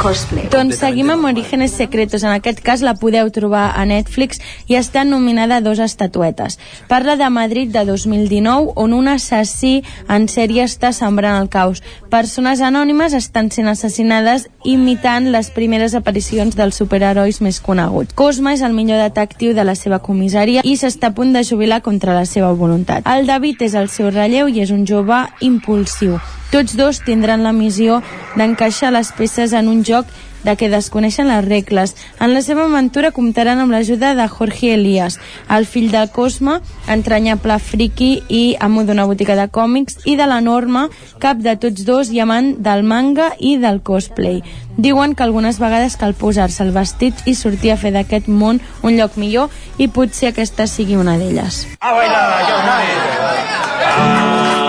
Cosplay. Doncs seguim amb Orígenes Secretos. En aquest cas la podeu trobar a Netflix i està nominada a dos estatuetes. Parla de Madrid de 2019, on un assassí en sèrie està sembrant el caos. Persones anònimes estan sent assassinades imitant les primeres aparicions dels superherois més coneguts. Cosma és el millor detectiu de la seva comissaria i s'està a punt de jubilar contra la seva voluntat. El David és el seu relleu i és un jove impulsiu. Tots dos tindran la missió d'encaixar les peces en un joc de què desconeixen les regles. En la seva aventura comptaran amb l'ajuda de Jorge Elias, el fill del Cosme, entranyable friki i amo d'una botiga de còmics, i de la Norma, cap de tots dos i amant del manga i del cosplay. Diuen que algunes vegades cal posar-se el vestit i sortir a fer d'aquest món un lloc millor i potser aquesta sigui una d'elles. A bailar, yo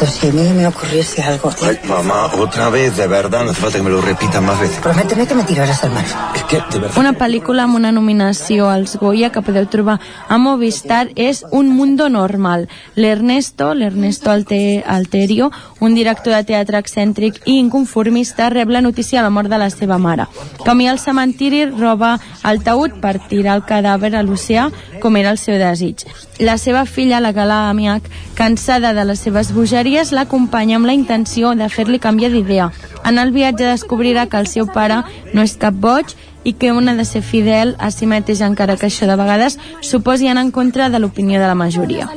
Ernesto, si a mí me ocurriese algo... Ay, mamá, otra vez, de verdad, no hace falta que me lo repitas más veces. Prométeme que me tirarás al mar. Es que, de verdad... Una pel·lícula amb una nominació als Goya que podeu trobar a Movistar és Un mundo normal. L'Ernesto, l'Ernesto Alte, Alterio, un director de teatre excèntric i inconformista, rep la notícia de la mort de la seva mare. Camí al cementiri roba el taüt per tirar el cadàver a l'oceà, com era el seu desig. La seva filla, la Gala Amiac, cansada de les seves bogeries, l'acompanya amb la intenció de fer-li canviar d'idea. En el viatge descobrirà que el seu pare no és cap boig i que un ha de ser fidel a si mateix encara que això de vegades suposi anar en contra de l'opinió de la majoria.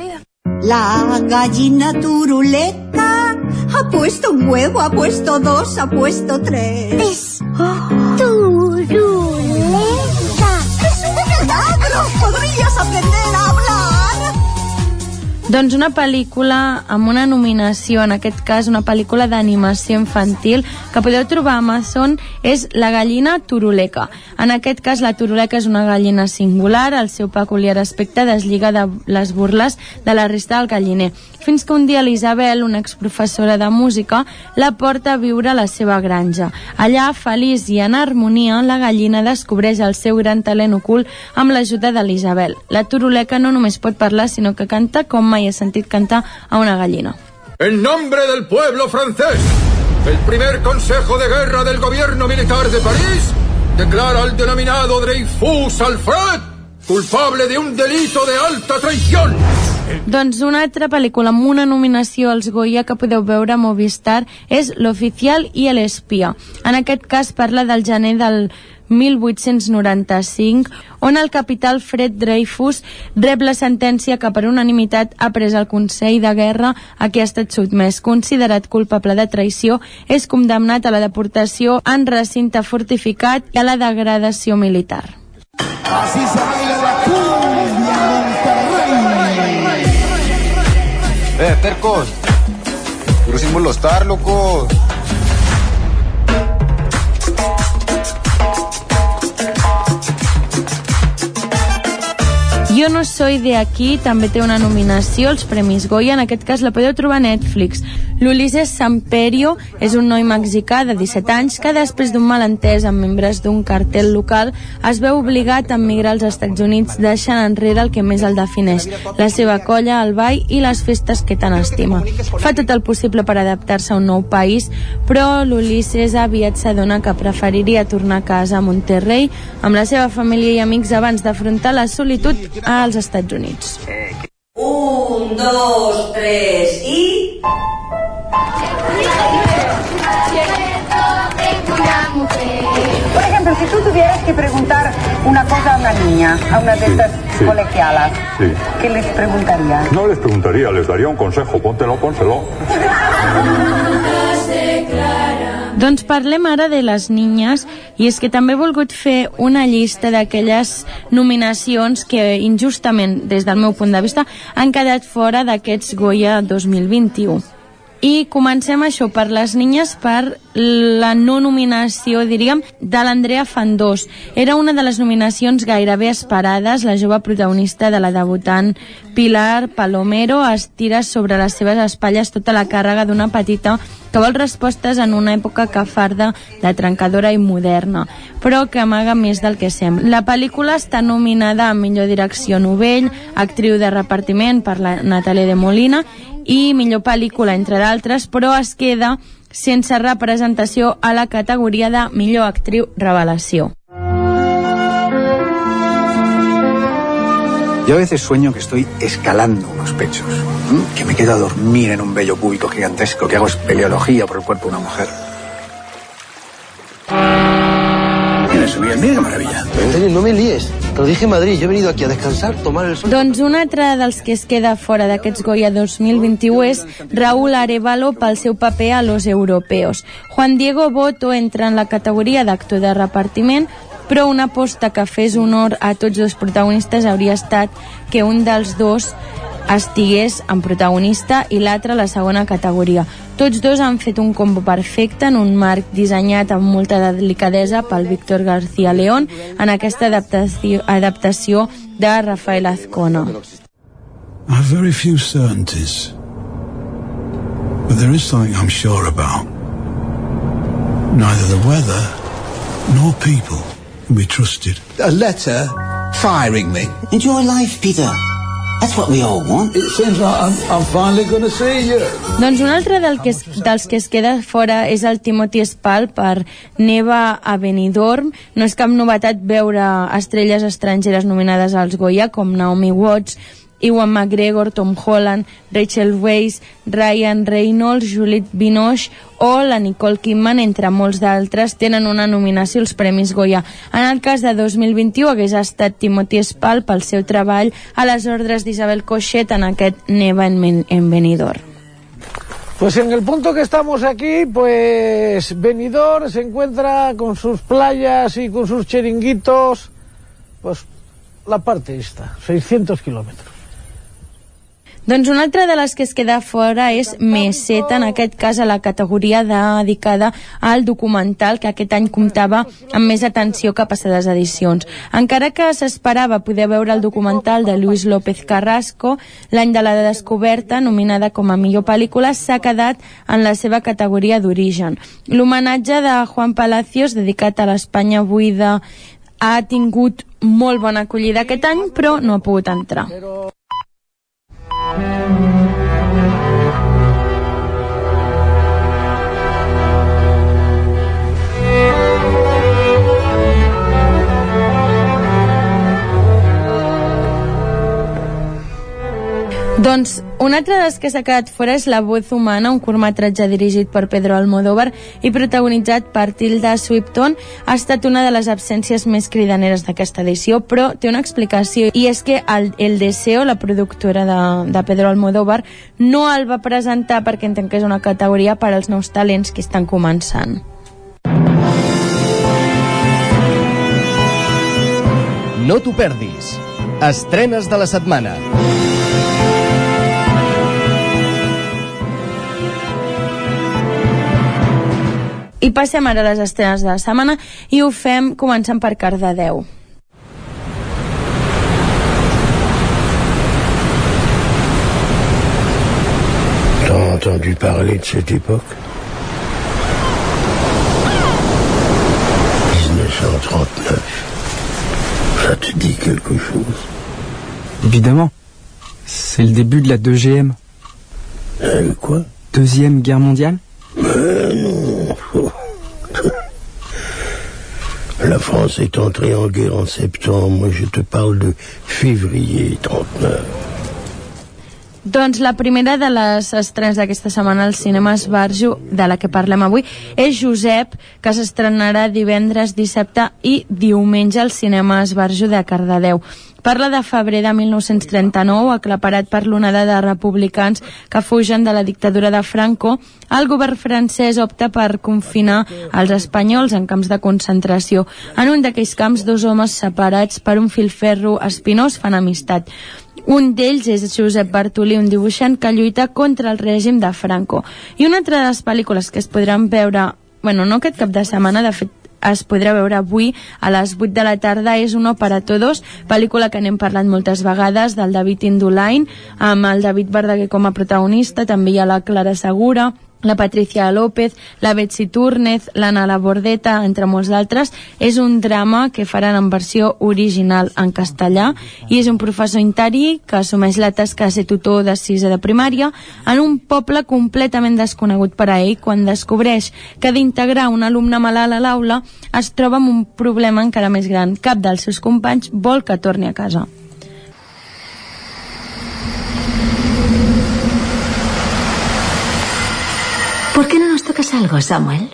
La gallina turuleca ha puesto un huevo, ha puesto dos, ha puesto tres. Turuleca. ¡Es un milagro! ¡Podrías aprender! Doncs una pel·lícula amb una nominació, en aquest cas una pel·lícula d'animació infantil que podeu trobar a Amazon és La gallina turuleca. En aquest cas la turuleca és una gallina singular, el seu peculiar aspecte deslliga de les burles de la resta del galliner. Fins que un dia l'Isabel, una exprofessora de música, la porta a viure a la seva granja. Allà, feliç i en harmonia, la gallina descobreix el seu gran talent ocult amb l'ajuda de l'Isabel. La turuleca no només pot parlar, sinó que canta com mai he sentit cantar a una gallina. En nombre del pueblo francés, el primer Consejo de Guerra del Gobierno Militar de París declara al denominado Dreyfus Alfred culpable de un delito de alta traición. Doncs una altra pel·lícula amb una nominació als Goya que podeu veure a Movistar és L'Oficial i l'Espia. En aquest cas parla del gener del 1895, on el capital Fred Dreyfus rep la sentència que per unanimitat ha pres el Consell de Guerra a què ha estat sotmès. Considerat culpable de traïció, és condemnat a la deportació en recinte fortificat i a la degradació militar. Así se baila la cumbia Monterrey. Eh, tercos. Puro símbolo estar, Jo no soy de aquí també té una nominació als Premis Goya, en aquest cas la podeu trobar a Netflix. L'Ulises Samperio és un noi mexicà de 17 anys que després d'un malentès amb membres d'un cartel local es veu obligat a emigrar als Estats Units deixant enrere el que més el defineix, la seva colla, el ball i les festes que tant estima. Fa tot el possible per adaptar-se a un nou país, però l'Ulises aviat s'adona que preferiria tornar a casa a Monterrey amb la seva família i amics abans d'afrontar la solitud als Estats Units. Un, dos, tres y... Por ejemplo, si tú tuvieras que preguntar una cosa a una niña, a una de estas sí. colegialas, Sí. ¿qué les preguntarías? No les preguntaría, les daría un consejo. Póntelo, pónselo. Doncs parlem ara de les niñes i és que també he volgut fer una llista d'aquelles nominacions que injustament, des del meu punt de vista, han quedat fora d'aquests Goya 2021. I comencem això per les niñes per la no nominació, diríem, de l'Andrea Fandós. Era una de les nominacions gairebé esperades. La jove protagonista de la debutant Pilar Palomero estira sobre les seves espatlles tota la càrrega d'una petita que vol respostes en una època cafarda, de trencadora i moderna, però que amaga més del que sembla. La pel·lícula està nominada a millor direcció novell, actriu de repartiment per la Natalia de Molina i millor pel·lícula, entre d'altres, però es queda sense representació a la categoria de millor actriu revelació. Yo a veces sueño que estoy escalando unos pechos, que me quedo a dormir en un bello púbico gigantesco, que hago espeleología por el cuerpo de una mujer. Subir, mira qué maravilla. Antonio, no me líes. Te lo dije en Madrid. Yo he venido aquí a descansar, tomar el sol. Doncs un altre dels que es queda fora d'aquests Goya 2021 és Raúl Arevalo pel seu paper a Los Europeos. Juan Diego Boto entra en la categoria d'actor de repartiment, però una aposta que fes honor a tots dos protagonistes hauria estat que un dels dos estigués en protagonista i l'altre a la segona categoria. Tots dos han fet un combo perfecte en un marc dissenyat amb molta delicadesa pel Víctor García León en aquesta adaptació, adaptació de Rafael Azcona. I have very few certainties. But there is something I'm sure about. Neither the weather nor people can be trusted. A letter firing me. Enjoy life, Peter. That's what we all want. It seems like I'm, I'm finally going to see you. Doncs un altre del que es, dels que es queda fora és el Timothy Spall per Neva a Benidorm. No és cap novetat veure estrelles estrangeres nominades als Goya com Naomi Watts, Iwan McGregor, Tom Holland, Rachel Weisz, Ryan Reynolds, Juliette Binoche o la Nicole Kidman, entre molts d'altres, tenen una nominació als Premis Goya. En el cas de 2021 hagués estat Timothy Spall pel seu treball a les ordres d'Isabel Cochet en aquest Neva en Benidorm. Pues en el punto que estamos aquí, pues Benidorm se encuentra con sus playas y con sus chiringuitos, pues la parte esta, 600 kilómetros. Doncs una altra de les que es queda fora és Meseta, en aquest cas a la categoria dedicada al documental, que aquest any comptava amb més atenció que passades edicions. Encara que s'esperava poder veure el documental de Luis López Carrasco, l'any de la descoberta, nominada com a millor pel·lícula, s'ha quedat en la seva categoria d'origen. L'homenatge de Juan Palacios, dedicat a l'Espanya buida, ha tingut molt bona acollida aquest any, però no ha pogut entrar. Thank you. Doncs un altre dels que s'ha quedat fora és La voz humana, un curtmetratge dirigit per Pedro Almodóvar i protagonitzat per Tilda Swinton. Ha estat una de les absències més cridaneres d'aquesta edició, però té una explicació, i és que el, el Deseo, la productora de, de Pedro Almodóvar, no el va presentar perquè entenc que és una categoria per als nous talents que estan començant. No t'ho perdis. Estrenes de la setmana. I passem ara a les estrenes de la setmana i ho fem començant per Cardedeu. T'as entendu parler de cette époque? 1939. Ça te dit quelque chose? Évidemment. C'est le début de la 2GM. Euh, quoi? Deuxième guerre mondiale? Mais non. La France est entrée en guerre en septembre. Je te parle de février 39. Doncs la primera de les estrenes d'aquesta setmana al cinema Esbarjo, de la que parlem avui, és Josep, que s'estrenarà divendres, dissabte i diumenge al cinema Esbarjo de Cardedeu. Parla de febrer de 1939, aclaparat per l'onada de republicans que fugen de la dictadura de Franco. El govern francès opta per confinar els espanyols en camps de concentració. En un d'aquells camps, dos homes separats per un filferro espinós fan amistat. Un d'ells és Josep Bartolí, un dibuixant que lluita contra el règim de Franco. I una altra de les pel·lícules que es podran veure, bueno, no aquest cap de setmana, de fet es podrà veure avui a les 8 de la tarda. És Uno para Todos, pel·lícula que n'hem parlat moltes vegades del David Indulain amb el David Verdaguer com a protagonista també hi ha la Clara Segura la Patricia López, la Betsy Túrnez, l'Anna Labordeta, entre molts d'altres. És un drama que faran en versió original en castellà i és un professor interí que assumeix la tasca de ser tutor de sisè de primària en un poble completament desconegut per a ell quan descobreix que d'integrar un alumne malalt a l'aula es troba amb un problema encara més gran. Cap dels seus companys vol que torni a casa. ¿Por qué no nos tocas algo, Samuel?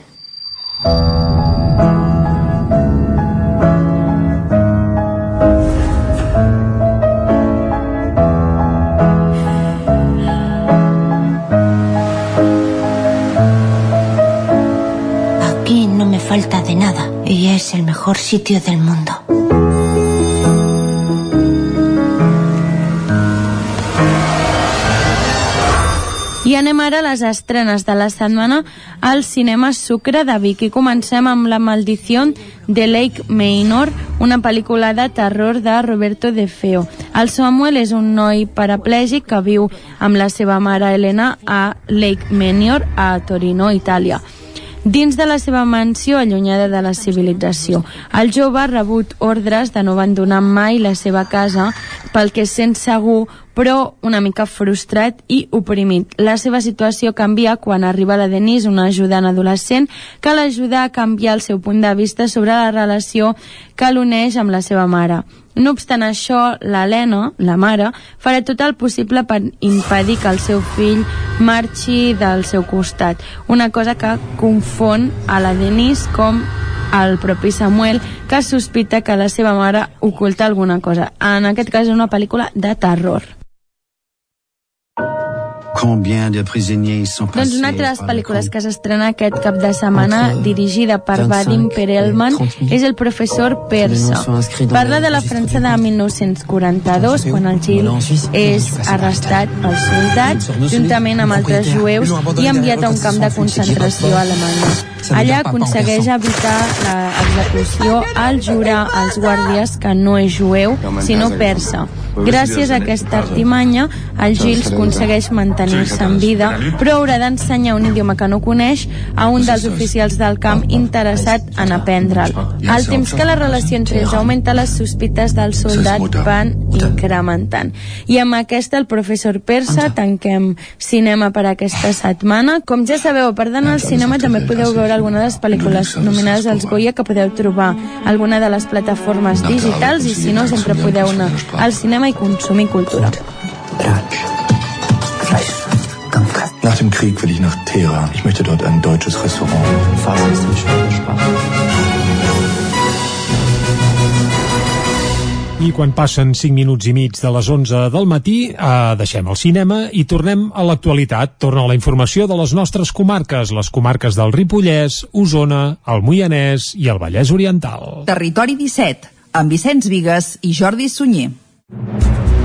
Aquí no me falta de nada y es el mejor sitio del mundo. I anem ara a les estrenes de la setmana al cinema Sucre de Vic i comencem amb La maldició de Lake Manor, una pel·lícula de terror de Roberto De Feo. El Samuel és un noi paraplègic que viu amb la seva mare Helena a Lake Manor, a Torino, Itàlia dins de la seva mansió allunyada de la civilització. El jove ha rebut ordres de no abandonar mai la seva casa pel que sent segur però una mica frustrat i oprimit. La seva situació canvia quan arriba la Denise, una ajudant adolescent, que l'ajuda a canviar el seu punt de vista sobre la relació que l'uneix amb la seva mare. No obstant això, l'Helena, la mare, farà tot el possible per impedir que el seu fill marxi del seu costat. Una cosa que confon a la Denise com el propi Samuel, que sospita que la seva mare oculta alguna cosa. En aquest cas és una pel·lícula de terror. Doncs una altra de les pel·lícules que s'estrena aquest cap de setmana, dirigida per Vadim Perelman, és El professor persa. Parla de la França de 1942, quan el Gil és arrestat pels soldats, juntament amb altres jueus, i enviat a un camp de concentració a Alemanya. Allà aconsegueix evitar l'execució al jurar als guàrdies que no és jueu, sinó persa. Gràcies a aquesta artimanya, el Gils aconsegueix mantenir-se en vida, però haurà d'ensenyar un idioma que no coneix a un dels oficials del camp interessat en aprendre'l. Al temps que la relació entre ells augmenta, les sospites del soldat van incrementant. I amb aquesta, el professor persa, tanquem cinema per aquesta setmana. Com ja sabeu, a part d'anar al cinema, també podeu veure alguna de les pel·lícules nominades als Goya que podeu trobar alguna de les plataformes digitals i si no, sempre podeu anar al cinema i consumir cultura. Nach dem Krieg will ich nach Teheran. Ich möchte dort ein deutsches Restaurant. I quan passen 5 minuts i mig de les 11 del matí, eh, deixem el cinema i tornem a l'actualitat. Torna la informació de les nostres comarques, les comarques del Ripollès, Osona, el Moianès i el Vallès Oriental. Territori 17, amb Vicenç Vigues i Jordi Sunyer. 何?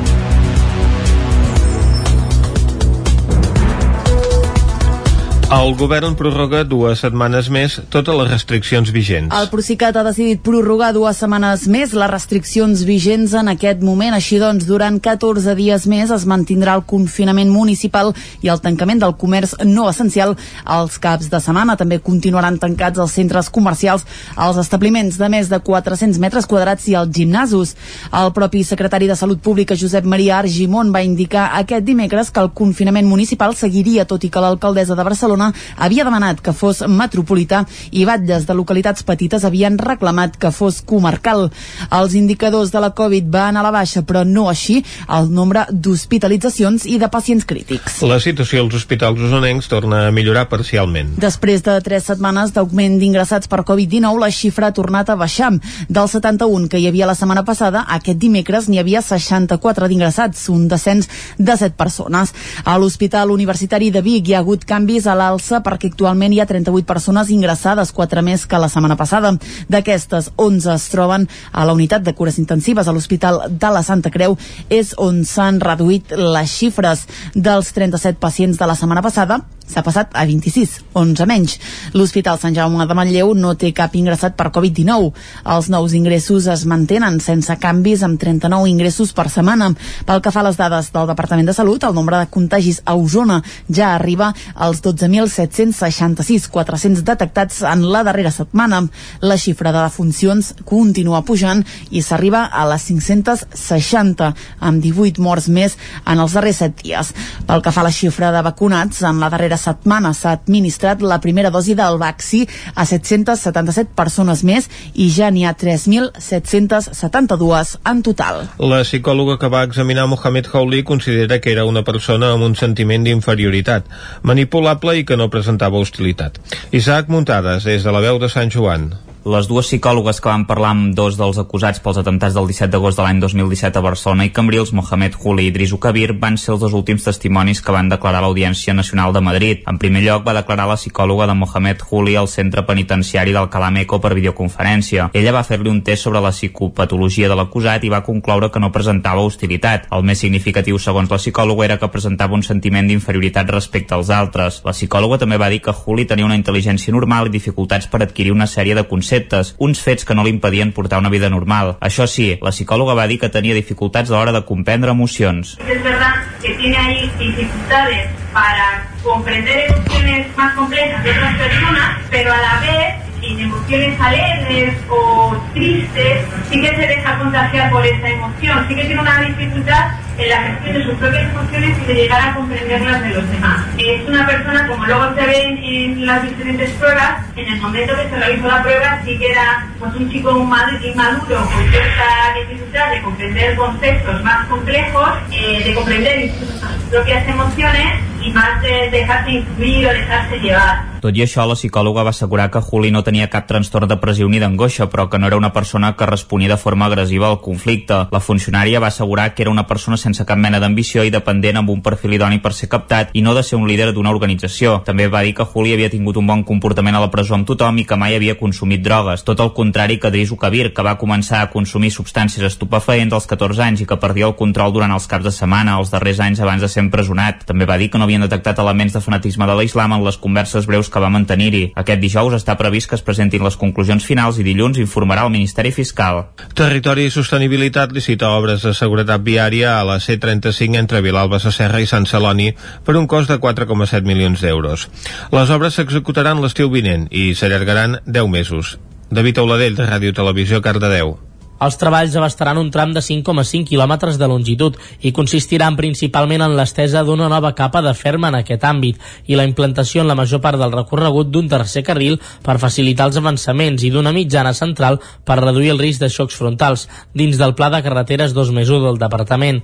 El govern prorroga dues setmanes més totes les restriccions vigents. El Procicat ha decidit prorrogar dues setmanes més les restriccions vigents en aquest moment. Així doncs, durant 14 dies més es mantindrà el confinament municipal i el tancament del comerç no essencial als caps de setmana. També continuaran tancats els centres comercials, els establiments de més de 400 metres quadrats i els gimnasos. El propi secretari de Salut Pública, Josep Maria Argimon, va indicar aquest dimecres que el confinament municipal seguiria, tot i que l'alcaldessa de Barcelona havia demanat que fos metropolità i batlles de localitats petites havien reclamat que fos comarcal. Els indicadors de la Covid van a la baixa, però no així el nombre d'hospitalitzacions i de pacients crítics. La situació als hospitals usonencs torna a millorar parcialment. Després de tres setmanes d'augment d'ingressats per Covid-19, la xifra ha tornat a baixar. Del 71 que hi havia la setmana passada, aquest dimecres n'hi havia 64 d'ingressats, un descens de 7 persones. A l'Hospital Universitari de Vic hi ha hagut canvis a l'alça perquè actualment hi ha 38 persones ingressades, 4 més que la setmana passada. D'aquestes, 11 es troben a la unitat de cures intensives a l'Hospital de la Santa Creu, és on s'han reduït les xifres dels 37 pacients de la setmana passada s'ha passat a 26, 11 menys. L'Hospital Sant Jaume de Manlleu no té cap ingressat per Covid-19. Els nous ingressos es mantenen sense canvis amb 39 ingressos per setmana. Pel que fa a les dades del Departament de Salut, el nombre de contagis a Osona ja arriba als 12.766, 400 detectats en la darrera setmana. La xifra de defuncions continua pujant i s'arriba a les 560, amb 18 morts més en els darrers 7 dies. Pel que fa a la xifra de vacunats, en la darrera setmana s'ha administrat la primera dosi del vaccí a 777 persones més i ja n'hi ha 3.772 en total. La psicòloga que va examinar Mohamed Houli considera que era una persona amb un sentiment d'inferioritat, manipulable i que no presentava hostilitat. Isaac Muntades, des de la veu de Sant Joan. Les dues psicòlogues que van parlar amb dos dels acusats pels atemptats del 17 d'agost de l'any 2017 a Barcelona i Cambrils, Mohamed Juli i Idrisu Kabir, van ser els dos últims testimonis que van declarar a l'Audiència Nacional de Madrid. En primer lloc, va declarar la psicòloga de Mohamed Juli al centre penitenciari del Calameco per videoconferència. Ella va fer-li un test sobre la psicopatologia de l'acusat i va concloure que no presentava hostilitat. El més significatiu, segons la psicòloga, era que presentava un sentiment d'inferioritat respecte als altres. La psicòloga també va dir que Juli tenia una intel·ligència normal i dificultats per adquirir una sèrie de conceptes conceptes, uns fets que no li impedien portar una vida normal. Això sí, la psicòloga va dir que tenia dificultats a l'hora de comprendre emocions. Es verdad que tiene ahí dificultades para comprender emociones más complejas de otras personas, pero a la vez sin emociones alegres o tristes, sí que se deja contagiar por esa emoción, sí que tiene una dificultad en la gestión de sus propias emociones y de llegar a comprenderlas de los demás. Es una persona, como luego se ve en, las diferentes pruebas, en el momento que se realizó la prueba sí que era pues, un chico inmaduro con cierta dificultad de comprender conceptos más complejos, eh, de comprender sus propias emociones y más de dejarse influir o dejarse llevar. Tot i això, la psicòloga va assegurar que Juli no tenia cap trastorn depressiu ni d'angoixa, però que no era una persona que responia de forma agressiva al conflicte. La funcionària va assegurar que era una persona sense cap mena d'ambició i dependent amb un perfil idoni per ser captat i no de ser un líder d'una organització. També va dir que Juli havia tingut un bon comportament a la presó amb tothom i que mai havia consumit drogues. Tot el contrari que Drisu Kabir, que va començar a consumir substàncies estupefaents als 14 anys i que perdia el control durant els caps de setmana, els darrers anys abans de ser empresonat. També va dir que no havien detectat elements de fanatisme de l'islam en les converses breus que va mantenir-hi. Aquest dijous està previst que es presentin les conclusions finals i dilluns informarà el Ministeri Fiscal. Territori i Sostenibilitat licita obres de seguretat viària a la C35 entre Vilalba Sasserra i Sant Celoni per un cost de 4,7 milions d'euros. Les obres s'executaran l'estiu vinent i s'allargaran 10 mesos. David Auladell, de Ràdio Televisió, Cardedeu. Els treballs abastaran un tram de 5,5 quilòmetres de longitud i consistiran principalment en l'estesa d'una nova capa de ferma en aquest àmbit i la implantació en la major part del recorregut d'un tercer carril per facilitar els avançaments i d'una mitjana central per reduir el risc de xocs frontals dins del Pla de Carreteres 2 més 1 del Departament.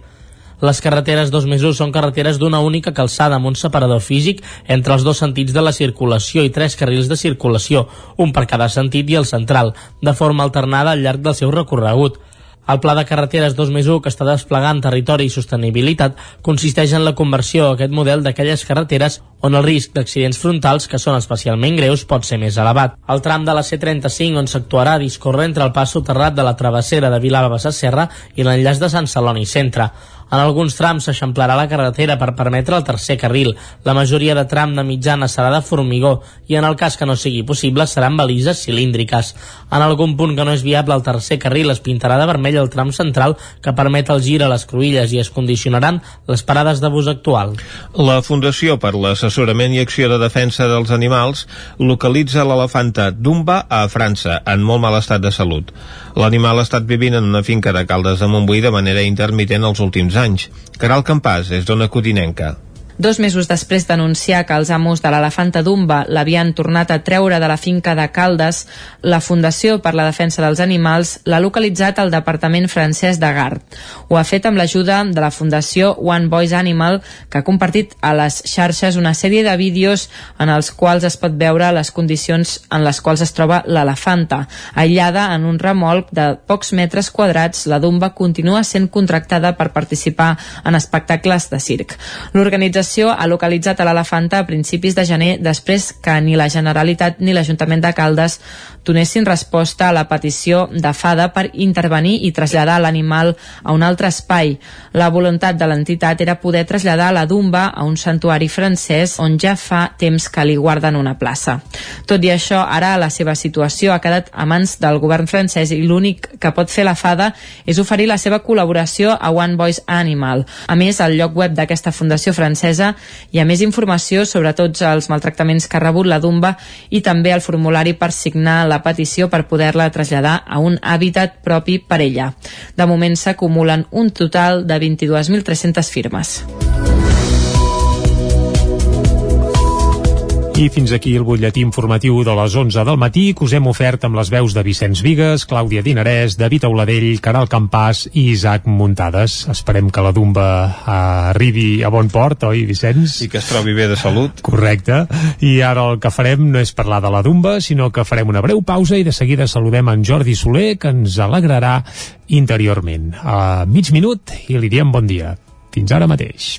Les carreteres 2 més 1 són carreteres d'una única calçada amb un separador físic entre els dos sentits de la circulació i tres carrils de circulació, un per cada sentit i el central, de forma alternada al llarg del seu recorregut. El Pla de Carreteres 2 més 1 que està desplegant Territori i Sostenibilitat consisteix en la conversió a aquest model d'aquelles carreteres on el risc d'accidents frontals, que són especialment greus, pot ser més elevat. El tram de la C35 on s'actuarà discorre entre el pas soterrat de la travessera de Vilalba Serra i l'enllaç de Sant Celoni Centre. En alguns trams s'eixamplarà la carretera per permetre el tercer carril. La majoria de tram de mitjana serà de formigó i en el cas que no sigui possible seran balises cilíndriques. En algun punt que no és viable el tercer carril es pintarà de vermell el tram central que permet el gir a les cruïlles i es condicionaran les parades de bus actual. La Fundació per l'Assessorament i Acció de Defensa dels Animals localitza l'elefanta Dumba a França en molt mal estat de salut. L'animal ha estat vivint en una finca de Caldes de Montbui de manera intermitent els últims anys. Caral Campàs és d'Ona Codinenca. Dos mesos després d'anunciar que els amos de l'elefanta Dumba l'havien tornat a treure de la finca de Caldes, la Fundació per la Defensa dels Animals l'ha localitzat al Departament francès de Gard. Ho ha fet amb l'ajuda de la Fundació One Voice Animal, que ha compartit a les xarxes una sèrie de vídeos en els quals es pot veure les condicions en les quals es troba l'elefanta. Aïllada en un remolc de pocs metres quadrats, la Dumba continua sent contractada per participar en espectacles de circ. L'organització ha localitzat a l'elefanta a principis de gener després que ni la Generalitat ni l'Ajuntament de Caldes donessin resposta a la petició de FADA per intervenir i traslladar l'animal a un altre espai. La voluntat de l'entitat era poder traslladar la Dumba a un santuari francès on ja fa temps que li guarden una plaça. Tot i això, ara la seva situació ha quedat a mans del govern francès i l'únic que pot fer la FADA és oferir la seva col·laboració a One Voice Animal. A més, al lloc web d'aquesta fundació francesa hi ha més informació sobre tots els maltractaments que ha rebut la Dumba i també el formulari per signar la petició per poder-la traslladar a un hàbitat propi per ella. De moment s'acumulen un total de 22.300 firmes. I fins aquí el butlletí informatiu de les 11 del matí que us hem ofert amb les veus de Vicenç Vigues, Clàudia Dinarès, David Auladell, Caral Campàs i Isaac Muntades. Esperem que la Dumba eh, arribi a bon port, oi, Vicenç? I que es trobi bé de salut. Correcte. I ara el que farem no és parlar de la Dumba, sinó que farem una breu pausa i de seguida saludem en Jordi Soler, que ens alegrarà interiorment. A mig minut i li diem bon dia. Fins ara mateix.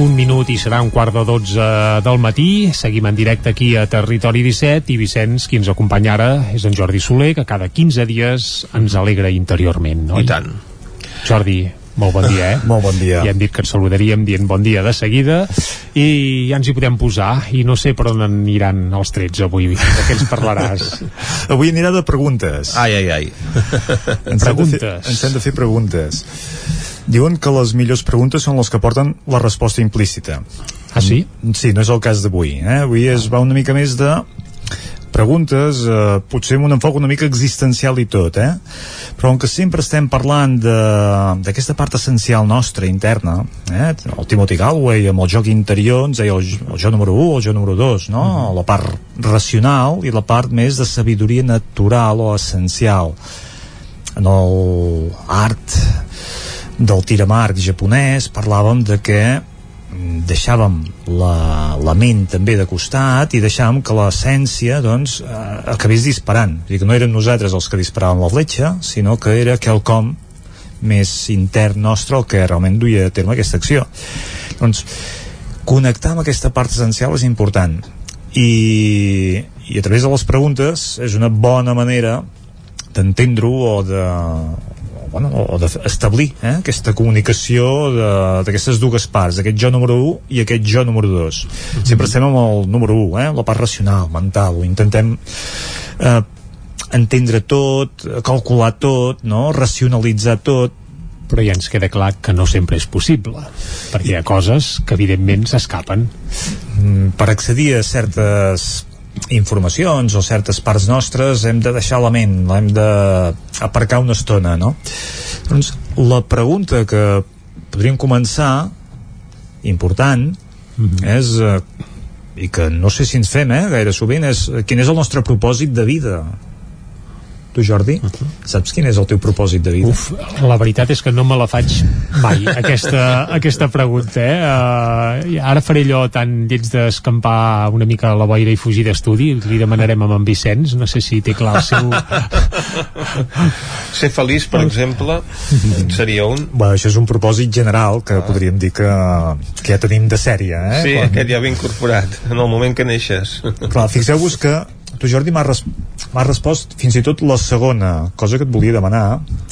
Un minut i serà un quart de 12 del matí. Seguim en directe aquí a Territori 17 i Vicenç, qui ens acompanya ara, és en Jordi Soler, que cada 15 dies ens alegra interiorment. Oi? I tant. Jordi, molt bon dia, eh? Molt bon dia. Ja hem dit que ens saludaríem dient bon dia de seguida i ja ens hi podem posar i no sé per on aniran els trets avui, de què ens parlaràs? Avui anirà de preguntes. Ai, ai, ai. Ens hem de fer, ens hem de fer preguntes. Diuen que les millors preguntes són les que porten la resposta implícita. Ah, sí? Sí, no és el cas d'avui. Eh? Avui es va una mica més de preguntes, eh, potser amb un enfoc una mica existencial i tot, eh? Però on que sempre estem parlant d'aquesta part essencial nostra, interna, eh? El Timothy Galway amb el joc interior ens deia el, el jo número 1 o el jo número 2, no? Uh -huh. La part racional i la part més de sabidoria natural o essencial. En el art del tiramarc japonès parlàvem de que deixàvem la, la ment també de costat i deixàvem que l'essència doncs, eh, acabés disparant. És dir, que no érem nosaltres els que disparàvem la fletxa sinó que era quelcom més intern nostre el que realment duia a terme aquesta acció. Doncs connectar amb aquesta part essencial és important. I, i a través de les preguntes és una bona manera d'entendre-ho o de bueno, o d'establir eh, aquesta comunicació d'aquestes dues parts, aquest jo número 1 i aquest jo número 2. Mm -hmm. Sempre estem amb el número 1, eh, la part racional, mental, ho intentem eh, entendre tot, calcular tot, no? racionalitzar tot, però ja ens queda clar que no sempre és possible perquè hi ha coses que evidentment s'escapen mm, per accedir a certes informacions o certes parts nostres hem de deixar la ment, l'hem d'aparcar una estona, no? Doncs la pregunta que podríem començar, important, mm -hmm. és, eh, i que no sé si ens fem eh, gaire sovint, és quin és el nostre propòsit de vida? Tu, Jordi, uh -huh. saps quin és el teu propòsit de vida? Uf, la veritat és que no me la faig mai, aquesta, aquesta pregunta. Eh? Uh, ara faré allò tan lleig d'escampar una mica la boira i fugir d'estudi. Li demanarem amb en Vicenç, no sé si té clar el seu... Ser feliç, per exemple, seria un... Bueno, això és un propòsit general que ah. podríem dir que, que ja tenim de sèrie. Eh? Sí, Quan... aquest ja ve incorporat en el moment que neixes. Clar, fixeu-vos que tu Jordi m'has res respost fins i tot la segona cosa que et volia demanar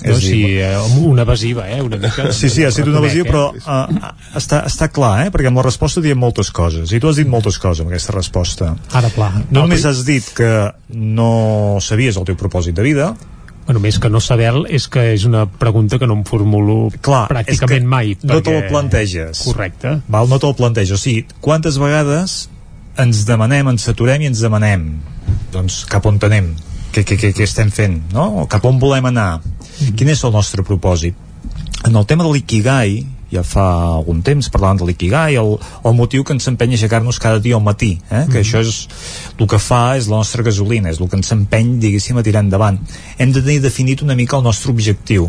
és no, sí, dir, eh, una evasiva eh, una mica, sí, sí, ha sigut una evasiva però uh, està, està clar eh, perquè amb la resposta diem moltes coses i tu has dit moltes coses amb aquesta resposta ara clar no, no només has dit que no sabies el teu propòsit de vida Bueno, més que no saber és que és una pregunta que no em formulo Clar, pràcticament mai. No te la planteges. Correcte. Val, no te la planteges. O sigui, quantes vegades ens demanem, ens saturem i ens demanem doncs cap on anem què, què, què, què estem fent no? o cap on volem anar mm. quin és el nostre propòsit en el tema de l'ikigai ja fa algun temps parlant de l'ikigai el, el motiu que ens empenya a aixecar-nos cada dia al matí eh? mm. que això és el que fa és la nostra gasolina és el que ens empeny diguéssim a tirar endavant hem de tenir definit una mica el nostre objectiu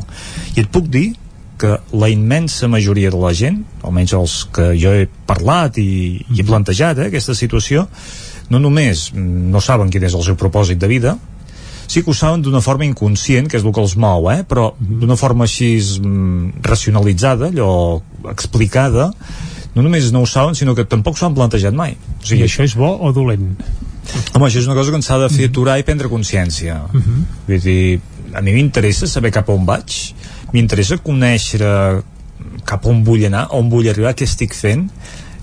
i et puc dir que la immensa majoria de la gent, almenys els que jo he parlat i, i he plantejat eh, aquesta situació, no només no saben quin és el seu propòsit de vida, sí que ho saben d'una forma inconscient, que és el que els mou, eh? però d'una forma així mm, racionalitzada, allò explicada, no només no ho saben, sinó que tampoc s'ho han plantejat mai. O sigui, I això és bo o dolent? Home, això és una cosa que ens ha de fer aturar i prendre consciència. Uh -huh. Vull dir, a mi m'interessa saber cap on vaig, m'interessa conèixer cap on vull anar, on vull arribar, què estic fent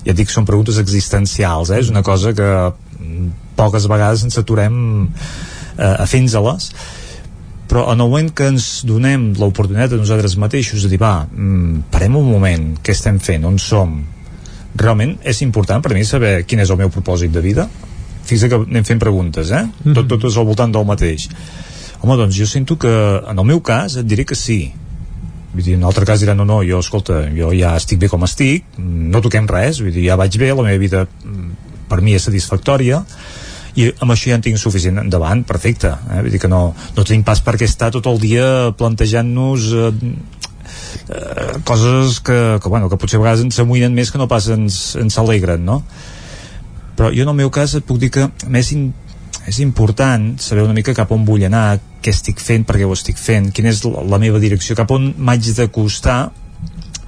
ja dic, són preguntes existencials eh? és una cosa que mm, poques vegades ens aturem eh, a fins-a-les però en el moment que ens donem l'oportunitat a nosaltres mateixos de dir, va, mm, parem un moment, què estem fent, on som realment és important per mi saber quin és el meu propòsit de vida fixa que anem fent preguntes, eh? Mm -hmm. tot, tot és al voltant del mateix home, doncs jo sento que en el meu cas et diré que sí vull dir, en altre cas diran, no, no, jo, escolta, jo ja estic bé com estic, no toquem res, vull dir, ja vaig bé, la meva vida mm, per mi és satisfactòria, i amb això ja en tinc suficient endavant, perfecte eh? vull dir que no, no tenim pas perquè estar tot el dia plantejant-nos eh, eh, coses que, que, bueno, que potser a vegades ens amoïnen més que no pas ens, ens alegren no? però jo en el meu cas et puc dir que més in, és important saber una mica cap on vull anar, què estic fent, per què ho estic fent, quina és la, meva direcció, cap on m'haig d'acostar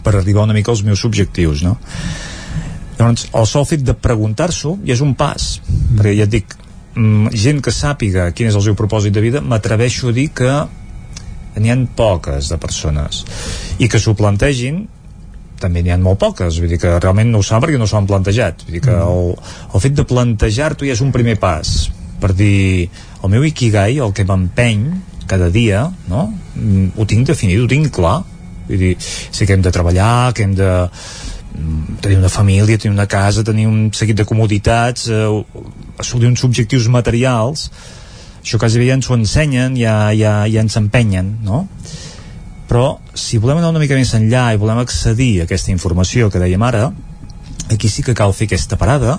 per arribar una mica als meus objectius, no? Llavors, el sol fet de preguntar-s'ho ja és un pas, mm. perquè ja et dic, mm, gent que sàpiga quin és el seu propòsit de vida, m'atreveixo a dir que n'hi ha poques de persones i que s'ho plantegin també n'hi ha molt poques, vull dir que realment no ho saben perquè no s'ho han plantejat vull dir que el, el fet de plantejar-t'ho ja és un primer pas per dir el meu ikigai, el que m'empeny cada dia, no? Mm, ho tinc definit, ho tinc clar vull dir, sé que hem de treballar que hem de mm, tenir una família, tenir una casa, tenir un seguit de comoditats, eh, assolir uns objectius materials, això quasi bé ja ens ho ensenyen, ja, ja, ja ens empenyen, no? Però si volem anar una mica més enllà i volem accedir a aquesta informació que dèiem ara, aquí sí que cal fer aquesta parada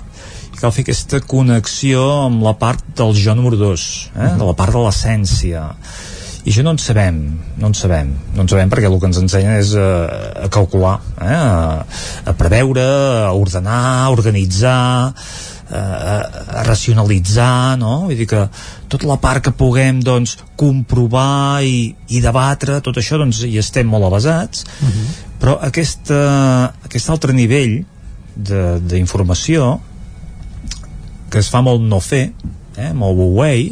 cal fer aquesta connexió amb la part del jo número 2 eh? de la part de l'essència i això no en sabem, no en sabem no en sabem perquè el que ens ensenya és a, a calcular, eh? a, a preveure, a ordenar, a organitzar a, a racionalitzar no? vull dir que tota la part que puguem doncs, comprovar i, i debatre tot això doncs, hi estem molt avasats uh -huh. però aquesta, aquest altre nivell d'informació que es fa molt no fer eh, el Wu-Wei,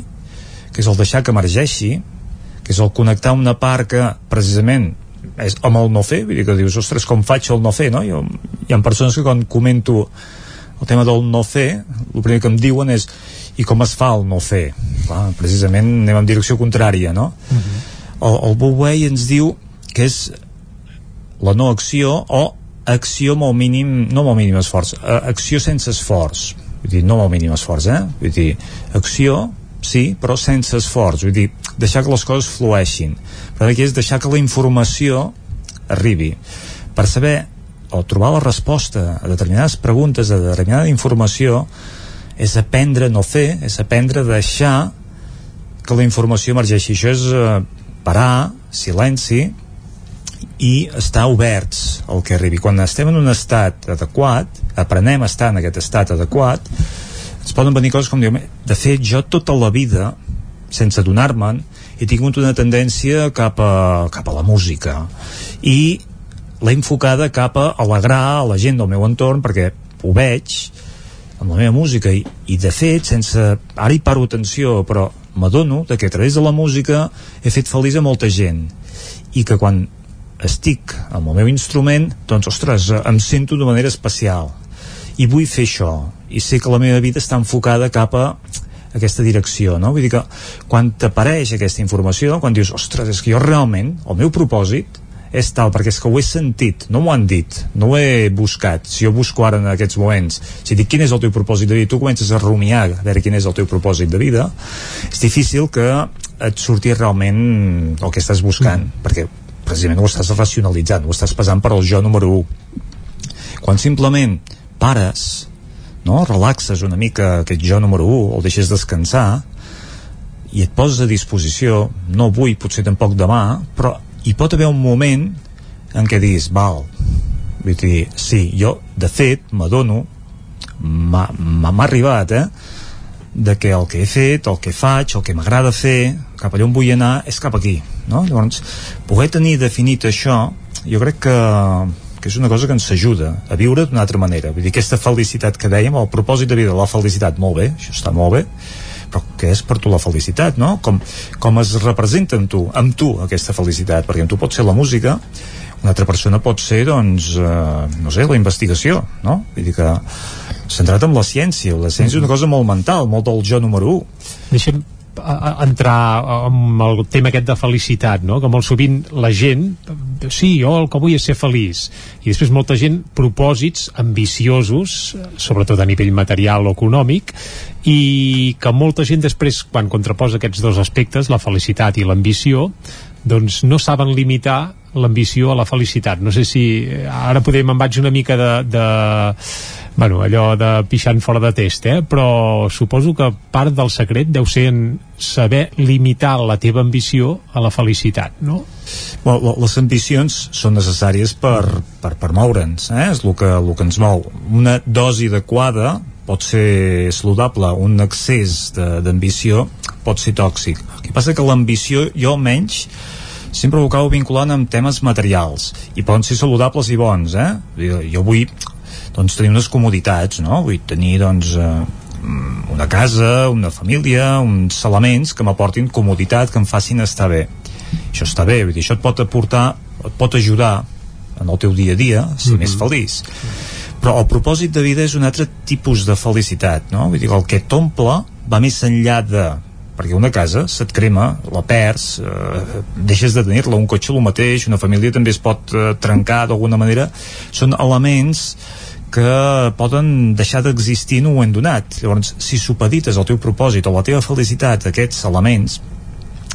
que és el deixar que emergeixi, que és el connectar una part que precisament és amb el no fer, vull dir que dius, ostres, com faig el no fer, no? Jo, hi ha persones que quan comento el tema del no fer, el primer que em diuen és i com es fa el no fer? Clar, precisament anem en direcció contrària, no? Uh -huh. El, el Wu-Wei ens diu que és la no acció o acció amb el mínim, no amb el mínim esforç, eh, acció sense esforç, vull dir, no amb el mínim esforç, eh? Vull dir, acció, sí, però sense esforç, vull dir, deixar que les coses flueixin. Però aquí és deixar que la informació arribi. Per saber o trobar la resposta a determinades preguntes, a determinada informació, és aprendre a no fer, és aprendre a deixar que la informació emergeixi. Això és eh, parar, silenci, i estar oberts al que arribi. Quan estem en un estat adequat, aprenem a estar en aquest estat adequat, ens poden venir coses com, de fet, jo tota la vida, sense adonar-me'n, he tingut una tendència cap a, cap a la música i l'he enfocada cap a alegrar a la gent del meu entorn perquè ho veig amb la meva música i, i de fet sense, ara hi paro atenció però m'adono que a través de la música he fet feliç a molta gent i que quan estic amb el meu instrument doncs ostres, em sento d'una manera especial i vull fer això i sé que la meva vida està enfocada cap a aquesta direcció, no? Vull dir que quan t'apareix aquesta informació, quan dius, ostres, és que jo realment, el meu propòsit és tal, perquè és que ho he sentit, no m'ho han dit, no ho he buscat. Si jo busco ara en aquests moments, si dic quin és el teu propòsit de vida, tu comences a rumiar a veure quin és el teu propòsit de vida, és difícil que et surti realment el que estàs buscant, mm. perquè precisament ho estàs racionalitzant, ho estàs pesant per al jo número 1. Quan simplement pares, no? relaxes una mica aquest jo número 1, el deixes descansar, i et poses a disposició, no avui, potser tampoc demà, però hi pot haver un moment en què diguis, val, vull dir, sí, jo, de fet, m'adono, m'ha arribat, eh?, de que el que he fet, el que faig, el que m'agrada fer, cap allà on vull anar, és cap aquí, no? Llavors, poder tenir definit això, jo crec que, que és una cosa que ens ajuda a viure d'una altra manera. Vull dir, aquesta felicitat que dèiem, el propòsit de vida, la felicitat, molt bé, això està molt bé, però què és per tu la felicitat, no? Com, com es representa amb tu, amb tu aquesta felicitat, perquè amb tu pot ser la música, una altra persona pot ser, doncs, eh, no sé, la investigació, no? Vull dir que centrat en la ciència, la ciència és una cosa molt mental, molt del jo número 1. Deixa'm entrar amb el tema aquest de felicitat, no? que molt sovint la gent, sí, jo el que vull és ser feliç, i després molta gent propòsits ambiciosos, sobretot a nivell material o econòmic, i que molta gent després, quan contraposa aquests dos aspectes, la felicitat i l'ambició, doncs no saben limitar l'ambició a la felicitat. No sé si ara podem me'n vaig una mica de, de bueno, allò de pixant fora de test, eh? però suposo que part del secret deu ser en saber limitar la teva ambició a la felicitat, no? Well, les ambicions són necessàries per, per, per moure'ns, eh? és el que, el que ens mou. Una dosi adequada pot ser saludable, un excés d'ambició pot ser tòxic. El que passa que l'ambició, jo almenys, sempre ho acabo vinculant amb temes materials i poden ser saludables i bons eh? jo vull doncs, tenir unes comoditats, no? Vull tenir, doncs, eh, una casa, una família, uns elements que m'aportin comoditat, que em facin estar bé. Això està bé, vull dir, això et pot aportar, et pot ajudar en el teu dia a dia, ser mm -hmm. més feliç. Però el propòsit de vida és un altre tipus de felicitat, no? Vull dir, el que t'omple va més enllà de perquè una casa se't crema, la perds, eh, deixes de tenir-la, un cotxe el mateix, una família també es pot eh, trencar d'alguna manera, són elements que poden deixar d'existir en un moment donat. Llavors, si supedites el teu propòsit o la teva felicitat aquests elements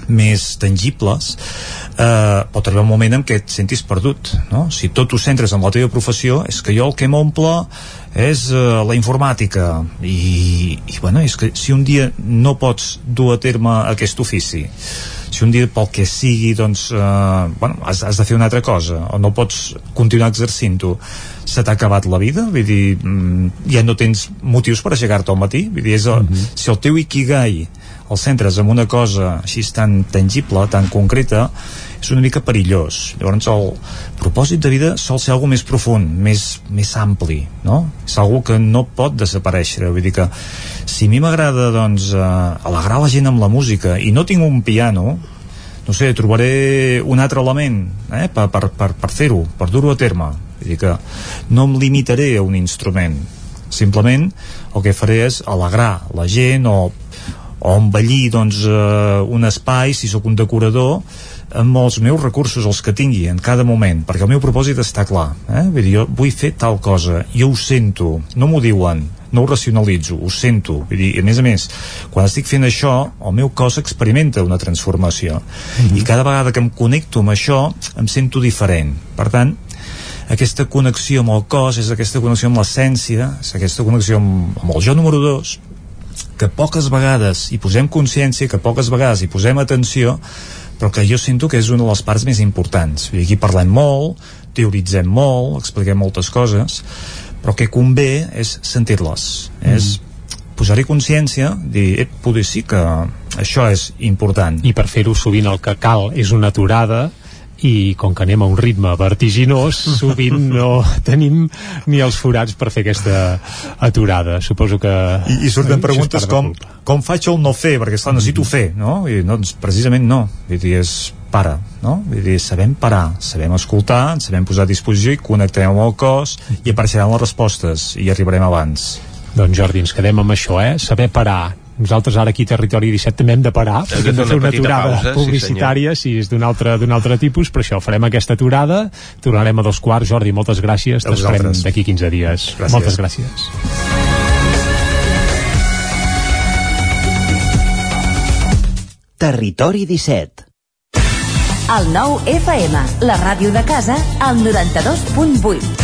més tangibles eh, pot arribar un moment en què et sentis perdut no? si tot ho centres en la teva professió és que jo el que m'omple és eh, la informàtica i, i bueno, és que si un dia no pots dur a terme aquest ofici si un dia pel que sigui doncs, eh, bueno, has, has de fer una altra cosa o no pots continuar exercint-ho se t'ha acabat la vida? Vull dir, mm, ja no tens motius per aixecar-te al matí? Vull dir, és el, mm -hmm. si el teu ikigai el centres en una cosa així tan tangible, tan concreta és una mica perillós. Llavors el propòsit de vida sol ser algo més profund, més, més ampli no? és algo que no pot desaparèixer. Vull dir que si a mi m'agrada doncs eh, alegrar la gent amb la música i no tinc un piano no sé, trobaré un altre element eh, per, per, per, per fer-ho, per dur-ho a terme vull dir que no em limitaré a un instrument simplement el que faré és alegrar la gent o, o embellir doncs, eh, un espai si sóc un decorador amb els meus recursos, els que tingui en cada moment, perquè el meu propòsit està clar eh? vull dir, jo vull fer tal cosa jo ho sento, no m'ho diuen no ho racionalitzo, ho sento vull dir, a més a més, quan estic fent això el meu cos experimenta una transformació mm -hmm. i cada vegada que em connecto amb això em sento diferent per tant, aquesta connexió amb el cos és aquesta connexió amb l'essència és aquesta connexió amb, amb el jo número 2 que poques vegades hi posem consciència, que poques vegades hi posem atenció però que jo sento que és una de les parts més importants. I aquí parlem molt, teoritzem molt, expliquem moltes coses, però que convé és sentir-les, mm. és posar-hi consciència, dir, eh, poder sí que això és important. I per fer-ho sovint el que cal és una aturada, i com que anem a un ritme vertiginós sovint no tenim ni els forats per fer aquesta aturada suposo que... I, i surten preguntes com com faig el no fer, perquè esclar, necessito mm. fer no? I doncs precisament no Vull dir, és para, no? Vull dir, sabem parar, sabem escoltar, ens sabem posar a disposició i connectem amb el cos i apareixeran les respostes i arribarem abans. Doncs Jordi, ens quedem amb això, eh? Saber parar, nosaltres ara aquí Territori 17 també hem de parar hem de fer una, una aturada pausa, publicitària sí, si és d'un altre, altre tipus però això, farem aquesta aturada tornarem a dos quarts, Jordi, moltes gràcies. T'esperem d'aquí 15 dies. Gràcies. moltes gràcies. Territori 17 El nou FM, la ràdio de casa, al 92.8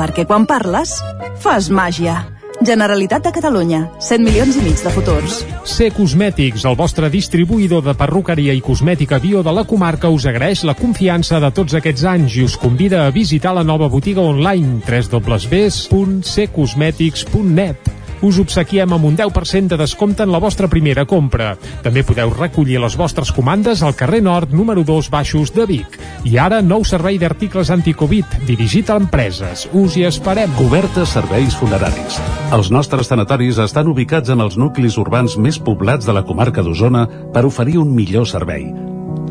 perquè quan parles, fas màgia. Generalitat de Catalunya, 100 milions i mig de futurs. C Cosmètics, el vostre distribuïdor de perruqueria i cosmètica bio de la comarca, us agraeix la confiança de tots aquests anys i us convida a visitar la nova botiga online www.ccosmetics.net us obsequiem amb un 10% de descompte en la vostra primera compra. També podeu recollir les vostres comandes al carrer Nord, número 2, baixos de Vic. I ara, nou servei d'articles anticovid, dirigit a empreses. Us hi esperem. Coberta serveis funeraris. Els nostres tanatoris estan ubicats en els nuclis urbans més poblats de la comarca d'Osona per oferir un millor servei.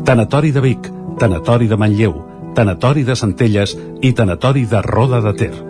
Tanatori de Vic, Tanatori de Manlleu, Tanatori de Centelles i Tanatori de Roda de Ter.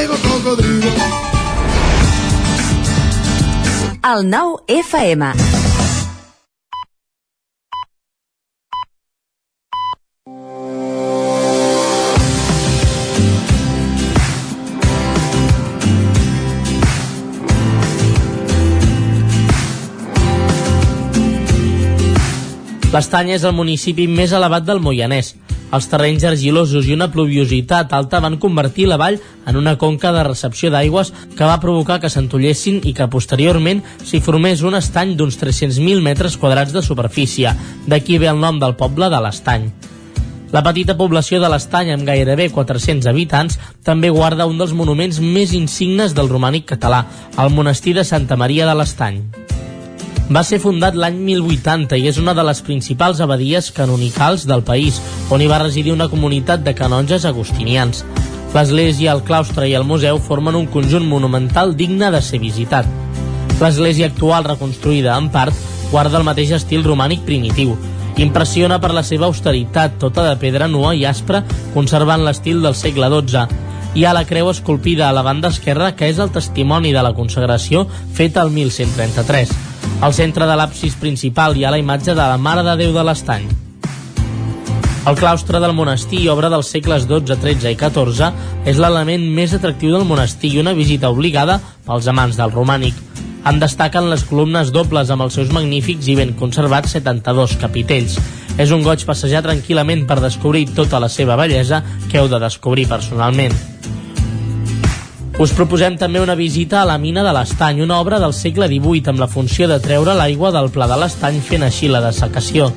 al 9 FM. L'Estany és el municipi més elevat del Moianès. Els terrenys argilosos i una pluviositat alta van convertir la vall en una conca de recepció d'aigües que va provocar que s'entollessin i que posteriorment s'hi formés un estany d'uns 300.000 metres quadrats de superfície. D'aquí ve el nom del poble de l'Estany. La petita població de l'Estany, amb gairebé 400 habitants, també guarda un dels monuments més insignes del romànic català, el monestir de Santa Maria de l'Estany. Va ser fundat l'any 1080 i és una de les principals abadies canonicals del país, on hi va residir una comunitat de canonges agustinians. L'església, el claustre i el museu formen un conjunt monumental digne de ser visitat. L'església actual, reconstruïda en part, guarda el mateix estil romànic primitiu. Impressiona per la seva austeritat, tota de pedra nua i aspra, conservant l'estil del segle XII. Hi ha la creu esculpida a la banda esquerra, que és el testimoni de la consagració feta el 1133. Al centre de l'absis principal hi ha la imatge de la Mare de Déu de l'Estany. El claustre del monestir, obra dels segles XII, XIII i XIV, és l'element més atractiu del monestir i una visita obligada pels amants del romànic. En destaquen les columnes dobles amb els seus magnífics i ben conservats 72 capitells. És un goig passejar tranquil·lament per descobrir tota la seva bellesa que heu de descobrir personalment. Us proposem també una visita a la mina de l'Estany, una obra del segle XVIII amb la funció de treure l'aigua del pla de l'Estany fent així la dessecació.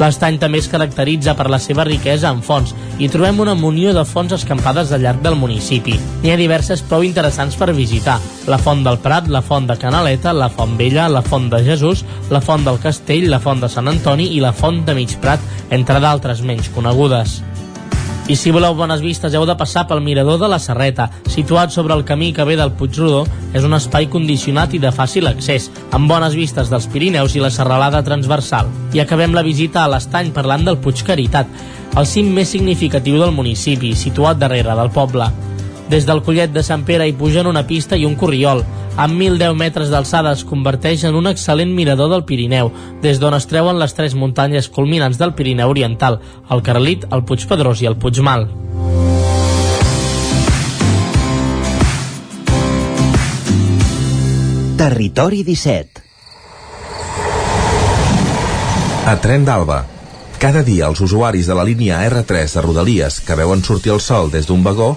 L'estany també es caracteritza per la seva riquesa en fonts i trobem una munió de fonts escampades al llarg del municipi. N'hi ha diverses prou interessants per visitar. La font del Prat, la font de Canaleta, la font Vella, la font de Jesús, la font del Castell, la font de Sant Antoni i la font de Mig Prat, entre d'altres menys conegudes. I si voleu bones vistes heu de passar pel mirador de la Serreta, situat sobre el camí que ve del Puigrodó, és un espai condicionat i de fàcil accés, amb bones vistes dels Pirineus i la serralada transversal. I acabem la visita a l'estany parlant del Puig Caritat, el cim més significatiu del municipi, situat darrere del poble. Des del Collet de Sant Pere hi pugen una pista i un corriol. Amb 1.010 metres d'alçada es converteix en un excel·lent mirador del Pirineu, des d'on es treuen les tres muntanyes culminants del Pirineu Oriental, el Carlit, el Puig Pedrós i el Puigmal. Territori 17 A Tren d'Alba. Cada dia els usuaris de la línia R3 de Rodalies que veuen sortir el sol des d'un vagó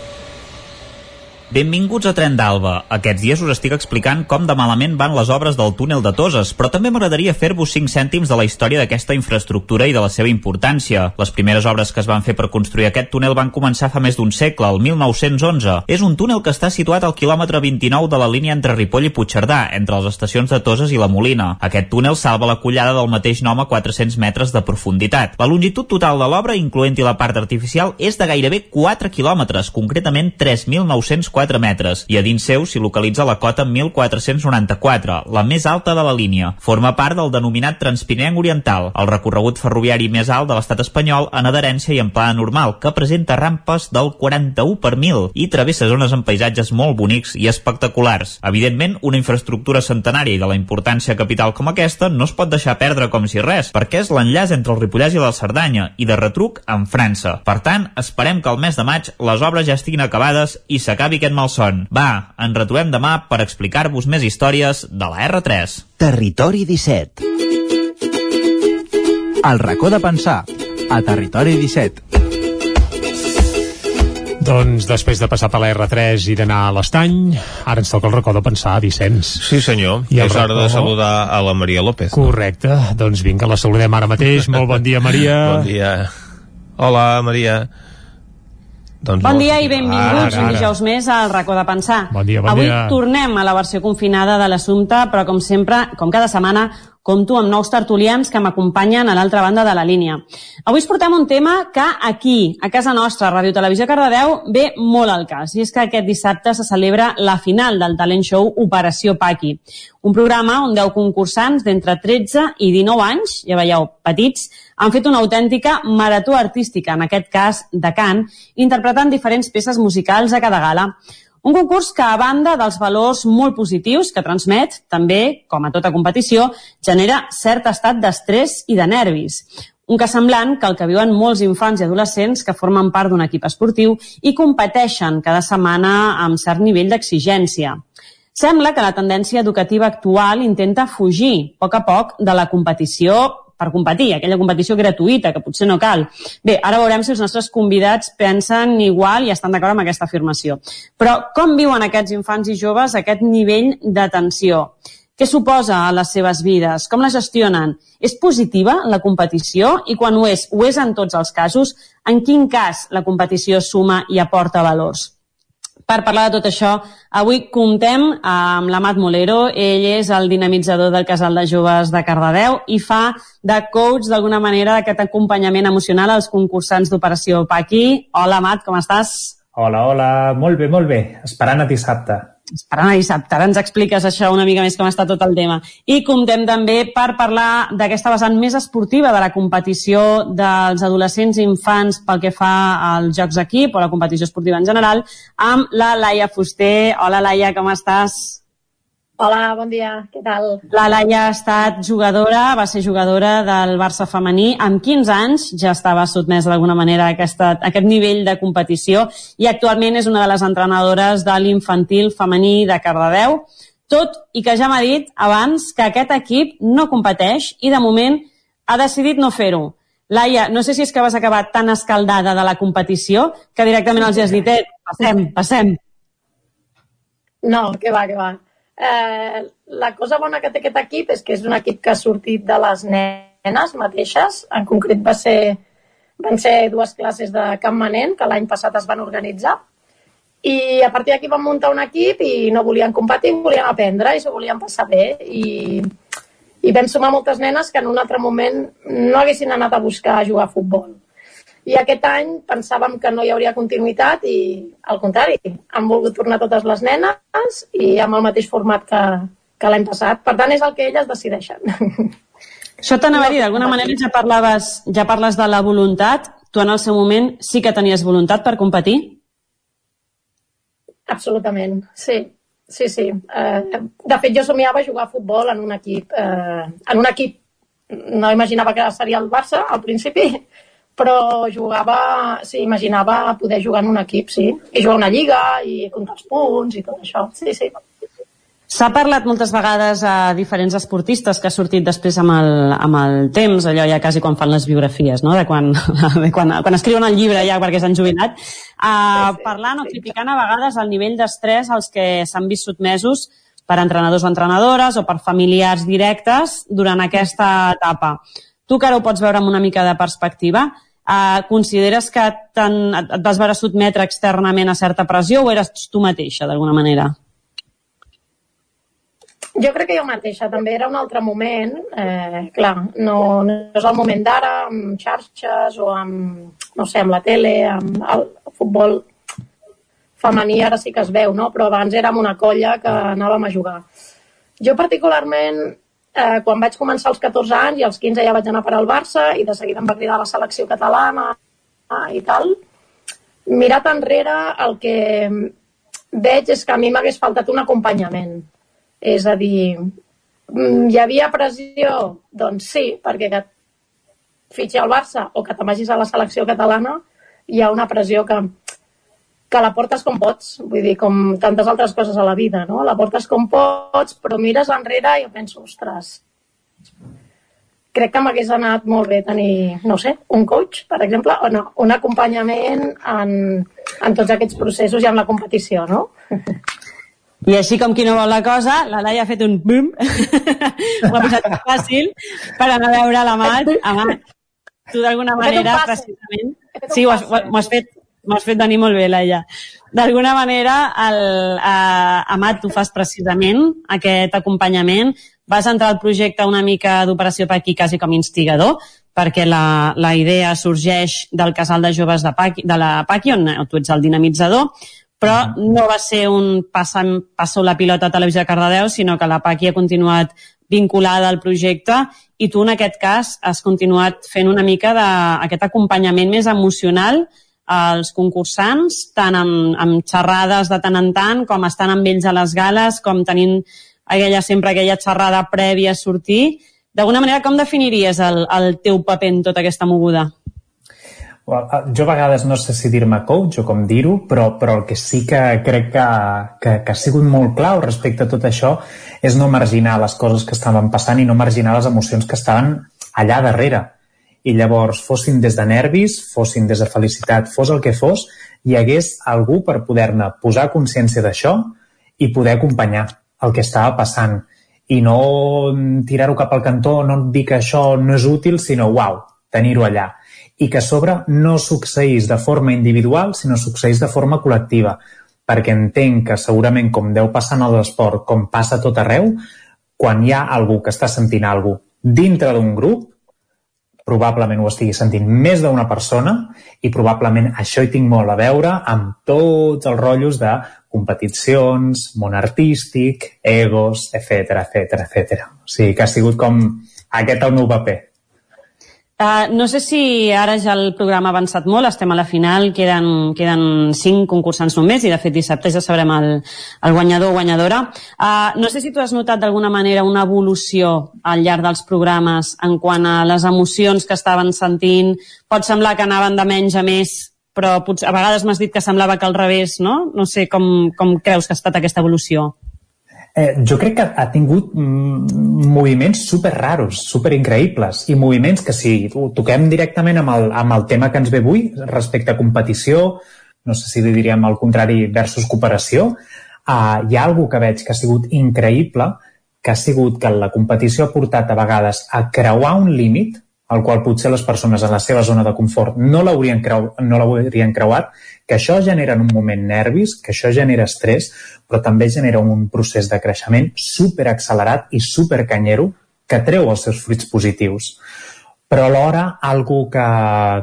Benvinguts a Tren d'Alba. Aquests dies us estic explicant com de malament van les obres del túnel de Toses, però també m'agradaria fer-vos 5 cèntims de la història d'aquesta infraestructura i de la seva importància. Les primeres obres que es van fer per construir aquest túnel van començar fa més d'un segle, el 1911. És un túnel que està situat al quilòmetre 29 de la línia entre Ripoll i Puigcerdà, entre les estacions de Toses i la Molina. Aquest túnel salva la collada del mateix nom a 400 metres de profunditat. La longitud total de l'obra, incloent-hi la part artificial, és de gairebé 4 quilòmetres, concretament 3.904 4 metres i a dins seu s'hi localitza la cota 1494, la més alta de la línia. Forma part del denominat Transpirinenc Oriental, el recorregut ferroviari més alt de l'estat espanyol en adherència i en pla normal, que presenta rampes del 41 per mil i travessa zones amb paisatges molt bonics i espectaculars. Evidentment, una infraestructura centenària i de la importància capital com aquesta no es pot deixar perdre com si res, perquè és l'enllaç entre el Ripollès i la Cerdanya i de retruc amb França. Per tant, esperem que al mes de maig les obres ja estiguin acabades i s'acabi aquest malson. Va, ens retrobem demà per explicar-vos més històries de la R3. Territori 17 El racó de pensar, a Territori 17. Doncs després de passar per la R3 i d'anar a l'estany, ara ens toca el racó de pensar, Vicenç. Sí, senyor. I és hora de saludar a la Maria López. Correcte, doncs vinga, la saludem ara mateix. Molt bon dia, Maria. Bon dia. Hola, Maria. Doncs Bon dia i benvinguts Ara, un ara. dijous més al racó de pensar. Bon dia, bon Avui dia. tornem a la versió confinada de l'assumpte, però com sempre, com cada setmana, compto amb nous tertulians que m'acompanyen a l'altra banda de la línia. Avui us portem un tema que aquí, a casa nostra, a Ràdio Televisió Cardedeu, ve molt al cas. I és que aquest dissabte se celebra la final del talent show Operació Paqui. Un programa on 10 concursants d'entre 13 i 19 anys, ja veieu, petits, han fet una autèntica marató artística, en aquest cas de cant, interpretant diferents peces musicals a cada gala. Un concurs que, a banda dels valors molt positius que transmet, també, com a tota competició, genera cert estat d'estrès i de nervis. Un cas semblant que el que viuen molts infants i adolescents que formen part d'un equip esportiu i competeixen cada setmana amb cert nivell d'exigència. Sembla que la tendència educativa actual intenta fugir, a poc a poc, de la competició per competir, aquella competició gratuïta, que potser no cal. Bé, ara veurem si els nostres convidats pensen igual i estan d'acord amb aquesta afirmació. Però com viuen aquests infants i joves aquest nivell de tensió? Què suposa a les seves vides? Com la gestionen? És positiva la competició? I quan ho és, ho és en tots els casos? En quin cas la competició suma i aporta valors? Per parlar de tot això, avui comptem amb l'Amat Molero. Ell és el dinamitzador del Casal de Joves de Cardedeu i fa de coach, d'alguna manera, d'aquest acompanyament emocional als concursants d'Operació Paqui. Hola, Amat, com estàs? Hola, hola, molt bé, molt bé. Esperant a dissabte esperant a dissabte. Ara ens expliques això una mica més com està tot el tema. I comptem també per parlar d'aquesta vessant més esportiva de la competició dels adolescents i infants pel que fa als jocs d'equip o la competició esportiva en general amb la Laia Fuster. Hola Laia, com estàs? Hola, bon dia, què tal? La Laia ha estat jugadora, va ser jugadora del Barça femení. Amb 15 anys ja estava sotmesa d'alguna manera a, aquesta, a aquest nivell de competició i actualment és una de les entrenadores de l'infantil femení de Cardedeu. Tot i que ja m'ha dit abans que aquest equip no competeix i de moment ha decidit no fer-ho. Laia, no sé si és que vas acabar tan escaldada de la competició que directament els has dit, eh, passem, passem. No, que va, que va Eh, la cosa bona que té aquest equip és que és un equip que ha sortit de les nenes mateixes. En concret va ser, van ser dues classes de camp manent que l'any passat es van organitzar. I a partir d'aquí van muntar un equip i no volien competir, volien aprendre i s'ho volien passar bé. I, I vam sumar moltes nenes que en un altre moment no haguessin anat a buscar a jugar a futbol. I aquest any pensàvem que no hi hauria continuïtat i, al contrari, han volgut tornar totes les nenes i amb el mateix format que, que l'any passat. Per tant, és el que elles decideixen. Això t'anava a dir, d'alguna manera ja parlaves, ja parles de la voluntat. Tu en el seu moment sí que tenies voluntat per competir? Absolutament, sí. Sí, sí. Eh, de fet, jo somiava jugar a futbol en un equip, eh, en un equip no imaginava que seria el Barça al principi, però jugava, sí, imaginava poder jugar en un equip, sí, i jugar una lliga i comptar els punts i tot això, sí, sí. S'ha parlat moltes vegades a diferents esportistes que ha sortit després amb el, amb el temps, allò ja quasi quan fan les biografies, no? de quan, de quan, quan escriuen el llibre ja perquè s'han jubilat, uh, parlant o criticant a vegades el nivell d'estrès als que s'han vist sotmesos per entrenadors o entrenadores o per familiars directes durant aquesta etapa. Tu que ara ho pots veure amb una mica de perspectiva, eh, consideres que et vas veure sotmetre externament a certa pressió o eres tu mateixa, d'alguna manera? Jo crec que jo mateixa, també era un altre moment, eh, clar, no, no és el moment d'ara, amb xarxes o amb, no sé, amb la tele, amb el futbol femení ara sí que es veu, no? però abans érem una colla que anàvem a jugar. Jo particularment eh, quan vaig començar als 14 anys i als 15 ja vaig anar per al Barça i de seguida em va cridar la selecció catalana eh, i tal. Mirat enrere, el que veig és que a mi m'hagués faltat un acompanyament. És a dir, mm, hi havia pressió? Doncs sí, perquè que fitxi al Barça o que te'n vagis a la selecció catalana hi ha una pressió que que la portes com pots, vull dir, com tantes altres coses a la vida, no? La portes com pots, però mires enrere i penso, ostres, crec que m'hagués anat molt bé tenir, no sé, un coach, per exemple, o no, un acompanyament en, en tots aquests processos i en la competició, no? I així com qui no vol la cosa, la Laia ha fet un bum, ho ha posat fàcil per anar a veure la Mat. Amat, tu d'alguna manera, precisament... Sí, ho has, ho has fet M'has fet venir molt bé, Laia. D'alguna manera, el, eh, Amat, tu fas precisament aquest acompanyament vas entrar al projecte una mica d'Operació Paqui quasi com instigador, perquè la, la idea sorgeix del casal de joves de, Paqui, de la Paqui, on tu ets el dinamitzador, però no va ser un passa, passa la pilota a Televisió de Cardedeu, sinó que la Paqui ha continuat vinculada al projecte i tu en aquest cas has continuat fent una mica d'aquest acompanyament més emocional als concursants, tant amb, amb xerrades de tant en tant, com estan amb ells a les gales, com tenint aquella, sempre aquella xerrada prèvia a sortir. D'alguna manera, com definiries el, el teu paper en tota aquesta moguda? Jo a vegades no sé si dir-me coach o com dir-ho, però, però el que sí que crec que, que, que ha sigut molt clau respecte a tot això és no marginar les coses que estaven passant i no marginar les emocions que estaven allà darrere. I llavors, fossin des de nervis, fossin des de felicitat, fos el que fos, hi hagués algú per poder-ne posar consciència d'això i poder acompanyar el que estava passant. I no tirar-ho cap al cantó, no dir que això no és útil, sinó, uau, tenir-ho allà. I que a sobre no succeís de forma individual, sinó succeís de forma col·lectiva, perquè entenc que segurament com deu passar en l'esport, com passa tot arreu, quan hi ha algú que està sentint alguna dintre d'un grup, probablement ho estigui sentint més d'una persona i probablement això hi tinc molt a veure amb tots els rotllos de competicions, món artístic, egos, etc etc etc. O sigui que ha sigut com aquest el meu paper. Uh, no sé si ara ja el programa ha avançat molt, estem a la final, queden, queden cinc concursants només i de fet dissabte ja sabrem el, el guanyador o guanyadora. Uh, no sé si tu has notat d'alguna manera una evolució al llarg dels programes en quant a les emocions que estaven sentint. Pot semblar que anaven de menys a més, però potser, a vegades m'has dit que semblava que al revés, no? No sé com, com creus que ha estat aquesta evolució. Eh, jo crec que ha tingut mm, moviments super raros, super increïbles i moviments que si toquem directament amb el, amb el tema que ens ve avui respecte a competició, no sé si diríem al contrari versus cooperació, eh, hi ha alguna que veig que ha sigut increïble, que ha sigut que la competició ha portat a vegades a creuar un límit el qual potser les persones en la seva zona de confort no l'haurien creu, no creuat, que això genera en un moment nervis, que això genera estrès, però també genera un procés de creixement super accelerat i super canyero que treu els seus fruits positius. Però alhora, algo que,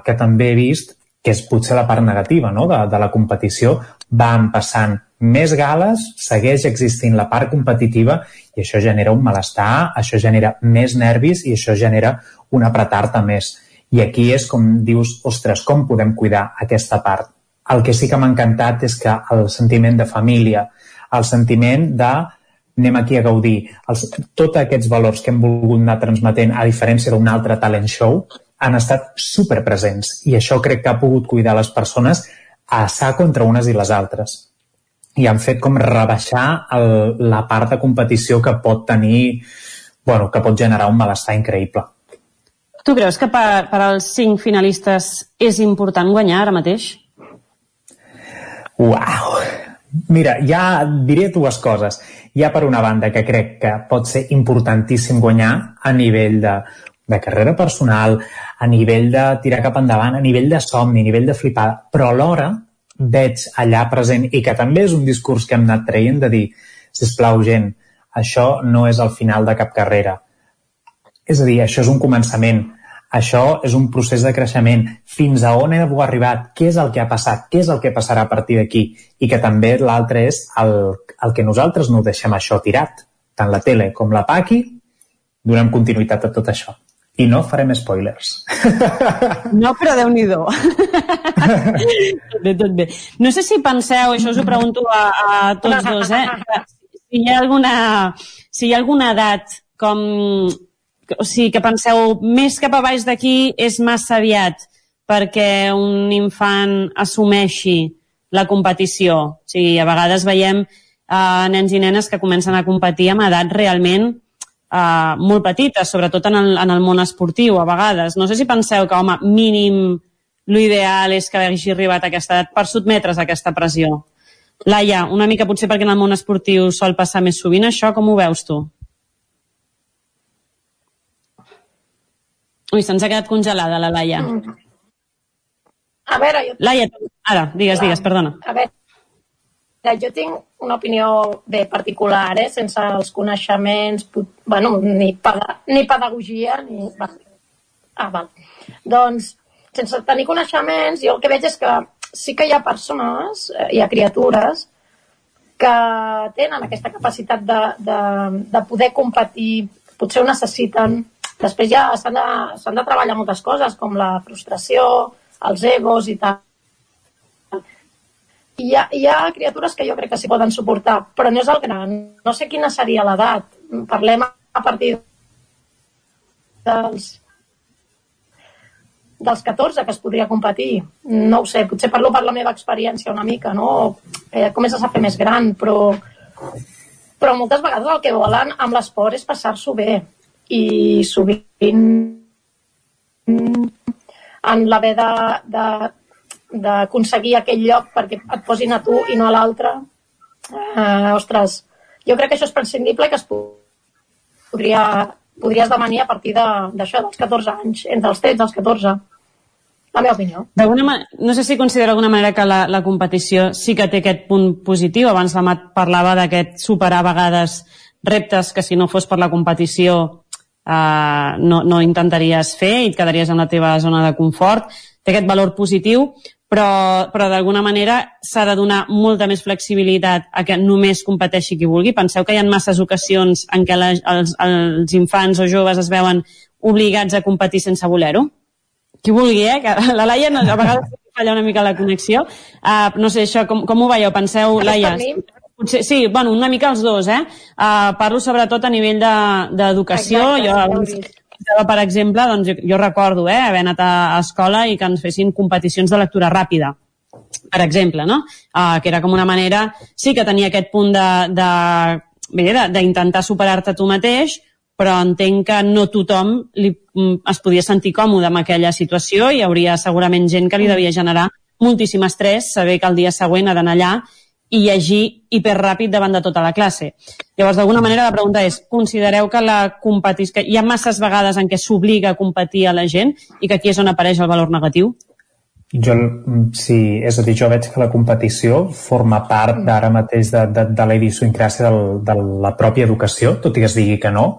que també he vist, que és potser la part negativa no? de, de la competició, van passant més gales, segueix existint la part competitiva i això genera un malestar, això genera més nervis i això genera un apretar-te més. I aquí és com dius, ostres, com podem cuidar aquesta part? El que sí que m'ha encantat és que el sentiment de família, el sentiment de anem aquí a gaudir, els, tots aquests valors que hem volgut anar transmetent a diferència d'un altre talent show han estat superpresents i això crec que ha pogut cuidar les persones a assar contra unes i les altres i han fet com rebaixar el, la part de competició que pot tenir, bueno, que pot generar un malestar increïble. Tu creus que per, per als cinc finalistes és important guanyar ara mateix? Uau! Mira, ja diré dues coses. Hi ha per una banda que crec que pot ser importantíssim guanyar a nivell de, de carrera personal, a nivell de tirar cap endavant, a nivell de somni, a nivell de flipada, però alhora veig allà present i que també és un discurs que hem anat traient de dir, si plau gent, això no és el final de cap carrera. És a dir, això és un començament, això és un procés de creixement. Fins a on heu arribat? Què és el que ha passat? Què és el que passarà a partir d'aquí? I que també l'altre és el, el que nosaltres no deixem això tirat. Tant la tele com la Paqui donem continuïtat a tot això. I no farem spoilers. No, però déu nhi tot bé, tot bé. No sé si penseu, això us ho pregunto a, a tots dos, eh? Si hi ha alguna, si hi ha alguna edat com... O sigui, que penseu, més cap a baix d'aquí és massa aviat perquè un infant assumeixi la competició. O sigui, a vegades veiem eh, nens i nenes que comencen a competir amb edat realment eh, molt petites, sobretot en el, en el món esportiu, a vegades. No sé si penseu que, home, mínim l'ideal és que hagi arribat a aquesta edat per sotmetre's a aquesta pressió. Laia, una mica potser perquè en el món esportiu sol passar més sovint això, com ho veus tu? Ui, se'ns ha quedat congelada la Laia. Mm. A veure, jo... Laia, ara, digues, digues, perdona. A veure, jo tinc una opinió bé particular, eh? sense els coneixements, bueno, ni, peda ni pedagogia, ni... Ah, val. Doncs, sense tenir coneixements, jo el que veig és que sí que hi ha persones, eh, hi ha criatures, que tenen aquesta capacitat de, de, de poder competir, potser ho necessiten. Després ja s'han de, de treballar moltes coses, com la frustració, els egos i tal. Hi ha, hi ha criatures que jo crec que s'hi poden suportar, però no és el gran. No sé quina seria l'edat. Parlem a partir dels dels 14 que es podria competir. No ho sé, potser parlo per la meva experiència una mica, no? Eh, comences a fer més gran, però, però moltes vegades el que volen amb l'esport és passar-s'ho bé. I sovint en l'haver d'aconseguir aquell lloc perquè et posin a tu i no a l'altre, eh, ostres, jo crec que això és prescindible i que es podria, podria esdevenir a partir d'això, de, dels 14 anys, entre els 13 i els 14 la meva opinió. No sé si considera d'alguna manera que la, la competició sí que té aquest punt positiu. Abans la Mat parlava d'aquest superar a vegades reptes que si no fos per la competició eh, no, no intentaries fer i et quedaries en la teva zona de confort. Té aquest valor positiu, però, però d'alguna manera s'ha de donar molta més flexibilitat a que només competeixi qui vulgui. Penseu que hi ha masses ocasions en què la, els, els infants o joves es veuen obligats a competir sense voler-ho. Qui vulgui, eh? Que la Laia no, a vegades falla una mica la connexió. Uh, no sé, això, com, com ho veieu? Penseu, Laia? Potser, sí, bueno, una mica els dos, eh? Uh, parlo sobretot a nivell d'educació. De, jo abans, per exemple, doncs jo, jo recordo eh, haver anat a, a escola i que ens fessin competicions de lectura ràpida per exemple, no? Uh, que era com una manera, sí que tenia aquest punt de, de d'intentar superar-te tu mateix, però entenc que no tothom li, mm, es podia sentir còmode amb aquella situació i hi hauria segurament gent que li devia generar moltíssim estrès saber que el dia següent ha d'anar allà i llegir hiperràpid davant de tota la classe. Llavors, d'alguna manera, la pregunta és, considereu que la competis, que hi ha masses vegades en què s'obliga a competir a la gent i que aquí és on apareix el valor negatiu? Jo, sí, és a dir, jo veig que la competició forma part d'ara mateix de, de, de la idiosincràsia de la pròpia educació, tot i que es digui que no,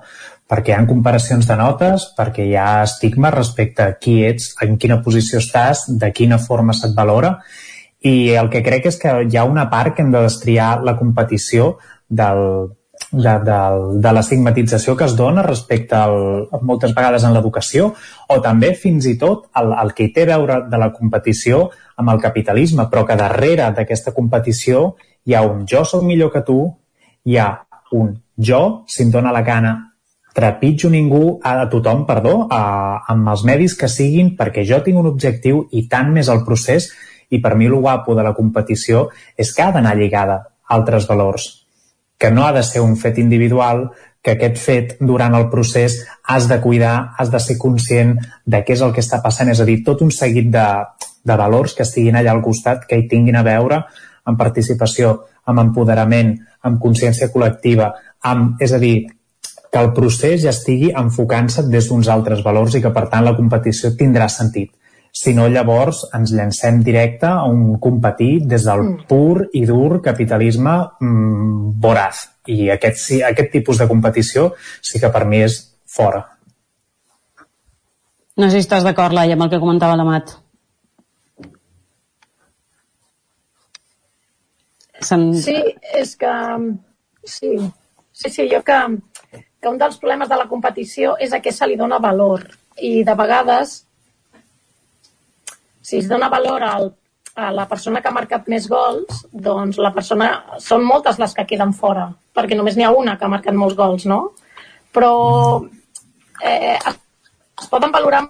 perquè hi ha comparacions de notes, perquè hi ha estigma respecte a qui ets, en quina posició estàs, de quina forma se't valora, i el que crec és que hi ha una part que hem de destriar la competició del, de, de, de l'estigmatització que es dona respecte al, moltes vegades en l'educació o també fins i tot el, el que hi té a veure de la competició amb el capitalisme, però que darrere d'aquesta competició hi ha un jo sóc millor que tu, hi ha un jo, si em dóna la gana, trepitjo ningú, a tothom, perdó, a, amb els medis que siguin, perquè jo tinc un objectiu i tant més el procés i per mi el guapo de la competició és que ha d'anar lligada a altres valors, que no ha de ser un fet individual, que aquest fet durant el procés has de cuidar, has de ser conscient de què és el que està passant, és a dir, tot un seguit de, de valors que estiguin allà al costat, que hi tinguin a veure amb participació, amb empoderament, amb consciència col·lectiva, amb, és a dir, que el procés ja estigui enfocant-se des d'uns altres valors i que, per tant, la competició tindrà sentit si no llavors ens llancem directe a un competir des del mm. pur i dur capitalisme mm, voraz. I aquest, sí, aquest tipus de competició sí que per mi és fora. No sé si estàs d'acord, Laia, amb el que comentava l'Amat. Sen... Sí, és que... Sí, sí, sí jo que, que un dels problemes de la competició és a què se li dona valor. I de vegades si es dona valor al, a la persona que ha marcat més gols, doncs la persona... Són moltes les que queden fora, perquè només n'hi ha una que ha marcat molts gols, no? Però eh, es, poden valorar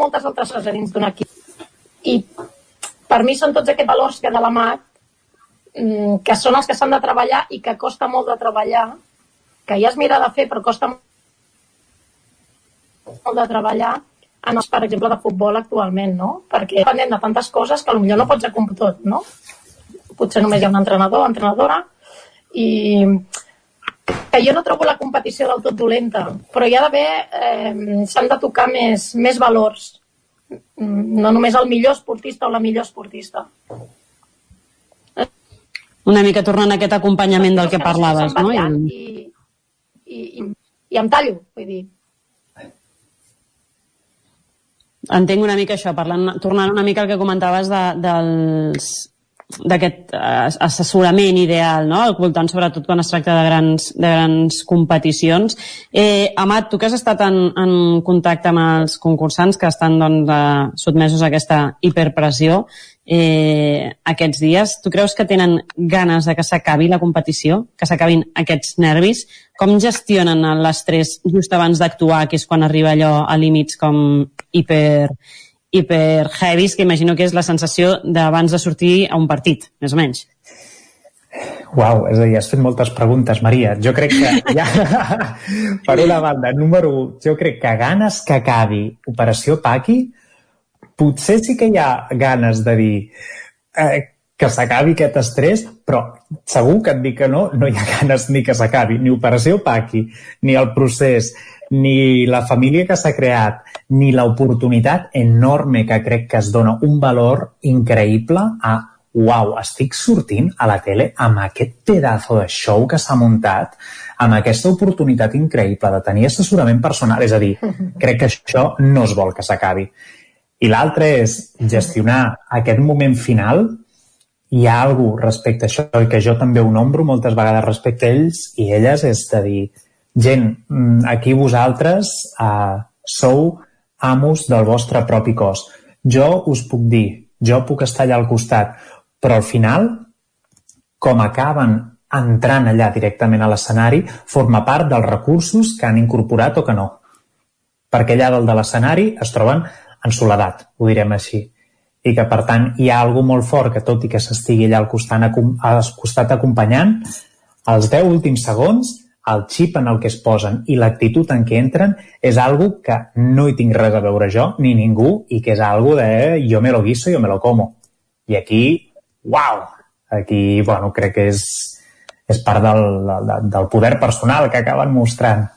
moltes altres coses dins d'un equip. I per mi són tots aquests valors que de la mà mm, que són els que s'han de treballar i que costa molt de treballar, que ja es mira de fer però costa molt de treballar en els, per exemple, de futbol actualment, no? Perquè depenent de tantes coses que potser no pots ser tot, no? Potser només hi ha un entrenador, entrenadora, i que jo no trobo la competició del tot dolenta, però hi ha d'haver, eh, s'han de tocar més, més valors, no només el millor esportista o la millor esportista. Una mica tornant a aquest acompanyament del que parlaves, no? I, i, i, i em tallo, vull dir. Entenc una mica això, parlant, tornant una mica al que comentaves de, dels d'aquest eh, assessorament ideal, no? al voltant sobretot quan es tracta de grans, de grans competicions. Eh, Amat, tu que has estat en, en contacte amb els concursants que estan doncs, eh, sotmesos a aquesta hiperpressió eh, aquests dies, tu creus que tenen ganes de que s'acabi la competició, que s'acabin aquests nervis? Com gestionen l'estrès just abans d'actuar, que és quan arriba allò a límits com hiper, hiper heavies, que imagino que és la sensació d'abans de sortir a un partit, més o menys. Uau, és a dir, has fet moltes preguntes, Maria. Jo crec que ja, per una banda, número 1, jo crec que ganes que acabi Operació Paqui, potser sí que hi ha ganes de dir eh, que s'acabi aquest estrès, però segur que et dic que no, no hi ha ganes ni que s'acabi, ni Operació Paqui, ni el procés, ni la família que s'ha creat, ni l'oportunitat enorme que crec que es dona un valor increïble a uau, estic sortint a la tele amb aquest pedazo de show que s'ha muntat, amb aquesta oportunitat increïble de tenir assessorament personal. És a dir, crec que això no es vol que s'acabi. I l'altre és gestionar aquest moment final. Hi ha algú respecte a això i que jo també ho nombro moltes vegades respecte a ells i elles, és de dir, gent, mm, aquí vosaltres eh, sou amos del vostre propi cos. Jo us puc dir, jo puc estar allà al costat, però al final, com acaben entrant allà directament a l'escenari, forma part dels recursos que han incorporat o que no. Perquè allà dalt de l'escenari es troben en soledat, ho direm així. I que, per tant, hi ha algú molt fort que, tot i que s'estigui allà al costat, al costat acompanyant, els 10 últims segons el xip en el que es posen i l'actitud en què entren és algo que no hi tinc res a veure jo ni ningú i que és algo de jo me lo guiso, yo me lo como. I aquí, uau! Aquí, bueno, crec que és, és part del, del, del poder personal que acaben mostrant.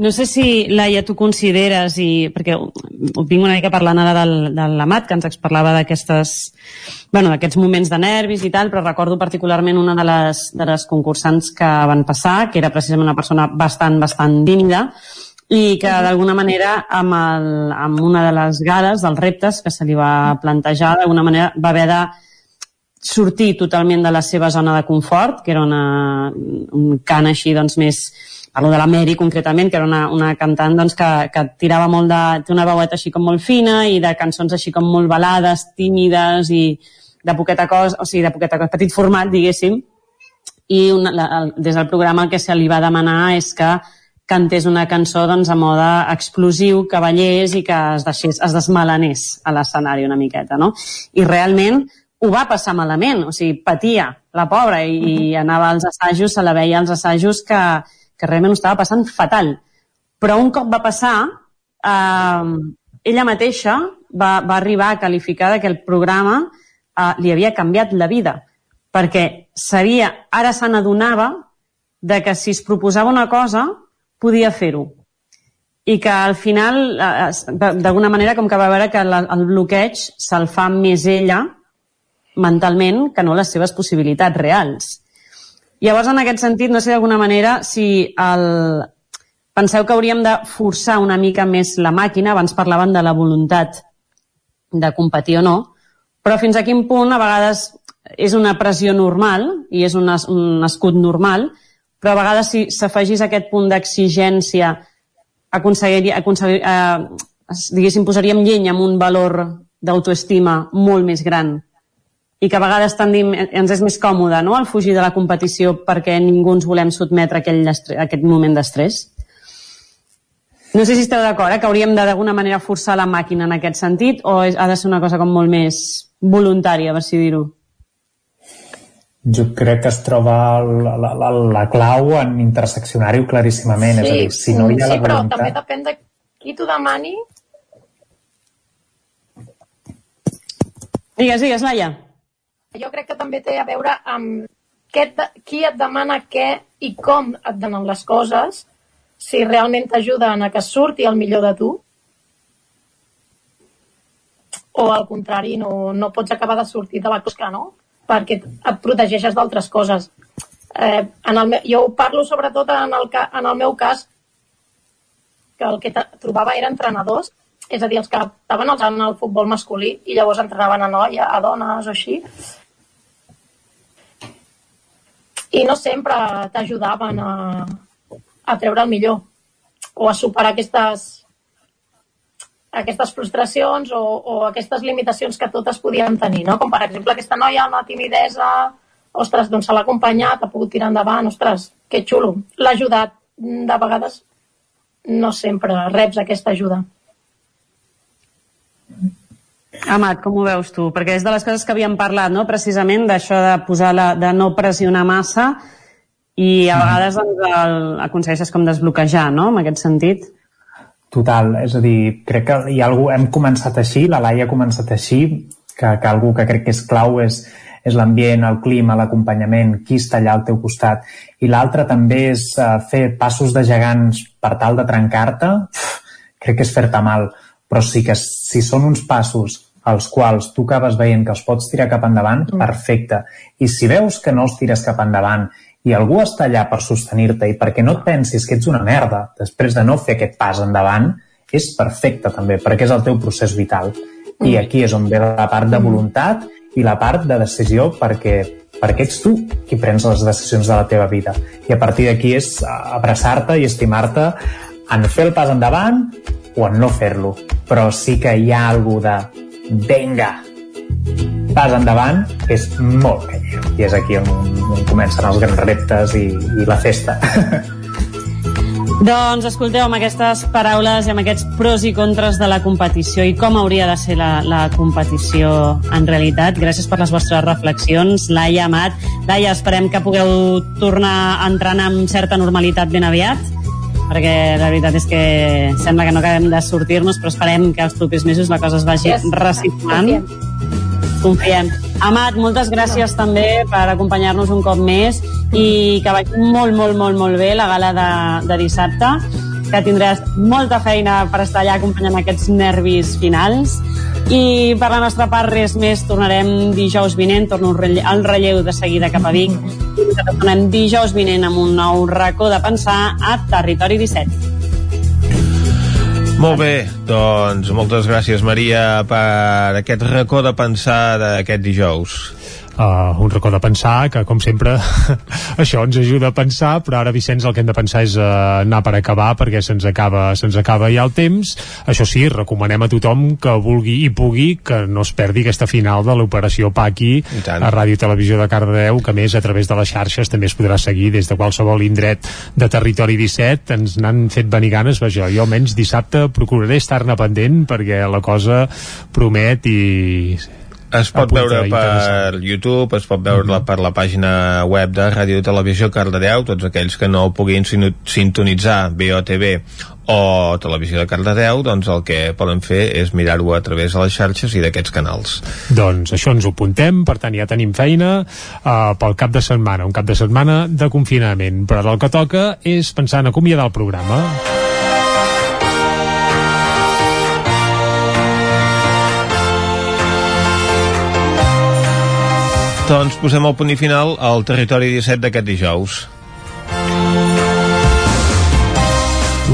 No sé si, Laia, tu consideres, i perquè ho vinc una mica parlant ara del, de l'Amat, que ens parlava d'aquestes bueno, d'aquests moments de nervis i tal, però recordo particularment una de les, de les concursants que van passar, que era precisament una persona bastant, bastant tímida, i que d'alguna manera amb, el, amb una de les gales, dels reptes que se li va plantejar, d'alguna manera va haver de sortir totalment de la seva zona de confort, que era una, un cant així doncs, més parlo de la Mary concretament, que era una, una cantant doncs, que, que tirava molt de... té una veueta així com molt fina i de cançons així com molt balades, tímides i de poqueta cosa, o sigui, de poqueta cosa, petit format, diguéssim, i una, la, el, des del programa el que se li va demanar és que cantés una cançó doncs, a mode explosiu, cavallers i que es, deixés, es desmalanés a l'escenari una miqueta, no? I realment ho va passar malament, o sigui, patia la pobra i, i anava als assajos, se la veia als assajos que, que realment ho estava passant fatal. Però un cop va passar, eh, ella mateixa va, va arribar a qualificar que el programa eh, li havia canviat la vida, perquè sabia, ara se n'adonava de que si es proposava una cosa, podia fer-ho. I que al final, eh, d'alguna manera, com que va veure que el bloqueig se'l fa més ella mentalment que no les seves possibilitats reals. Llavors, en aquest sentit, no sé d'alguna manera si el... penseu que hauríem de forçar una mica més la màquina, abans parlaven de la voluntat de competir o no, però fins a quin punt a vegades és una pressió normal i és un, es, un escut normal, però a vegades si s'afegís aquest punt d'exigència aconseguiria, aconseguir, eh, diguéssim, posaríem llenya amb un valor d'autoestima molt més gran i que a vegades tendim, ens és més còmode no? el fugir de la competició perquè ningú ens volem sotmetre a aquell, a aquest moment d'estrès. No sé si esteu d'acord, eh, que hauríem de d'alguna manera forçar la màquina en aquest sentit o és, ha de ser una cosa com molt més voluntària, per si dir-ho? Jo crec que es troba la, la, la, la clau en interseccionar-ho claríssimament. Sí, és a dir, si no hi ha sí, la però voluntat... també depèn de qui t'ho demani. Digues, digues, Laia. Jo crec que també té a veure amb què qui et demana què i com et donen les coses, si realment t'ajuden a que surti el millor de tu, o al contrari, no, no pots acabar de sortir de la cosca, no? perquè et protegeixes d'altres coses. Eh, en el meu, jo parlo sobretot en el, en el meu cas que el que trobava era entrenadors, és a dir, els que estaven en el futbol masculí i llavors entrenaven a noia, a dones o així, i no sempre t'ajudaven a, a treure el millor o a superar aquestes, aquestes frustracions o, o aquestes limitacions que totes podíem tenir, no? Com per exemple aquesta noia amb la timidesa, ostres, doncs se l'ha acompanyat, ha pogut tirar endavant, ostres, que xulo. L'ha ajudat. De vegades no sempre reps aquesta ajuda. Amat, com ho veus tu? Perquè és de les coses que havíem parlat, no? precisament, d'això de posar la, de no pressionar massa i a vegades doncs, el, aconsegueixes com desbloquejar, no?, en aquest sentit. Total, és a dir, crec que hi ha algú, hem començat així, la Laia ha començat així, que, que algú que crec que és clau és, és l'ambient, el clima, l'acompanyament, qui està allà al teu costat. I l'altre també és uh, fer passos de gegants per tal de trencar-te, crec que és fer-te mal. Però sí que si són uns passos als quals tu acabes veient que els pots tirar cap endavant, mm. perfecte. I si veus que no els tires cap endavant i algú està allà per sostenir-te i perquè no et pensis que ets una merda després de no fer aquest pas endavant, és perfecte també, perquè és el teu procés vital. I mm. aquí és on ve la part de mm. voluntat i la part de decisió perquè, perquè ets tu qui prens les decisions de la teva vida. I a partir d'aquí és abraçar-te i estimar-te en fer el pas endavant o en no fer-lo. Però sí que hi ha algú de venga, pas endavant és molt canyer i és aquí on, on comencen els grans reptes i, i la festa Doncs escolteu amb aquestes paraules i amb aquests pros i contres de la competició i com hauria de ser la, la competició en realitat. Gràcies per les vostres reflexions, Laia, Amat. Laia, esperem que pugueu tornar a entrenar amb certa normalitat ben aviat perquè la veritat és que sembla que no acabem de sortir-nos, però esperem que els propers mesos la cosa es vagi yes. reciclant. Confiem. Amat, moltes gràcies també per acompanyar-nos un cop més i que vagi molt, molt, molt, molt bé la gala de, de dissabte que tindràs molta feina per estar allà acompanyant aquests nervis finals. I per la nostra part res més tornarem dijous vinent torno al relleu de seguida cap a Vic i tornem dijous vinent amb un nou racó de pensar a Territori 17 molt bé, doncs moltes gràcies Maria per aquest racó de pensar d'aquest dijous uh, un racó de pensar que com sempre això ens ajuda a pensar però ara Vicenç el que hem de pensar és uh, anar per acabar perquè se'ns acaba, se acaba ja el temps. Això sí, recomanem a tothom que vulgui i pugui que no es perdi aquesta final de l'operació Paqui a Ràdio Televisió de Cardedeu que més a través de les xarxes també es podrà seguir des de qualsevol indret de Territori 17 ens n'han fet venir ganes vaja, jo almenys dissabte procuraré estar-ne pendent perquè la cosa promet i es pot veure per YouTube, es pot veure mm -hmm. per la pàgina web de Ràdio Televisió Cardedeu, tots aquells que no puguin sintonitzar BOTV o Televisió de Cardedeu, doncs el que poden fer és mirar-ho a través de les xarxes i d'aquests canals. Doncs això ens ho apuntem, per tant ja tenim feina uh, pel cap de setmana, un cap de setmana de confinament, però el que toca és pensar en acomiadar el programa. Doncs posem el punt i final al territori 17 d'aquest dijous.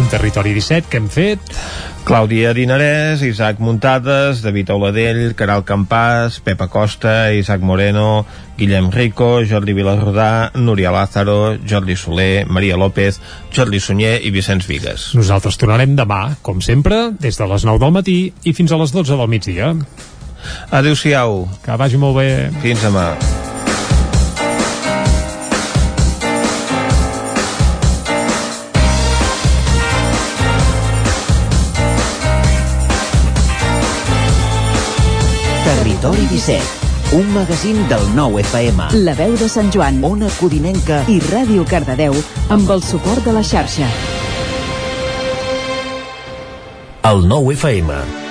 Un territori 17 que hem fet Clàudia Dinarès, Isaac Muntades, David Auladell, Caral Campàs, Pepa Costa, Isaac Moreno, Guillem Rico, Jordi Vilarrodà, Núria Lázaro, Jordi Soler, Maria López, Jordi Sunyer i Vicenç Vigues. Nosaltres tornarem demà, com sempre, des de les 9 del matí i fins a les 12 del migdia. Adéu-siau. Que vagi molt bé. Fins demà. Territori 17 un magazín del nou FM. La veu de Sant Joan. Ona Codinenca. I Ràdio Cardedeu amb el suport de la xarxa. El nou FM